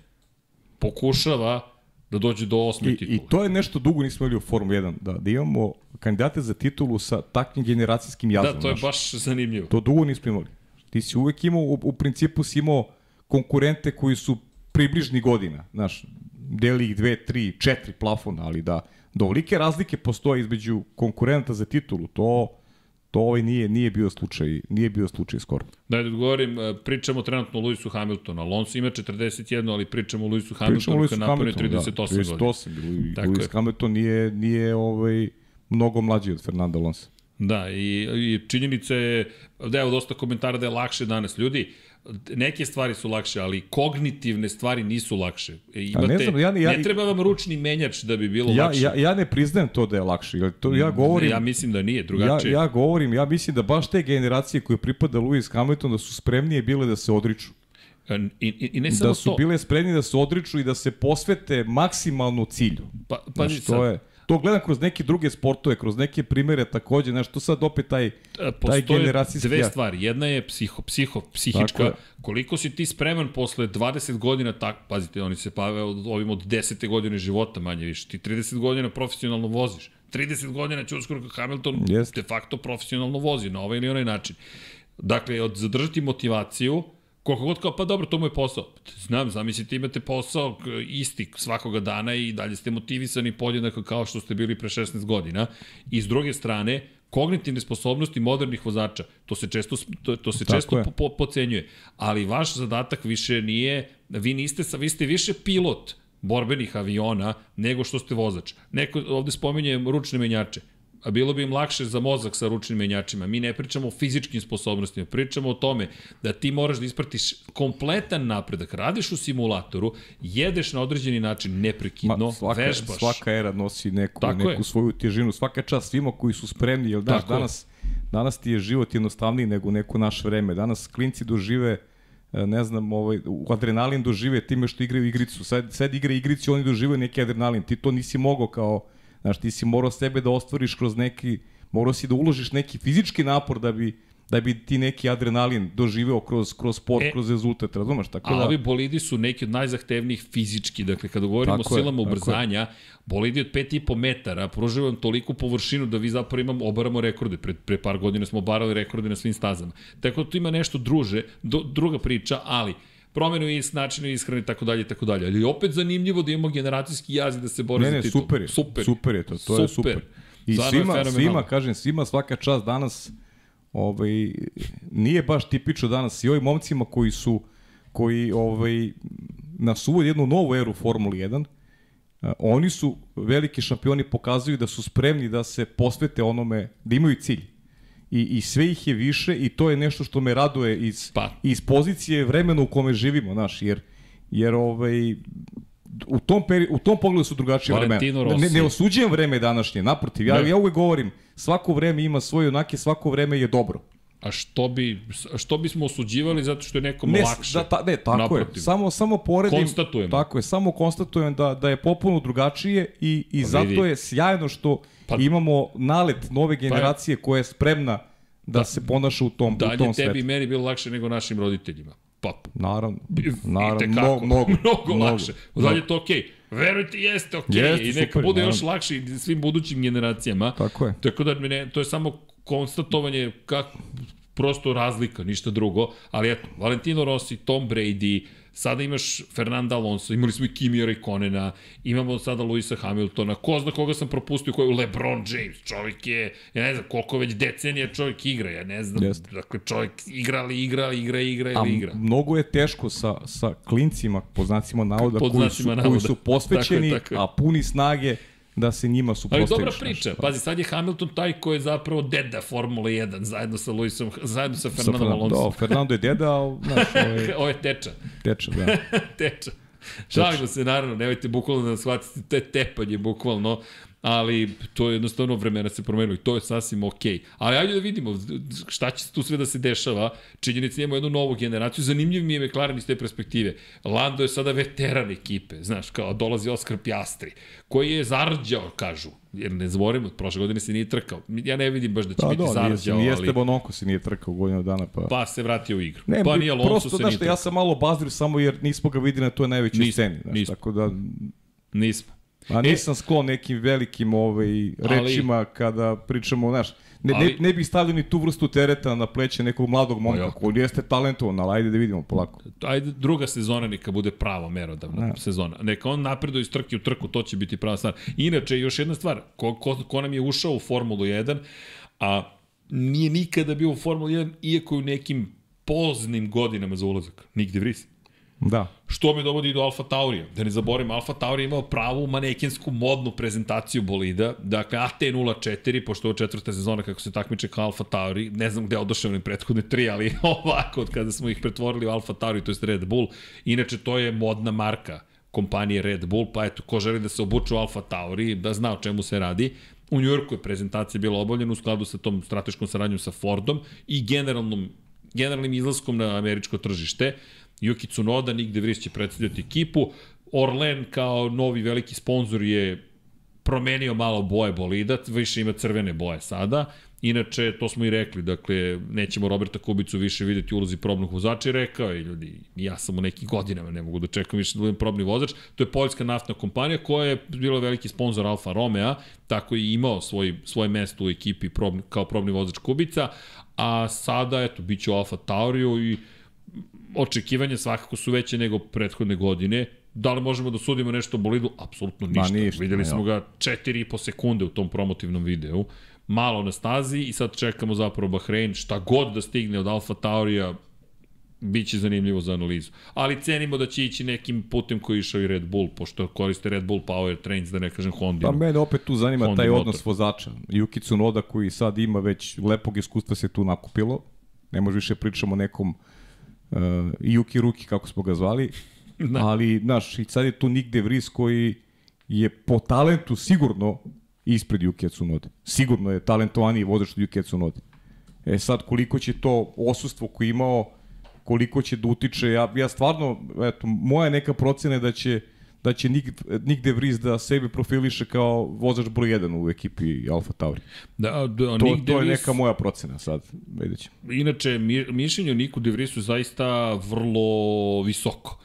pokušava da dođe do osme I, titule. I to je nešto dugo nismo imali u Formuli 1, da, da imamo kandidate za titulu sa takvim generacijskim jazom. Da, to je znaš. baš zanimljivo. To dugo nismo imali. Ti si uvek imao, u, u principu si imao konkurente koji su približni godina, znaš, deli ih dve, tri, četiri plafona, ali da, da ovolike razlike postoje između konkurenta za titulu, to, to ovaj nije, nije bio slučaj, nije bio slučaj skoro. Da, da odgovorim, e, pričamo trenutno o Lewisu Hamiltonu. Alonso ima 41, ali pričamo o Pričamo Hamiltonu koji napunio Hamiltonu, 38 da, godina. 38, Lewis, Tako Lewis je. Hamilton nije, nije ovaj, mnogo mlađi od Fernanda Alonso. Da, i, i činjenica je, da evo dosta komentara da je lakše danas. Ljudi, neke stvari su lakše, ali kognitivne stvari nisu lakše. E, Imate, ne znam, ja ne- ja- ne treba vam ručni menjač da bi bilo Ja, lakše. ja, ja ne priznajem to da je lakše. jer To, ja govorim, Ja mislim da nije, ja, drugačije. ja govorim, ja mislim da baš te generacije koje pripada Lewis Hamilton da su spremnije bile da se odriču. I, i, I ne samo Da su to. bile spremni da se odriču i da se posvete maksimalno cilju. Pa, pa Znaš, to je To gledam kroz neke druge sportove, kroz neke primere takođe, znaš, to sad opet taj, taj Postoje generacijski... dve stvari. Jedna je psiho, psiho, psihička. je. Koliko si ti spreman posle 20 godina, tak, pazite, oni se bave od, ovim od 10. godine života manje više. Ti 30 godina profesionalno voziš. 30 godina će uskoro Hamilton Jeste. de facto profesionalno vozi na ovaj ili onaj način. Dakle, od zadržati motivaciju, koliko god kao, pa dobro, to mu je posao. Znam, zamislite, imate posao isti svakoga dana i dalje ste motivisani podjednako kao što ste bili pre 16 godina. I s druge strane, kognitivne sposobnosti modernih vozača, to se često, to, to se Tako često je. po, po, pocenjuje. Ali vaš zadatak više nije, vi niste, vi ste više pilot borbenih aviona nego što ste vozač. Neko ovde spominje ručne menjače. A bilo bi im lakše za mozak sa ručnim menjačima. Mi ne pričamo o fizičkim sposobnostima, pričamo o tome da ti moraš da ispratiš kompletan napredak. Radiš u simulatoru, jedeš na određeni način neprekidno, Ma, svaka, vežbaš. Svaka era nosi neku, Tako neku je. svoju težinu. Svaka čast svima koji su spremni, jer daš, Tako je. danas, danas ti je život jednostavniji nego neko naše vreme. Danas klinci dožive e, ne znam, ovaj, u adrenalin dožive time što igraju igricu. Sad, sad igra igricu, oni doživaju neki adrenalin. Ti to nisi mogao kao, znaš, ti si morao sebe da ostvariš kroz neki, morao si da uložiš neki fizički napor da bi da bi ti neki adrenalin doživeo kroz, kroz sport, E, kroz rezultat, razumeš? Tako A da, ovi bolidi su neki od najzahtevnijih fizički, dakle kada govorimo Tako o je, silama je. ubrzanja, bolidi od 5,5 metara pružaju vam toliku površinu da vi zapravo imamo, obaramo rekorde. Pre, pre par godina smo obarali rekorde na svim stazama. Tako da tu ima nešto druže, do, druga priča, ali promenu is, načinu ishrane i tako dalje i tako dalje. Ali opet zanimljivo da imamo generacijski jaz i da se bori Ne, za ne, titul. super je. Super, super je to, to je super. I Stvarno je svima, svima, kažem, svima svaka čast danas ovaj, nije baš tipično danas i ovim momcima koji su koji ovaj, nas uvode jednu novu eru Formuli 1, a, oni su veliki šampioni, pokazuju da su spremni da se posvete onome, da imaju cilj. I, I sve ih je više i to je nešto što me raduje iz, Pa. iz pozicije vremena u kome živimo, znaš, jer, jer ovaj, u tom, peri, u tom pogledu su drugačije vremena. Ne, ne osuđujem vreme današnje, naprotiv, ja, Ne. ja uvek govorim, svako vreme ima svoje onake, svako vreme je dobro. A što, bi, što bismo osuđivali zato što je nekom Ne, lakše? da, ta, ne, tako Naprotiv. je. Samo, samo poredim. Konstatujemo. Tako je, samo konstatujem da, da je popuno drugačije i, i Pa zato je sjajno što Pa- imamo nalet nove generacije koja je spremna da, se ponaša u tom, u Dalje tom tebi i svetu. meni bilo lakše nego našim roditeljima. Pa, Naravno, Naravno, mnogo, mnogo, mnogo, mnogo, lakše. Dalje je to okej. Okay. Verujte, jeste okej. Okay. Jeste, I neka super, bude još naravno. lakše i svim budućim generacijama. Tako je. Tako da ne, to je samo konstatovanje kako prosto razlika, ništa drugo. Ali eto, Valentino Rossi, Tom Brady, sada imaš Fernanda Alonso, imali smo i Kimi Raikkonena, imamo sada Luisa Hamiltona, ko zna koga sam propustio, koji je LeBron James, čovjek je, ja ne znam koliko već decenija čovjek igra, ja ne znam, Jeste. dakle čovjek igra li igra, igra, igra A ili igra. mnogo je teško sa, sa klincima, po znacima navoda, Pod koji su, znacima koji navoda. su posvećeni, Tako je, tako je. a puni snage da se njima Ali suprostaviš. dobra priča. Pazi, sad je Hamilton taj ko je zapravo deda Formule 1 zajedno sa Luisom, zajedno sa Fernando, Alonso. da, Fernando je deda, ali, znaš, ovaj, Ovo je teča. teča, da. teča. Šalimo se, naravno, nemojte bukvalno da shvatite, to je tepanje bukvalno, ali to je jednostavno vremena se promenilo i to je sasvim okej. Ali ajde da vidimo šta će tu sve da se dešava. Činjenica da imamo jednu novu generaciju. Zanimljiv mi je McLaren iz te perspektive. Lando je sada veteran ekipe, znaš, kao dolazi Oskar Pjastri, koji je zarđao, kažu. Jer ne zaboravimo, prošle godine se nije trkao. Ja ne vidim baš da će Pa biti do, nije, zarđao, nije ali Esteban Oko se nije trkao godinu dana, pa... pa se vratio u igru. Ne, pa nije Alonso prosto, se znaš nije trkao. ja sam malo obazrio samo jer nismo ga videli na toj najvećoj Nismo, sceni, znaš, nismo. tako da... Nismo. A nisam sklon nekim velikim ovaj, rečima kada pričamo, znaš, ne, Ali- ne, ne bih stavio ni tu vrstu tereta na pleće nekog mladog momka, jako. koji jeste talentovan, ali ajde da vidimo polako. ajde druga sezona neka bude prava merodavna Ne. sezona. Neka on napreduje iz trke u trku, to će biti prava stvar. Inače, još jedna stvar, ko, ko, ko nam je ušao u Formulu 1, a nije nikada bio u Formulu 1, iako je u nekim poznim godinama za ulazak. Nigde vris. Da. Što me dovodi do Alfa Taurija. Da ne zaborim, Alfa Tauri je imao pravu manekensku modnu prezentaciju bolida. Dakle, AT04, pošto ovo četvrta sezona kako se takmiče kao Alfa Tauri. Ne znam gde odošao one prethodne tri, ali ovako, od kada smo ih pretvorili u Alfa Tauri, to je Red Bull. Inače, to je modna marka kompanije Red Bull, pa eto, ko želi da se obuče u Alfa Tauri, da zna o čemu se radi. U Njujorku je prezentacija bila obavljena u skladu sa tom strateškom saradnjom sa Fordom i generalnom generalnim izlaskom na američko tržište. Yuki Tsunoda, Nick De Vries će predstavljati ekipu. Orlen kao novi veliki sponsor je promenio malo boje bolida, više ima crvene boje sada. Inače, to smo i rekli, dakle, nećemo Roberta Kubicu više videti u ulozi probnog vozača i rekao je, ljudi, ja sam u nekim godinama, ne mogu da čekam više da budem probni vozač. To je poljska naftna kompanija koja je bila veliki sponsor Alfa Romeo, tako i imao svoj, svoje mesto u ekipi probni, kao probni vozač Kubica, a sada, eto, bit će Alfa Tauriju i očekivanja svakako su veće nego prethodne godine. Da li možemo da sudimo nešto o bolidu? Apsolutno Ma, ništa. ništa, Videli smo ga 4,5 sekunde u tom promotivnom videu. Malo na stazi i sad čekamo zapravo Bahrein. Šta god da stigne od Alfa Taurija, Biće zanimljivo za analizu. Ali cenimo da će ići nekim putem koji je išao i Red Bull, pošto koriste Red Bull Power Trains, da ne kažem Honda. Pa mene opet tu zanima Honda taj motor. odnos vozača. Yuki Tsunoda koji sad ima već lepog iskustva se tu nakupilo. Ne može više pričamo o nekom uh, Yuki Ruki, kako smo ga zvali. da. Ali, znaš, i sad je tu Nick De Vries koji je po talentu sigurno ispred Yuki Tsunoda. Sigurno je talentovaniji vozač od Yuki Tsunoda. E sad, koliko će to osustvo koje imao, koliko će da utiče, ja, ja stvarno, eto, moja neka procena je da će da će Nick, Nick De Vries da sebe profiliše kao vozač broj 1 u ekipi Alfa Tauri. Da, da, to, Nick to je neka moja procena sad, vidjet ćemo. Inače, mi, mišljenje o Niku De Vriesu zaista vrlo visoko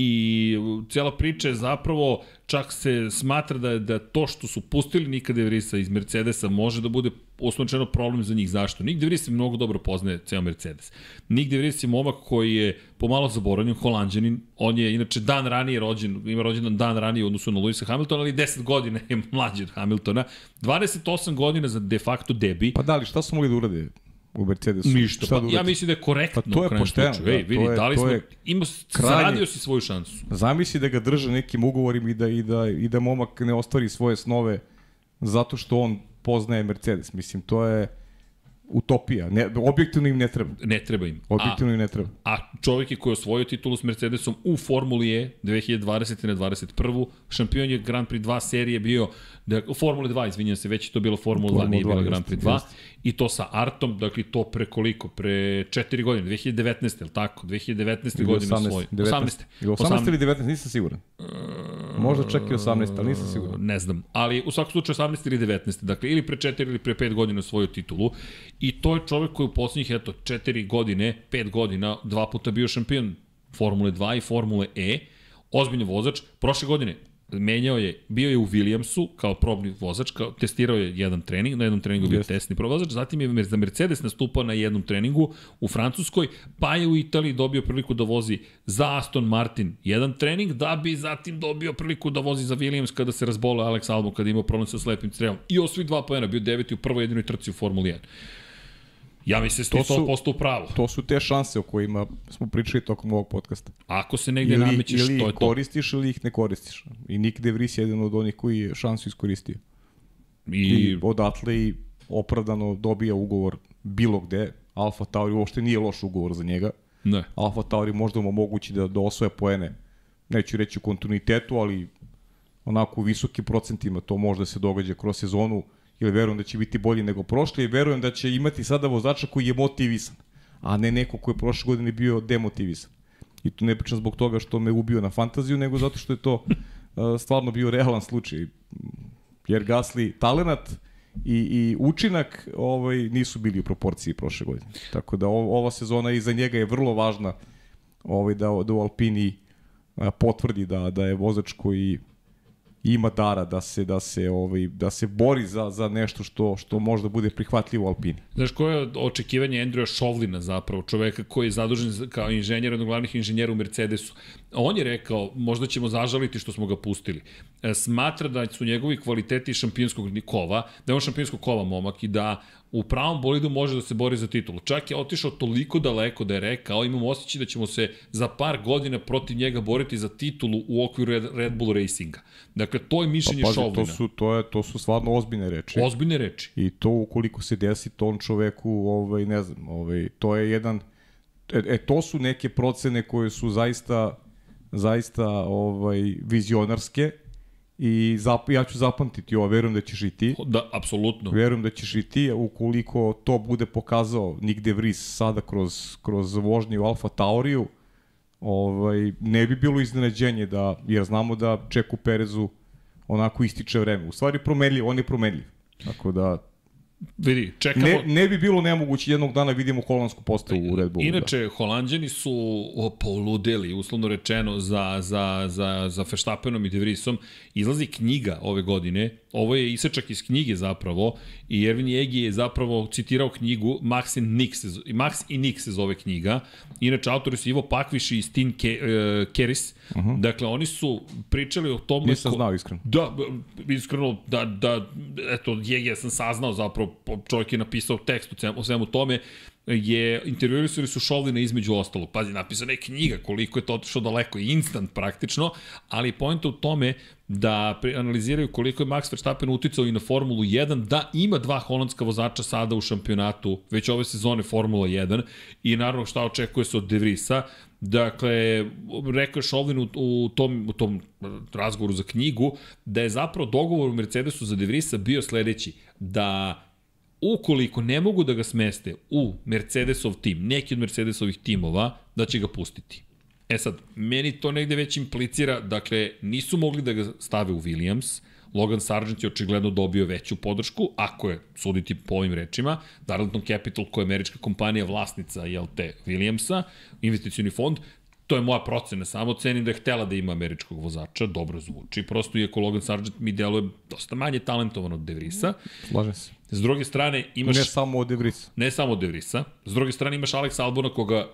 i cijela priča je zapravo, čak se smatra da, da to što su pustili Nika De Vrisa iz Mercedesa može da bude osnovčeno problem za njih. Zašto? Nik De Vries mnogo dobro poznaje ceo Mercedes. Nik De Vries je momak koji je pomalo zaboravljen, holandjanin. On je inače dan ranije rođen, ima rođendan dan ranije u odnosu na Luisa Hamiltona, ali 10 godina je mlađi od Hamiltona. 28 godina za de facto debi. Pa da li, šta su mogli da urade? u Mercedesu. Ništa. Pa, ja mislim da je korektno pa to je pošteno. Da, Ej, vidi, to je, dali smo, ima, krajnje, zaradio si svoju šansu. Zamisli da ga drže nekim ugovorim i da, i, da, i da momak ne ostvari svoje snove zato što on poznaje Mercedes. Mislim, to je utopija. Ne, objektivno im ne treba. Ne treba im. Objektivno a, im ne treba. A čovjek je koji je osvojio titulu s Mercedesom u Formuli E 2020. na 21. Šampion je Grand Prix 2 serije bio, da, u Formuli 2, izvinjam se, već je to bilo Formula 2, nije bilo Grand Prix 2. Jest. I to sa Artom, dakle to pre koliko? Pre 4 godine, 2019. je tako? 2019. godine 18, osvojio. 18. 18. 18 ili 19, nisam siguran. Možda čak i 18, ali nisam siguran. Ne znam, ali u svakom slučaju 18 ili 19. Dakle, ili pre 4 ili pre 5 godina osvojio titulu. I to je čovek koji u poslednjih, eto, 4 godine, 5 godina, dva puta bio šampion Formule 2 i Formule E. Ozbiljni vozač. Prošle godine menjao je, bio je u Williamsu kao probni vozač, kao, testirao je jedan trening, na jednom treningu bio testni vozač, zatim je za Mercedes nastupao na jednom treningu u Francuskoj, pa je u Italiji dobio priliku da vozi za Aston Martin jedan trening, da bi zatim dobio priliku da vozi za Williams kada se razbolao Alex Albon, kada je imao problem sa slepim strevom. I osvi dva pojena, bio deveti u prvoj jedinoj trci u Formuli 1. Ja mislim da ste 100% u pravu. To su te šanse o kojima smo pričali tokom ovog podcasta. Ako se negde ili, namećeš, ili to je to. Ili koristiš ili ih ne koristiš. I Nick De Vries je jedan od onih koji je šansu iskoristio. I, I odatle i opravdano dobija ugovor bilo gde. Alfa Tauri uopšte nije loš ugovor za njega. Ne. Alfa Tauri možda mu omogući da, da osvoje poene. Neću reći u kontinuitetu, ali onako u visokim procentima to možda se događa kroz sezonu jer verujem da će biti bolji nego prošli i verujem da će imati sada vozača koji je motivisan, a ne neko koji je prošle godine bio demotivisan. I tu ne pričam zbog toga što me ubio na fantaziju, nego zato što je to uh, stvarno bio realan slučaj. Jer Gasli talenat i, i učinak ovaj, nisu bili u proporciji prošle godine. Tako da ova sezona i za njega je vrlo važna ovaj, da, da u Alpini potvrdi da, da je vozač koji ima dara da se da se ovaj da se bori za za nešto što što možda bude prihvatljivo Alpini. Znaš koje je očekivanje Andreja Šovlina zapravo, čoveka koji je zadužen kao inženjer, od glavnih inženjera u Mercedesu. On je rekao, možda ćemo zažaliti što smo ga pustili. E, smatra da su njegovi kvaliteti šampionskog kova, da je on šampionskog kova momak i da u pravom bolidu može da se bori za titulu. Čak je otišao toliko daleko da je rekao, imam osjećaj da ćemo se za par godina protiv njega boriti za titulu u okviru Red, Red Bull Racinga. Dakle, to je mišljenje pa, pazi, Šovlina. To su, to, je, to su stvarno ozbiljne reči. Ozbiljne reči. I to ukoliko se desi tom čoveku, ovaj, ne znam, ovaj, to je jedan... E, e, to su neke procene koje su zaista zaista ovaj vizionarske i zap, ja ću zapamtiti ovo, verujem da ćeš i ti. Da, apsolutno. Verujem da ćeš i ti, ukoliko to bude pokazao nigde Vris sada kroz, kroz vožnju Alfa Tauriju, ovaj, ne bi bilo iznenađenje da, jer znamo da Čeku Perezu onako ističe vreme. U stvari promenljiv, on je promenljiv. Tako da Vidi, čekamo... Ne, ne bi bilo nemoguće jednog dana vidimo holandsku postavu u Red Bullu. Inače, da. holandjani su poludeli, uslovno rečeno, za, za, za, za Verstappenom i De Vriesom. Izlazi knjiga ove godine, ovo je isečak iz knjige zapravo, i Erwin Jegi je zapravo citirao knjigu Max, and Nick se, Max i Nick se zove knjiga. Inače, autori su Ivo Pakviš i Stin Ke, uh, Keris. Uh -huh. Dakle, oni su pričali o tom... Nisam ko, znao iskreno. Da, iskreno, da, da, eto, Jegi sam saznao zapravo, čovjek je napisao tekst o svemu tome, je intervjuisali su Šovlina između ostalog. Pazi, napisana je knjiga koliko je to otišao daleko, instant praktično, ali pojenta u tome da analiziraju koliko je Max Verstappen uticao i na Formulu 1, da ima dva holandska vozača sada u šampionatu, već ove sezone Formula 1 i naravno šta očekuje se od De Vrisa. Dakle, rekao je Šovlin u, u, tom, u tom razgovoru za knjigu da je zapravo dogovor u Mercedesu za De Vrisa bio sledeći, da ukoliko ne mogu da ga smeste u Mercedesov tim, neki od Mercedesovih timova, da će ga pustiti. E sad, meni to negde već implicira, dakle, nisu mogli da ga stave u Williams, Logan Sargent je očigledno dobio veću podršku, ako je suditi po ovim rečima, Darlington Capital koja je američka kompanija vlasnica JLT Williamsa, investicioni fond, to je moja procena, samo cenim da je htela da ima američkog vozača, dobro zvuči, prosto iako Logan Sargent mi deluje dosta manje talentovan od De Vrisa. Slažem se. S druge strane imaš... Ne samo od De Vrisa. Ne samo od De Vrisa. S druge strane imaš Alex Albona koga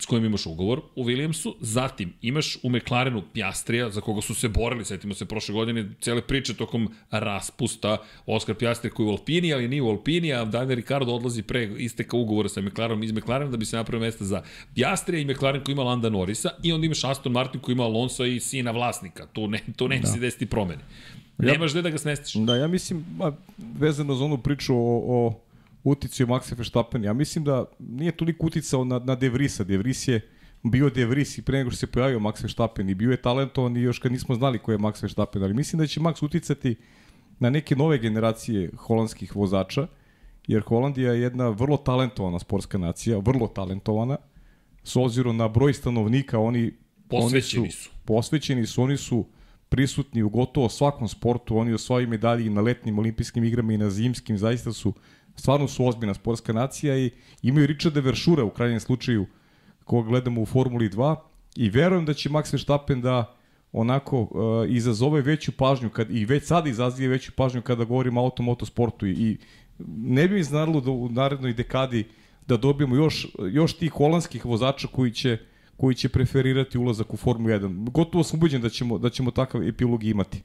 s kojim imaš ugovor u Williamsu, zatim imaš u McLarenu Pjastrija, za koga su se borili, setimo se prošle godine, cele priče tokom raspusta, Oskar Pjastrija koji je u Alpini, ali nije u Alpini, a Daniel Ricardo odlazi pre isteka ugovora sa McLarenom iz McLarena da bi se napravio mesta za Pjastrija i McLaren koji ima Landa Norrisa i onda imaš Aston Martin koji ima Alonso i sina vlasnika, tu, ne, tu neće da. se desiti promene. Nemaš gde da ga smestiš. Da, ja mislim, vezano za onu priču o, o uticao Maxa Verstappen. Ja mislim da nije toliko uticao na, na De Vrisa. De Vries je bio De Vries i pre nego što se pojavio Max Verstappen i bio je talentovan i još kad nismo znali ko je Max Verstappen, ali mislim da će Max uticati na neke nove generacije holandskih vozača, jer Holandija je jedna vrlo talentovana sportska nacija, vrlo talentovana, s obzirom na broj stanovnika, oni posvećeni oni su, su. Posvećeni su, oni su prisutni u gotovo svakom sportu, oni osvajaju medalji i na letnim olimpijskim igrama i na zimskim, zaista su stvarno su ozbiljna sportska nacija i imaju Richarda Veršura u krajnjem slučaju koga gledamo u Formuli 2 i verujem da će Max Verstappen da onako uh, izazove veću pažnju kad, i već sada izazive veću pažnju kada govorimo o automotosportu i, i ne bi mi znadilo da u narednoj dekadi da dobijemo još, još tih holandskih vozača koji će koji će preferirati ulazak u Formulu 1. Gotovo sam ubeđen da ćemo, da ćemo takav epilog imati.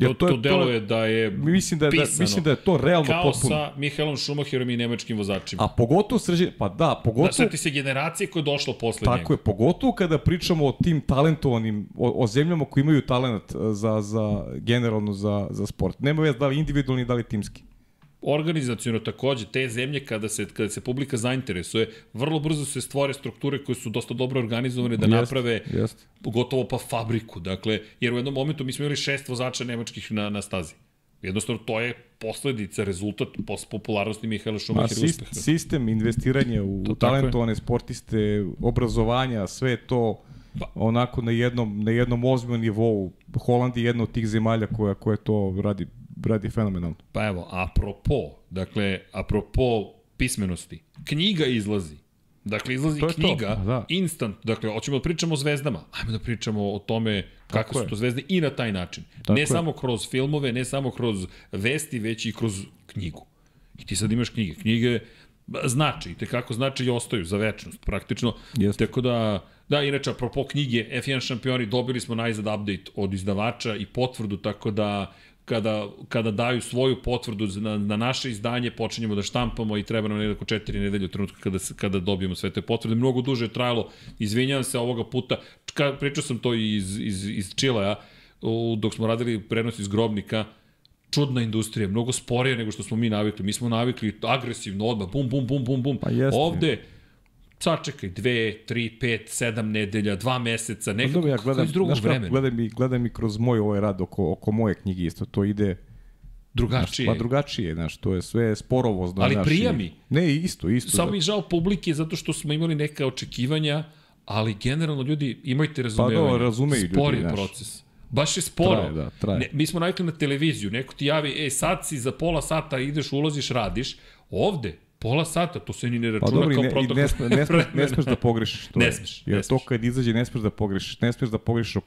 Jer to, to, to deluje da je mislim da, je, da, mislim da je to realno kao potpuno. sa Mihaelom Schumacherom i nemačkim vozačima. A pogotovo srđe, pa da, pogotovo... Da, se generacije koje je došlo posle tako njega. Tako je, pogotovo kada pričamo o tim talentovanim, o, o zemljama koji imaju talent za, za generalno za, za sport. Nema vez da li individualni, da li timski organizacijono takođe, te zemlje kada se, kada se publika zainteresuje, vrlo brzo se stvore strukture koje su dosta dobro organizovane da jest, naprave jest. gotovo pa fabriku. Dakle, jer u jednom momentu mi smo imali šest vozača nemačkih na, na stazi. Jednostavno, to je posledica, rezultat popularnosti Mihaela Šumahira uspeha. Sistem investiranja u to talentovane sportiste, obrazovanja, sve to pa. onako na jednom, na jednom ozbiljnom nivou. Holand je jedna od tih zemalja koja, koja to radi radi fenomenalno. Pa evo, apropo, dakle, apropo pismenosti, knjiga izlazi. Dakle, izlazi knjiga, to. Da. instant, dakle, hoćemo da pričamo o zvezdama, ajmo da pričamo o tome kako su to zvezde i na taj način. Tako ne je. samo kroz filmove, ne samo kroz vesti, već i kroz knjigu. I ti sad imaš knjige. Knjige znači, te kako znači i ostaju za večnost, praktično. Jeste. Tako da, da, inače, apropo knjige, F1 šampioni, dobili smo najzad update od izdavača i potvrdu, tako da kada, kada daju svoju potvrdu na, na naše izdanje, počinjemo da štampamo i treba nam nekako četiri nedelje u trenutku kada, kada dobijemo sve te potvrde. Mnogo duže je trajalo, izvinjavam se ovoga puta, ka, pričao sam to iz, iz, iz Čilaja, dok smo radili prenos iz Grobnika, čudna industrija, mnogo sporije nego što smo mi navikli. Mi smo navikli agresivno odmah, bum, bum, bum, bum, bum. Pa jeste. Ovde, sačekaj, dve, tri, pet, sedam nedelja, dva meseca, nekako ja gledam, iz drugog vremena. Gledam i, gledam i kroz moj ovaj rad oko, oko moje knjige isto, to ide drugačije. Znaš, pa drugačije, znaš, to je sve sporovo. Ali znaš, prija mi. Ne, isto, isto. Samo da. mi žao publike zato što smo imali neka očekivanja, ali generalno ljudi imajte razumevanje. Pa da, razumeju ljudi, Spori je proces. Baš je sporo. Traje, da, traje. Ne, mi smo navikli na televiziju, neko ti javi, e, sad si za pola sata ideš, ulaziš, radiš. Ovde, Pola sata, to se ni ne računa pa, dobro, kao protokol. Ne, ne, ne, smeš, ne smeš da pogrešiš. To ne smeš. Jer ne to kad izađe ne smeš da pogrešiš. Ne smeš da pogrešiš